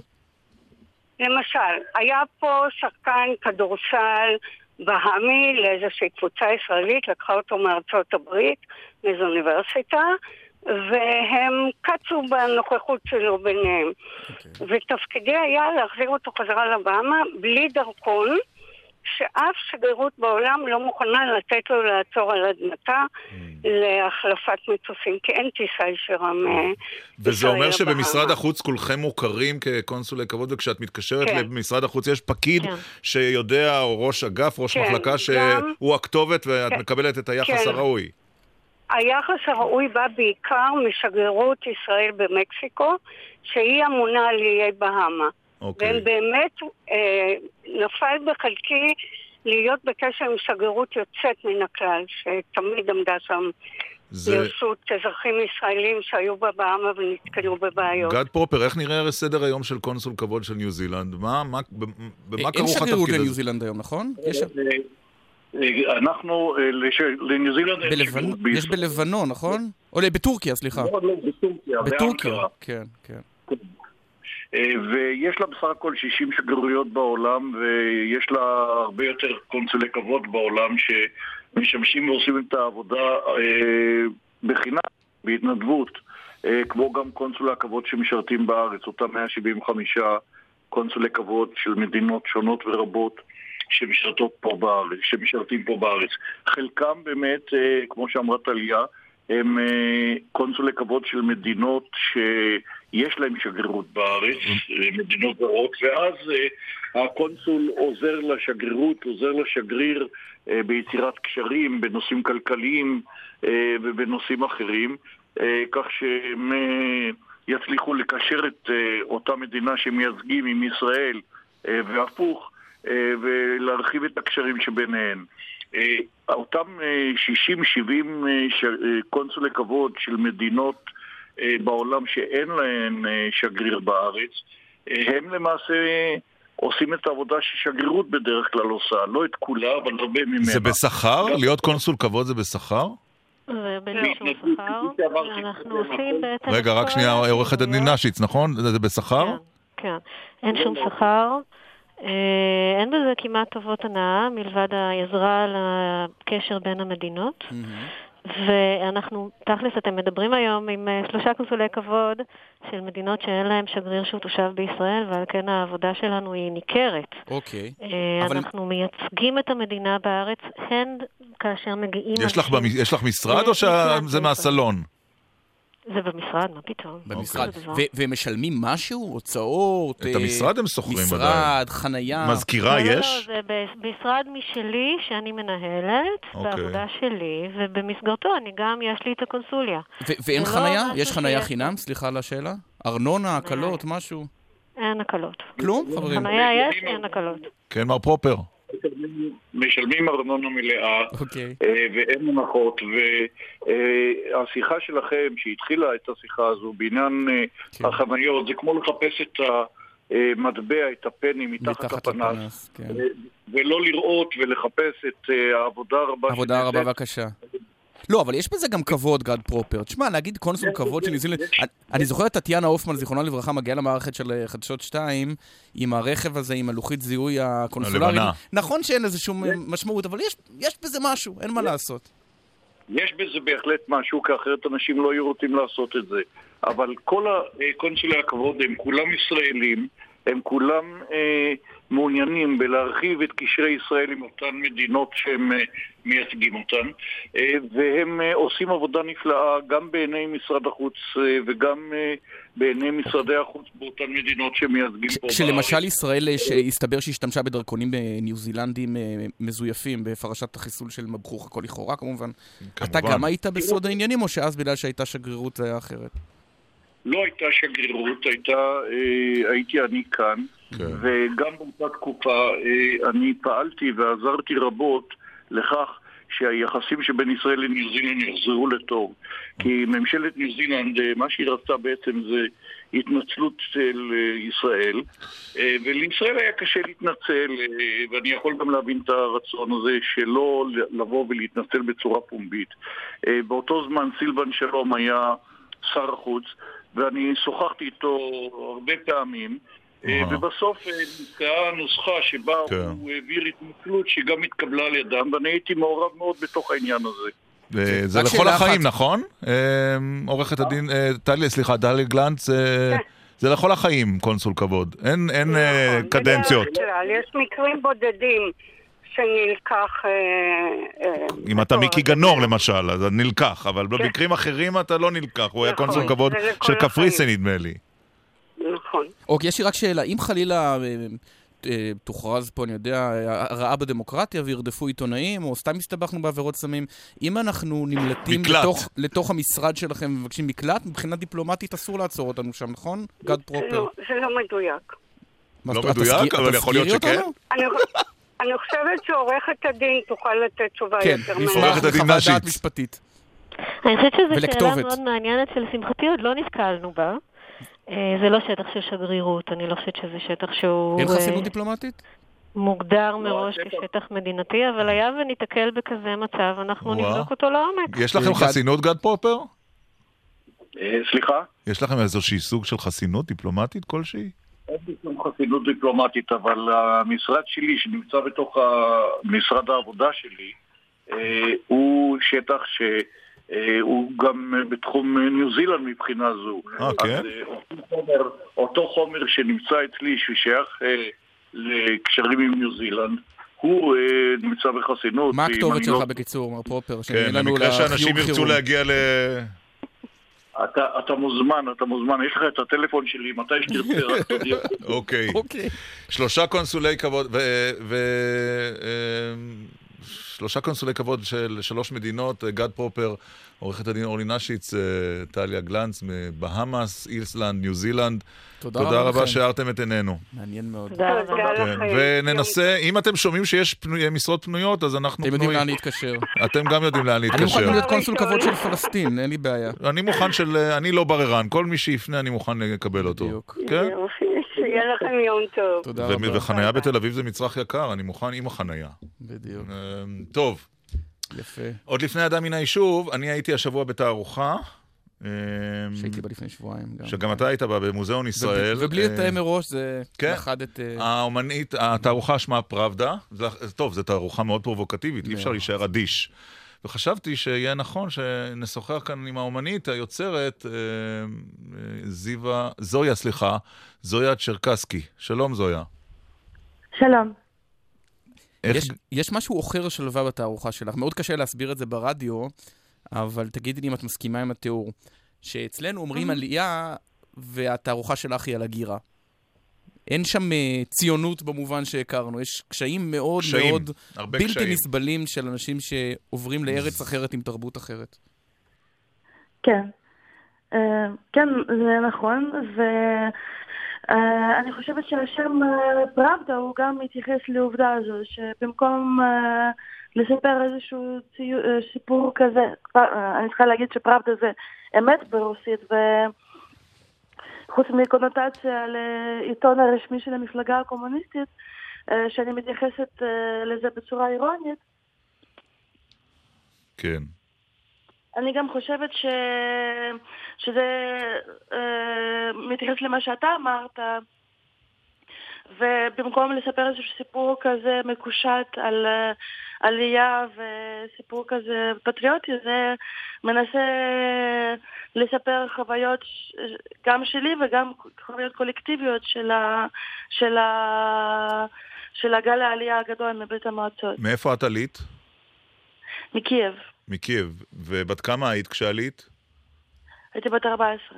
למשל, היה פה שחקן כדורסל בהאמי לאיזושהי קבוצה ישראלית, לקחה אותו מארצות הברית, מאיזו אוניברסיטה, והם קצו בנוכחות שלו ביניהם. ותפקידי היה להחזיר אותו חזרה לבאמה בלי דרכון, שאף שגרירות בעולם לא מוכנה לתת לו לעצור על אדמתה, להחלפת מטוסים, כי אין טיסה ישירה מ... וזה אומר שבמשרד. החוץ כולכם מוכרים כקונסולי כבוד, וכשאת מתקשרת כן. למשרד החוץ יש פקיד כן. שיודע, או ראש אגף, ראש כן, מחלקה, גם- שהוא הכתובת ואת כן. מקבלת את היחס כן. הראוי. היחס הראוי בא בעיקר משגרירות ישראל במקסיקו, שהיא אמונה על איי בהאמה. אוקיי. והם באמת, אה, נפל בחלקי להיות בקשר עם שגרירות יוצאת מן הכלל, שתמיד עמדה שם זה... לרשות אזרחים ישראלים שהיו בבהאמה ונתקלו בבעיות. גד פרופר, איך נראה סדר היום של קונסול כבוד של ניו זילנד? מה, מה, במה אין כרוך שגרירות התפקיד לניו הזה? זילנד היום, נכון? יש- אה, אנחנו, אה, לש- לניו זילנד אין בלבנ- שגרירות יש בישראל. בלבנון, נכון? או בטורקיה, סליחה. לא, לא, בטורקיה, בטורקיה, באנקרה. כן, כן. אה, ויש לה בסך הכל 60 שגרירויות בעולם, ויש לה הרבה יותר קונסולי כבוד בעולם שמשמשים ועושים את העבודה אה, בחינם, בהתנדבות, אה, כמו גם קונסולי הכבוד שמשרתים בארץ, אותם 175 קונסולי כבוד של מדינות שונות ורבות. שמשרתות פה בארץ, שמשרתים פה בארץ. חלקם באמת, כמו שאמרה טליה, הם קונסולי כבוד של מדינות שיש להם שגרירות בארץ, אה, מדינות זרות, ואז אה, הקונסול עוזר לשגרירות, עוזר לשגריר אה, ביצירת קשרים בנושאים כלכליים ובנושאים אחרים, כך שהם יצליחו לקשר את אותה מדינה שמייצגים עם ישראל והפוך, ולהרחיב את הקשרים שביניהן. אותם אה, 60-70 אה, ש- אה, קונסולי כבוד של מדינות בעולם שאין להן אה, שגריר בארץ, אה, הם למעשה עושים את העבודה ששגרירות בדרך כלל עושה, לא את כולה, אבל הרבה ממנה. זה בשכר? להיות קונסול כבוד זה בשכר? שכר, בעצם... רגע, רק שנייה, עורכת הדין. נשיץ, נכון? זה זה בשכר? כן, אין שום שכר. אה, אין בזה כמעט טובות הנאה, מלבד העזרה לקשר בין המדינות. ואנחנו, תכלס, אתם מדברים היום עם אה, שלושה קונסולי כבוד של מדינות שאין להם שגריר שהוא תושב בישראל, ועל כן העבודה שלנו היא ניכרת. אוקיי. אה, אבל- אנחנו מייצגים את המדינה בארץ, הן כאשר מגיעים יש לך אנשים- במ- יש לך משרד או אה, שזה מהסלון? זה במשרד, מה פתאום? במשרד. זה דבר. ו- והם משלמים משהו? הוצאות? את המשרד הם שוכרים משרד, ודאי. חנייה? מזכירה לא, לא, יש? לא, זה ב- משרד משלי שאני מנהלת, אוקיי. בעבודה שלי, ובמסגרתו אני גם, יש לי את הקונסוליה. ו- ואין לא חנייה? יש חנייה חינם? סליחה על השאלה. ארנונה, הקלות, משהו? אין הקלות. כלום, חברים? חניה יש, אין הקלות. כן, מר פרופר. משלמים ארנונה מלאה, אוקיי. אה, ואין הנחות, והשיחה שלכם, שהתחילה את השיחה הזו בעניין אה, כן. החניות, זה כמו לחפש את המטבע, את הפני מתחת מתחת לפנס, לפנס, כן. ולא לראות ולחפש את אה, העבודה הרבה עבודה רבה והקשה. לא, אבל יש בזה גם כבוד, גד פרופר. תשמע, להגיד קונסול כבוד של ניו זילנד... אני- זוכר את טטיאנה הופמן, זיכרונה לברכה, מגיעה למערכת של אה, חדשות 2, עם הרכב הזה, עם הלוחית זיהוי הקונסולרית. נכון שאין לזה שום אה, משמעות, אבל יש- יש בזה משהו, אין מה לעשות. יש בזה בהחלט משהו, כי אחרת אנשים לא היו רוצים לעשות את זה. אבל כל הקונסולי הכבוד הם כולם ישראלים, הם כולם אה, מעוניינים בלהרחיב את קשרי ישראל עם אותן מדינות שהם אה, מייצגים אותן, אה, והם אה, עושים עבודה נפלאה גם בעיני משרד החוץ וגם בעיני משרדי החוץ באותן מדינות שמייצגים פה בארץ. כשלמשל ישראל, שהסתבר שהשתמשה בדרכונים ניו זילנדים מזויפים בפרשת החיסול של מבחוך הכל לכאורה כמובן. אתה גם היית בסוד העניינים, או שאז בגלל שהייתה שגרירות זה היה אחרת? לא הייתה שגרירות, הייתה, אה, הייתי אני כאן, כן. וגם באותה תקופה אה, אני פעלתי ועזרתי רבות לכך שהיחסים שבין ישראל לניו זילנד יחזרו לטוב. כי ממשלת ניו זילנד, אה, מה שהיא רצתה בעצם זה התנצלות של אה, ישראל, ולישראל היה קשה להתנצל, ואני יכול גם להבין את הרצון הזה שלא לבוא ולהתנצל בצורה פומבית. באותו זמן סילבן שלום היה שר החוץ, ואני שוחחתי איתו הרבה פעמים. ובסוף אה, נמצאה נוסחה שבה כן. הוא העביר התנצלות שגם התקבלה על ידם, ואני הייתי מעורב מאוד בתוך העניין הזה. אה, זה רק לכל החיים. נכון? אה, עורכת הדין, טלי, סליחה, דלי גלנץ, אה, זה לכל החיים, קונסול כבוד. אין אין, אה, קדנציות. יש מקרים בודדים שנלקח... אם אתה מיקי גנור למשל, אז נלקח, אבל במקרים אחרים אתה לא נלקח, הוא היה נכון, קונסול כבוד זה של. קפריסין נדמה לי. אוקיי, יש לי רק שאלה, אם חלילה אה, אה, תוכרז פה, אני יודע, הרעה בדמוקרטיה וירדפו עיתונאים, או סתם הסתבכנו בעבירות סמים, אם אנחנו נמלטים. לתוך, לתוך המשרד שלכם ומבקשים מקלט, מבחינה דיפלומטית אסור לעצור אותנו שם, נכון? גד פרופר. לא, זה לא מדויק. מה, לא מדויק, אבל יכול להיות שכן. אני, אני חושבת שעורכת הדין תוכל לתת תשובה כן, יותר נשמח עורכת הדין משפטית. אני חושבת שזו שאלה. מאוד מעניינת שלשמחתי עוד לא נתקלנו בה. אה, זה לא שטח של שגרירות, אני לא חושבת שזה שטח שהוא... אין אה, חסינות דיפלומטית? מוגדר מראש כשטח מדינתי, אבל היה וניתקל בכזה מצב, אנחנו. נבדוק אותו לעומק. יש לכם חסינות גד פרופר? אה, סליחה? יש לכם איזושהי סוג של חסינות דיפלומטית כלשהי? אין לי שום חסינות דיפלומטית, אבל המשרד שלי, שנמצא בתוך משרד העבודה שלי, הוא שטח שהוא גם בתחום ניו זילנד מבחינה זו. אה, כן? אז אה, אותו חומר, אותו חומר שנמצא אצלי, ששייך אה, לקשרים עם ניו זילנד, הוא אה, נמצא בחסינות. מה הכתובת שלך לא- בקיצור, מר פרופר? שנהיה כן, לנו במקרה שאנשים ירצו חירום. להגיע ל... אתה, אתה מוזמן, אתה מוזמן, יש לך את הטלפון שלי, מתי שתרצה, רק תודיע. אוקיי. אוקיי. שלושה קונסולי כבוד, ו... ו... שלושה קונסולי כבוד של שלוש מדינות, גד פרופר, עורכת הדין אורלי נשיץ, אה, טליה גלנץ מבהאמאס, איסלנד, ניו זילנד. תודה תודה רבה לכם. שהארתם את עינינו. מעניין מאוד. תודה רבה. כן, לכם. וננסה, אם אתם שומעים שיש פנו- משרות פנויות, אז אנחנו אתם יודעים פנויים. לאן להתקשר. אתם גם יודעים לאן אני מוכן להתקשר. להיות קונסול כבוד של פלסטין, אין לי בעיה. אני מוכן של... אני לא בררן, כל מי שיפנה אני מוכן לקבל אותו. בדיוק. כן? שיהיה לכם יום טוב. תודה רבה. וחניה בתל אביב זה מצרך יקר, אני מוכן עם החניה. בדיוק. אמ, טוב, יפה. עוד לפני אדם מן היישוב, אני הייתי השבוע בתערוכה. אמ, שהייתי בה לפני שבועיים גם. שגם אתה היית בה במוזיאון ישראל. ובלי- לתאם מראש, זה כן. נחת את... אה, האומנית, התערוכה שמה פראבדה. זה- טוב, זו תערוכה מאוד פרובוקטיבית, אי אפשר. להישאר אדיש. וחשבתי שיהיה נכון שנשוחח כאן עם האומנית היוצרת, אה, זיווה, זויה, סליחה, זויה צ'רקסקי. שלום, זויה. שלום. איך... יש, יש משהו עוכר שלווה בתערוכה שלך. מאוד קשה להסביר את זה ברדיו, אבל תגידי לי אם את מסכימה עם התיאור. שאצלנו אומרים עלייה, והתערוכה שלך היא על הגירה. אין שם אה, ציונות במובן שהכרנו, יש קשיים מאוד קשיים, מאוד הרבה בלתי קשיים. נסבלים של אנשים שעוברים לארץ אחרת עם תרבות אחרת. כן. אה, כן, זה נכון, ואני חושבת שהשם פראבדה הוא גם מתייחס לעובדה הזו, שבמקום אה, לספר איזשהו ציו- אה, סיפור כזה, אה, אני צריכה להגיד שפראבדה זה אמת ברוסית, וחוץ מקונוטציה לעיתון הרשמי של המפלגה הקומוניסטית, אה, שאני מתייחסת אה, לזה בצורה אירונית, כן. אני גם חושבת ש... שזה אה, מתייחס למה שאתה אמרת, ובמקום לספר איזשהו סיפור כזה מקושט על אה, עלייה וסיפור כזה פטריוטי, זה מנסה לספר חוויות גם שלי וגם חוויות קולקטיביות של, ה... של, ה... של הגל העלייה הגדול מברית המועצות, מאיפה את עלית? מקייב. מקייב. ובת כמה היית כשעלית? הייתי בת 14.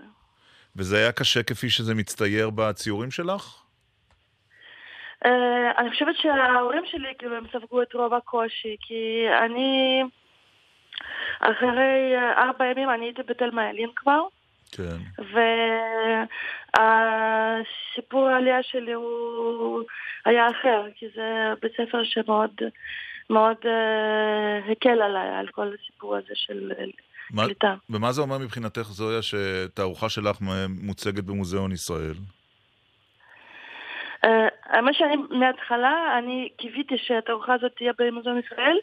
וזה היה קשה כפי שזה מצטייר בציורים שלך? אה, אני חושבת שההורים שלי, כאילו, הם ספגו את רוב הקושי, כי אני, אחרי ארבע ימים, אני הייתי בתל מעלין כבר, כן. והסיפור העלייה שלי הוא היה אחר, כי זה בית ספר שמאוד מאוד אה, הקל עליי, על כל הסיפור הזה של אה, מה, קליטה. ומה זה אומר מבחינתך, זויה, שתערוכה שלך מוצגת במוזיאון ישראל? אה, האמת שאני מההתחלה, אני קיוויתי שהתערוכה הזאת תהיה במוזיאון ישראל,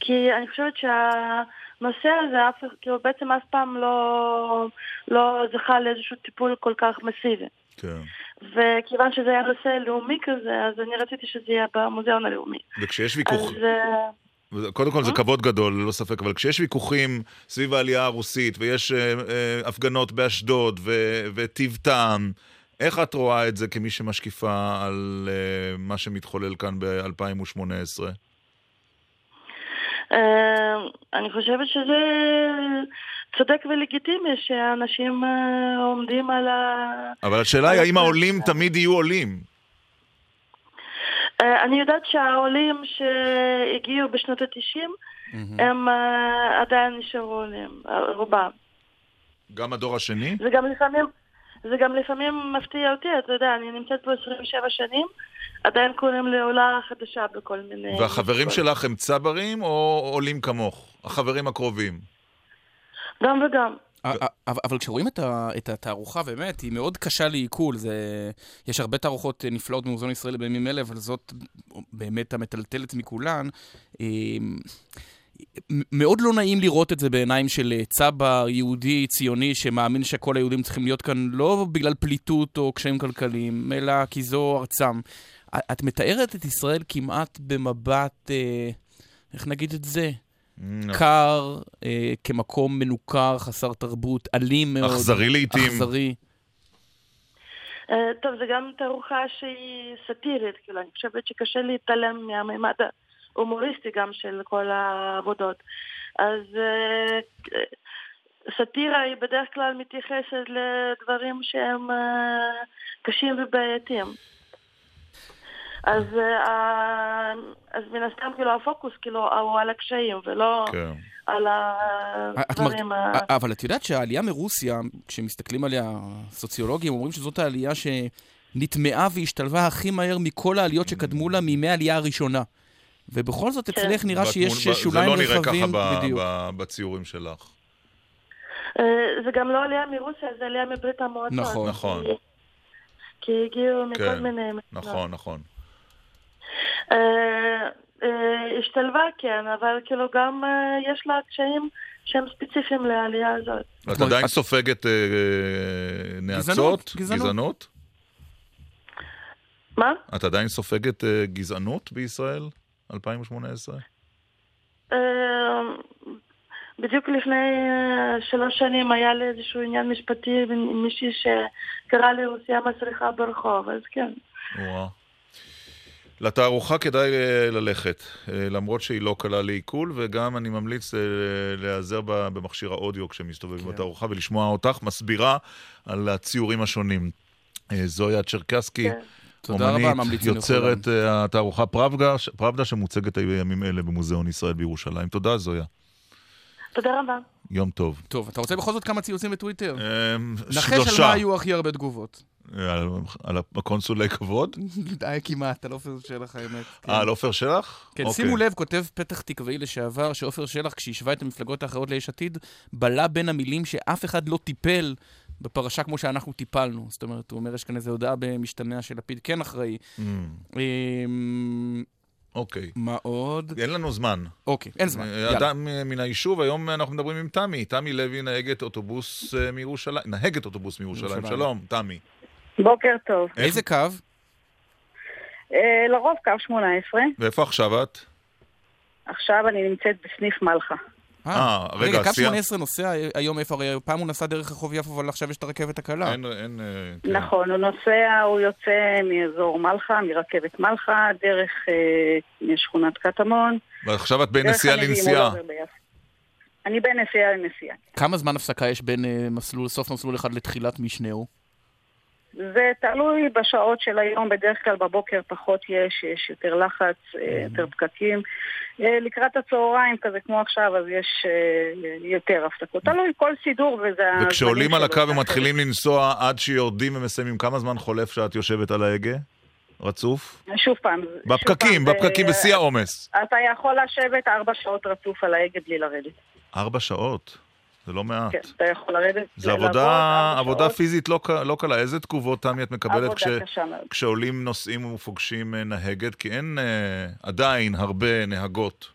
כי אני חושבת שהנושא הזה אף, כאילו בעצם אף פעם לא, לא זכה לאיזשהו טיפול כל כך מסיבי. כן. וכיוון שזה היה נושא לאומי כזה, אז אני רציתי שזה יהיה במוזיאון הלאומי. וכשיש ויכוח... אז... אה, קודם כל זה כבוד גדול, ללא ספק, אבל כשיש ויכוחים סביב העלייה הרוסית, ויש אה, אה, הפגנות באשדוד, ו- וטיב טעם, איך את רואה את זה כמי שמשקיפה על אה, מה שמתחולל כאן ב-2018? אני חושבת שזה צודק ולגיטימי שאנשים אה, עומדים על ה... אבל השאלה היא האם העולים תמיד יהיו עולים? אה, אני יודעת שהעולים שהגיעו בשנות ה-90 הם אה, עדיין נשארו עולים, רובם. גם הדור השני? זה גם לפעמים, זה גם לפעמים מפתיע אותי, אתה יודע, אני נמצאת פה 27 שנים, עדיין קוראים לי עולה חדשה בכל מיני... והחברים שלך הם צברים או עולים כמוך? החברים הקרובים? גם וגם. אבל כשרואים את, את התערוכה, באמת, היא מאוד קשה לעיכול. זה, יש הרבה תערוכות נפלאות במוזיאון ישראל בימים אלה, אבל זאת באמת המטלטלת מכולן. אמ, מאוד לא נעים לראות את זה בעיניים של צבר יהודי ציוני שמאמין שכל היהודים צריכים להיות כאן לא בגלל פליטות או קשיים כלכליים, אלא כי זו ארצם. את מתארת את ישראל כמעט במבט, אה, איך נגיד את זה? קר, אה, כמקום מנוכר, חסר תרבות, אלים מאוד. אכזרי לעיתים. אכזרי. אה, טוב, זה גם תערוכה שהיא סאטירית, כאילו, אני חושבת שקשה להתעלם מהמימד ההומוריסטי גם של כל העבודות. אז אה, סאטירה היא בדרך כלל מתייחסת לדברים שהם אה, קשים ובעייתיים. אז, אה, אז מן הסתם, כאילו, הפוקוס, כאילו, הוא על הקשיים, ולא כן. על הדברים... ה... אבל את יודעת שהעלייה מרוסיה, כשמסתכלים עליה סוציולוגים, אומרים שזאת העלייה שנטמעה והשתלבה הכי מהר מכל העליות שקדמו לה מימי העלייה הראשונה. ובכל זאת אצלך נראה שיש שוליים רחבים. זה לא נראה ככה בציורים שלך. אה, זה גם לא עלייה מרוסיה, זה עלייה מברית המועצות. נכון. נכון. כי הגיעו מכל כן, מיני... נכון, נכון. אה, אה, השתלבה כן, אבל כאילו גם אה, יש לה קשיים שהם ספציפיים לעלייה הזאת. את עדיין סופגת נאצות? גזענות. מה? את עדיין סופגת גזענות בישראל? 2018? אה, בדיוק לפני שלוש שנים היה לי איזשהו עניין משפטי עם מישהי שקרא לי רוסיה מסריחה ברחוב, אז כן. וואו. לתערוכה כדאי אה, ללכת, אה, למרות שהיא לא קלה לעיכול, וגם אני ממליץ אה, להיעזר במכשיר האודיו כשמסתובבים כן. בתערוכה ולשמוע אותך מסבירה על הציורים השונים. זויה צ'רקסקי, כן. תודה רבה, ממליצים יוצרת אה, התערוכה פראבדה, פראבדה שמוצגת בימים אלה במוזיאון ישראל בירושלים. תודה, זויה. תודה רבה. יום טוב. טוב, אתה רוצה בכל זאת כמה ציוצים בטוויטר? אה, נחש על שלושה. מה היו הכי הרבה תגובות. על, על הקונסולי כבוד? די כמעט, על עופר שלח האמת. כן. אה, על עופר שלח? כן, אוקיי. שימו לב, כותב פתח תקוואי לשעבר, שעופר שלח, כשהשווה את המפלגות האחרות ליש עתיד, בלע בין המילים שאף אחד לא טיפל בפרשה כמו שאנחנו טיפלנו. זאת אומרת, הוא אומר, יש כאן איזו הודעה במשתמע שלפיד כן אחראי. Mm, אמ, אוקיי. מה עוד? אין לנו זמן. אוקיי, אין זמן. אה, יאללה. אדם אה, מן היישוב, היום אנחנו מדברים עם תמי. תמי לוי נהגת אוטובוס אה, מירושלים, נהגת אוטובוס מירושלים. מירושלים. שלום, תמי. בוקר טוב. איזה קו? אה, לרוב קו 18, ואיפה עכשיו את? עכשיו אני נמצאת בסניף מלחה. אה, רגע, רגע, קו סיימת? 18 נוסע היום איפה? הרי פעם הוא נסע דרך רחוב יפו, אבל עכשיו יש את הרכבת הקלה. אין, אין... אה, כן. נכון, הוא נוסע, הוא יוצא מאזור מלחה, מרכבת מלחה, דרך אה, שכונת קטמון. ועכשיו את בנסיעה הנביאים, לנסיעה. לא. אני בין נסיעה לנסיעה. כמה זמן הפסקה יש בין אה, מסלול, סוף מסלול אחד לתחילת משנהו? זה תלוי בשעות של היום, בדרך כלל בבוקר פחות יש, יש יותר לחץ, אה, יותר פקקים. אה, לקראת הצהריים, כזה כמו עכשיו, אז יש אה, יותר הפסקות. תלוי כל סידור וזה... וכשעולים על. הקו ומתחילים לנסוע עד שיורדים ומסיימים, כמה זמן חולף שאת יושבת על ההגה? רצוף? שוב פעם. שוב בפקקים, פעם, בפקקים, בשיא העומס. אתה יכול לשבת ארבע שעות רצוף על ההגה בלי לרדת. ארבע שעות? זה לא מעט. כן, אתה יכול לרדת. זה עבודה, עבודה. פיזית לא, לא קלה. איזה תגובות, תמי, את מקבלת כש. כשעולים נוסעים ופוגשים אה, נהגת? כי אין אה, עדיין הרבה נהגות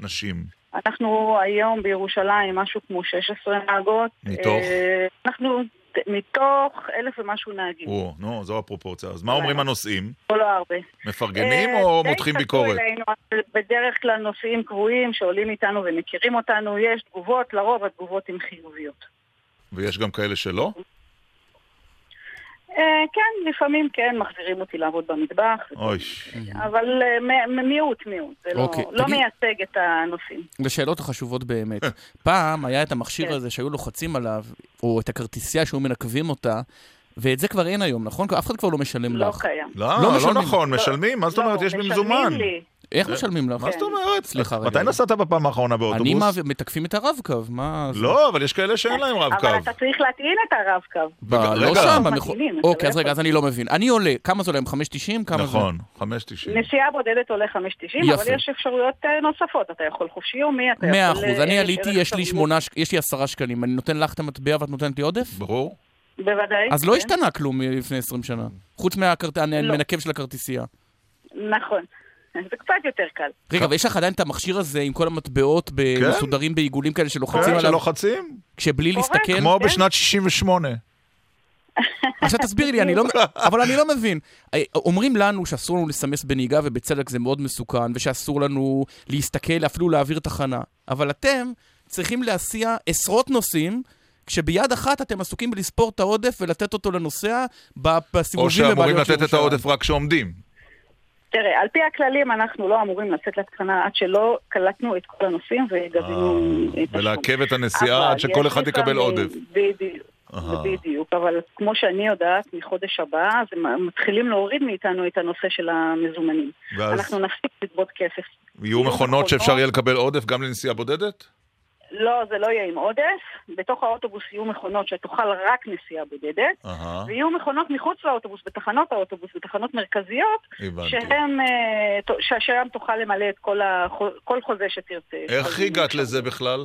נשים. אנחנו היום בירושלים משהו כמו 16 נהגות. מתוך? אה, אנחנו מתוך אלף ומשהו נהגים. או, נו, זו הפרופורציה. אז מה אומרים הנוסעים? לא הרבה. מפרגנים אה, או מותחים ביקורת? בדרך כלל נוסעים קבועים שעולים איתנו ומכירים אותנו, יש תגובות, לרוב התגובות הן חיוביות. ויש גם כאלה שלא? אה, כן, לפעמים כן, מחזירים אותי לעבוד במטבח, אוי. אבל אה, מיעוט, מיעוט. זה לא- אוקיי, לא מייצג את הנושאים. לשאלות החשובות באמת. פעם היה את המכשיר הזה שהיו לוחצים עליו, או את הכרטיסייה שהיו מנקבים אותה, ואת זה כבר אין היום, נכון? אף אחד כבר לא משלם לא לך. קיים. לא, לא משלמים. נכון, משלמים, מה זאת אומרת? יש במזומן. איך משלמים לך? מה זאת אומרת? סליחה רגע. מתי נסעת בפעם האחרונה אני באוטובוס? מעביר- מתקפים את הרב-קו, מה זה? לא, אבל יש כאלה שאין להם רב-קו. אבל אתה צריך להטעין את הרב-קו. לא רגע. שם, אוקיי, לא אז רגע, יכול. אז אני לא מבין. אני עולה, כמה זה עולה? 5.90? כמה זה? נכון, 5.90. נסיעה בודדת עולה 5.90, יפה. אבל יש אפשרויות אה, נוספות. אתה יכול חופשי יומי, אתה יכול... מאה אחוז. אה, אני יש עליתי, יש לי אפשרויות. שמונה, ש- יש לי עשרה שקלים. אני נותן לך את המטבע ואת נותנת לי עודף? ברור. בוודאי. אז לא כן. השתנה כלום מלפני 20 שנה. חוץ מהמנקב של הכרטיסייה. נכון. זה קצת יותר קל. רגע, ויש לך עדיין את המכשיר הזה עם כל המטבעות כן. מסודרים בעיגולים כאלה שלוחצים כן, עליו? שלוחצים. כשבלי להסתכל? כמו בשנת 68. עכשיו תסביר לי, אני לא, אבל אני לא מבין. אה, אומרים לנו שאסור לנו לסמס בנהיגה, ובצדק זה מאוד מסוכן, ושאסור לנו להסתכל, אפילו להעביר תחנה. אבל אתם צריכים להסיע עשרות נוסעים, כשביד אחת אתם עסוקים בלספור את העודף ולתת אותו לנוסע ב- או בסיבובים שאמורים בבעלויות לתת את ירושלים. העודף רק כשעומדים. תראה, על פי הכללים אנחנו לא אמורים לצאת לתחנה עד שלא קלטנו את כל הנוסעים וגבינו השום. ולעכב את הנסיעה עד שכל אחד יקבל עודף. בדיוק. אבל כמו שאני יודעת, מחודש הבא, אז הם מתחילים להוריד מאיתנו את הנושא של המזומנים. ואז אנחנו נפסיק לגבות כסף. יהיו מכונות שאפשר יהיה לקבל עודף גם לנסיעה בודדת? לא, זה לא יהיה עם עודף. בתוך האוטובוס יהיו מכונות שתאכל רק נסיעה בודדת, אהה, ויהיו מכונות מחוץ לאוטובוס, בתחנות האוטובוס, בתחנות מרכזיות. שהם, אה, ת- ש- שם תוכל למלא את כל, החו, כל חוזה שתרצה. איך הגעת לזה בכלל?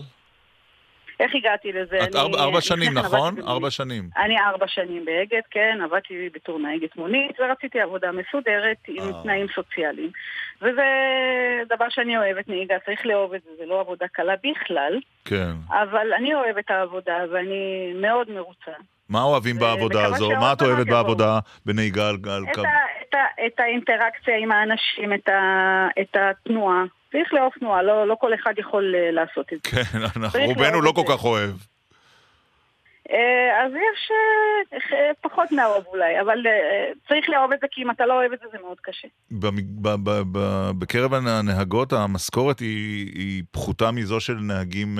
איך הגעתי לזה? את ארבע- ארבע לפני שנים, כן נכון? ארבע שנים. אני ארבע שנים באגד, כן, עבדתי בתור נהגת מונית, ורציתי עבודה מסודרת עם אה. תנאים סוציאליים. וזה דבר שאני אוהבת, נהיגה, צריך לאהוב את זה, זה לא עבודה קלה בכלל, כן. אבל אני אוהבת העבודה ואני מאוד מרוצה. מה אוהבים בעבודה הזו? מה את אוהבת. בעבודה בנהיגה על קו? את, האינטראקציה עם האנשים, את התנועה. צריך לאהוב תנועה, לא, לא כל אחד יכול אה, לעשות את זה. כן, אנחנו- רובנו לא כל. כך אוהב. אה, אז יש אה, פחות מהאהוב אולי, אבל צריך לאהוב את זה, כי אם אתה לא אוהב את זה, זה מאוד קשה. בקרב הנהגות המשכורת היא פחותה מזו של נהגים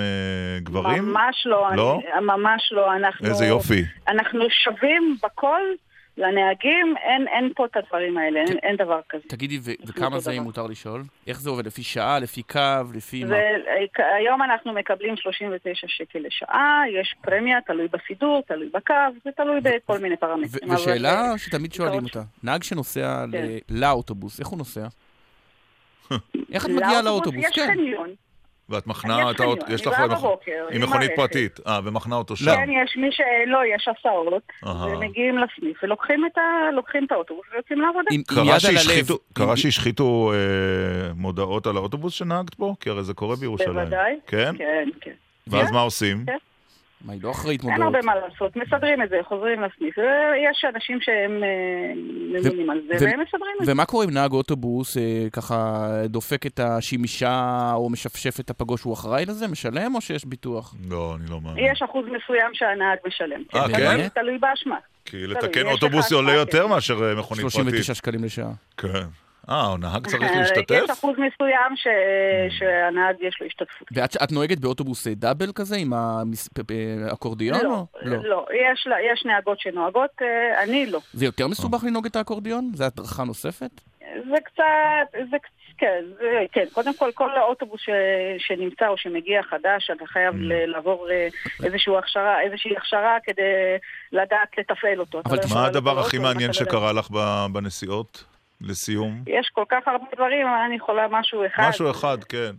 גברים? ממש לא, לא? ממש לא. אנחנו, איזה יופי. אנחנו שווים בכל לנהגים, אין, אין פה את הדברים האלה, אין, אין דבר כזה. תגידי, ו- וכמה זה, אם. מותר לשאול? איך זה עובד? לפי שעה, לפי קו, לפי מה? היום אנחנו מקבלים 39 שקל לשעה, יש פרמיה, תלוי בסידור, תלוי בקו, זה תלוי בכל מיני פרמטרים. ושאלה שתמיד שואלים אותה, נהג שנוסע כן. לאוטובוס, איך הוא נוסע? איך את מגיעה לאוטובוס? יש כן. חניון. ואת מחנה יש את האוטו, יש אני לך באה מכ- בבוקר עם עם מכונית. פרטית, אה, ומחנה אותו שם. כן, יש מי שלא, יש הסעות. ומגיעים לסניף ולוקחים את, ה... לוקחים את האוטובוס ויוצאים לעבודה. קרה שהשחיתו- קרה שהשחיתו אה, מודעות על האוטובוס שנהגת בו? כי הרי זה קורה בירושלים. בוודאי. כן? כן, כן. ואז כן, מה עושים? כן. מה, היא לא אחראית אין מודעות? הרבה מה לעשות, מסדרים את זה, חוזרים לסניף. ויש אנשים שהם אה, מבינים על זה, והם מסדרים את זה. ומה קורה אם נהג אוטובוס אה, ככה דופק את השמישה או משפשף את הפגוש, הוא אחראי לזה? משלם או שיש ביטוח? לא, אני לא מאמין. יש אחוז מסוים שהנהג משלם. אה, תלוי- כן? תלוי באשמה. כי לתקן יש אוטובוס עולה השפעה, יותר כן. מאשר אה, מכונית פרטית. 39 שקלים לשעה. כן. אה, הנהג צריך אה, להשתתף? יש אחוז מסוים ש- שהנהג יש לו השתתפות. ואת את נוהגת באוטובוס דאבל כזה עם האקורדיון? לא, לא, יש לה- יש נהגות שנוהגות, אה, אני לא. זה יותר מסובך לנהוג את האקורדיון? זה הדרכה נוספת? זה קצת, זה קצת, כן, זה, כן. קודם כל, כל האוטובוס ש, שנמצא או שמגיע חדש, אתה חייב ל- לעבור אה, איזושהי הכשרה, איזושהי הכשרה כדי לדעת לתפעל אותו. אתה לא מה הדבר הכי מעניין לא. שקרה לך ב- בנסיעות? לסיום? יש כל כך הרבה דברים, אבל אני יכולה משהו אחד. משהו אחד, כן.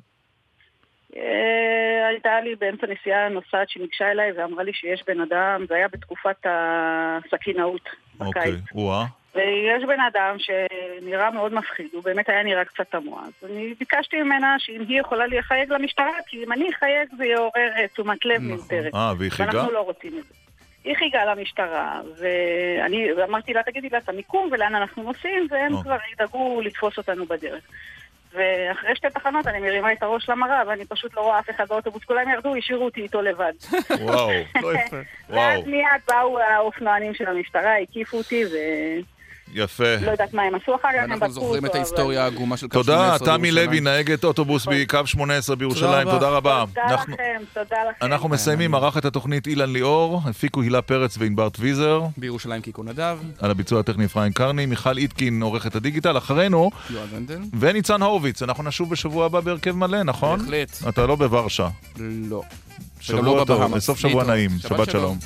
אה, הייתה לי באמצע נסיעה נוסעת שניגשה אליי ואמרה לי שיש בן אדם, זה היה בתקופת הסכינאות בקיץ. אוקיי. וואה. ויש בן אדם שנראה מאוד מפחיד, הוא באמת היה נראה קצת תמוה. אז אני ביקשתי ממנה שאם היא יכולה לחייג למשטרה, כי אם אני אחייג זה יעורר אה, תשומת לב מיותרת. אה, והיא חייגה? ואנחנו לא רוצים את זה. היא חייגה למשטרה, ואני אמרתי לה, תגידי לה את המיקום ולאן אנחנו נוסעים, והם אוקיי. כבר ידאגו לתפוס אותנו בדרך. ואחרי שתי תחנות אני מרימה את הראש למראה, ואני פשוט לא רואה אף אחד באוטובוס. כולם ירדו, השאירו אותי איתו לבד. וואו, לא יפה. ואז מיד באו האופנוענים של המשטרה, הקיפו אותי, יפה. ולא יודעת מה הם עשו אחר כך, הם אנחנו בדקו זוכרים את אותו, ההיסטוריה העגומה של קו 18 תודה, בירושלים. תמי לוי, נהגת אוטובוס בקו 18 בירושלים. תודה רבה. תודה אנחנו- לכם, תודה לכם. אנחנו מסיימים, ערך את התוכנית אילן ליאור, הפיקו הילה פרץ וענבר טוויזר. בירושלים קיקו נדב. על הביצוע הטכני אפרים קרני, מיכל איטקין עורכת הדיגיטל, אחרינו, יואב הנדל. וניצן הורוביץ. אנחנו נשוב בשבוע הבא בהרכב מלא, נכון? בהחלט. אתה לא בוורשה. לא. שבוע לא טוב. בסוף שבוע. נעים, שבת. שלום.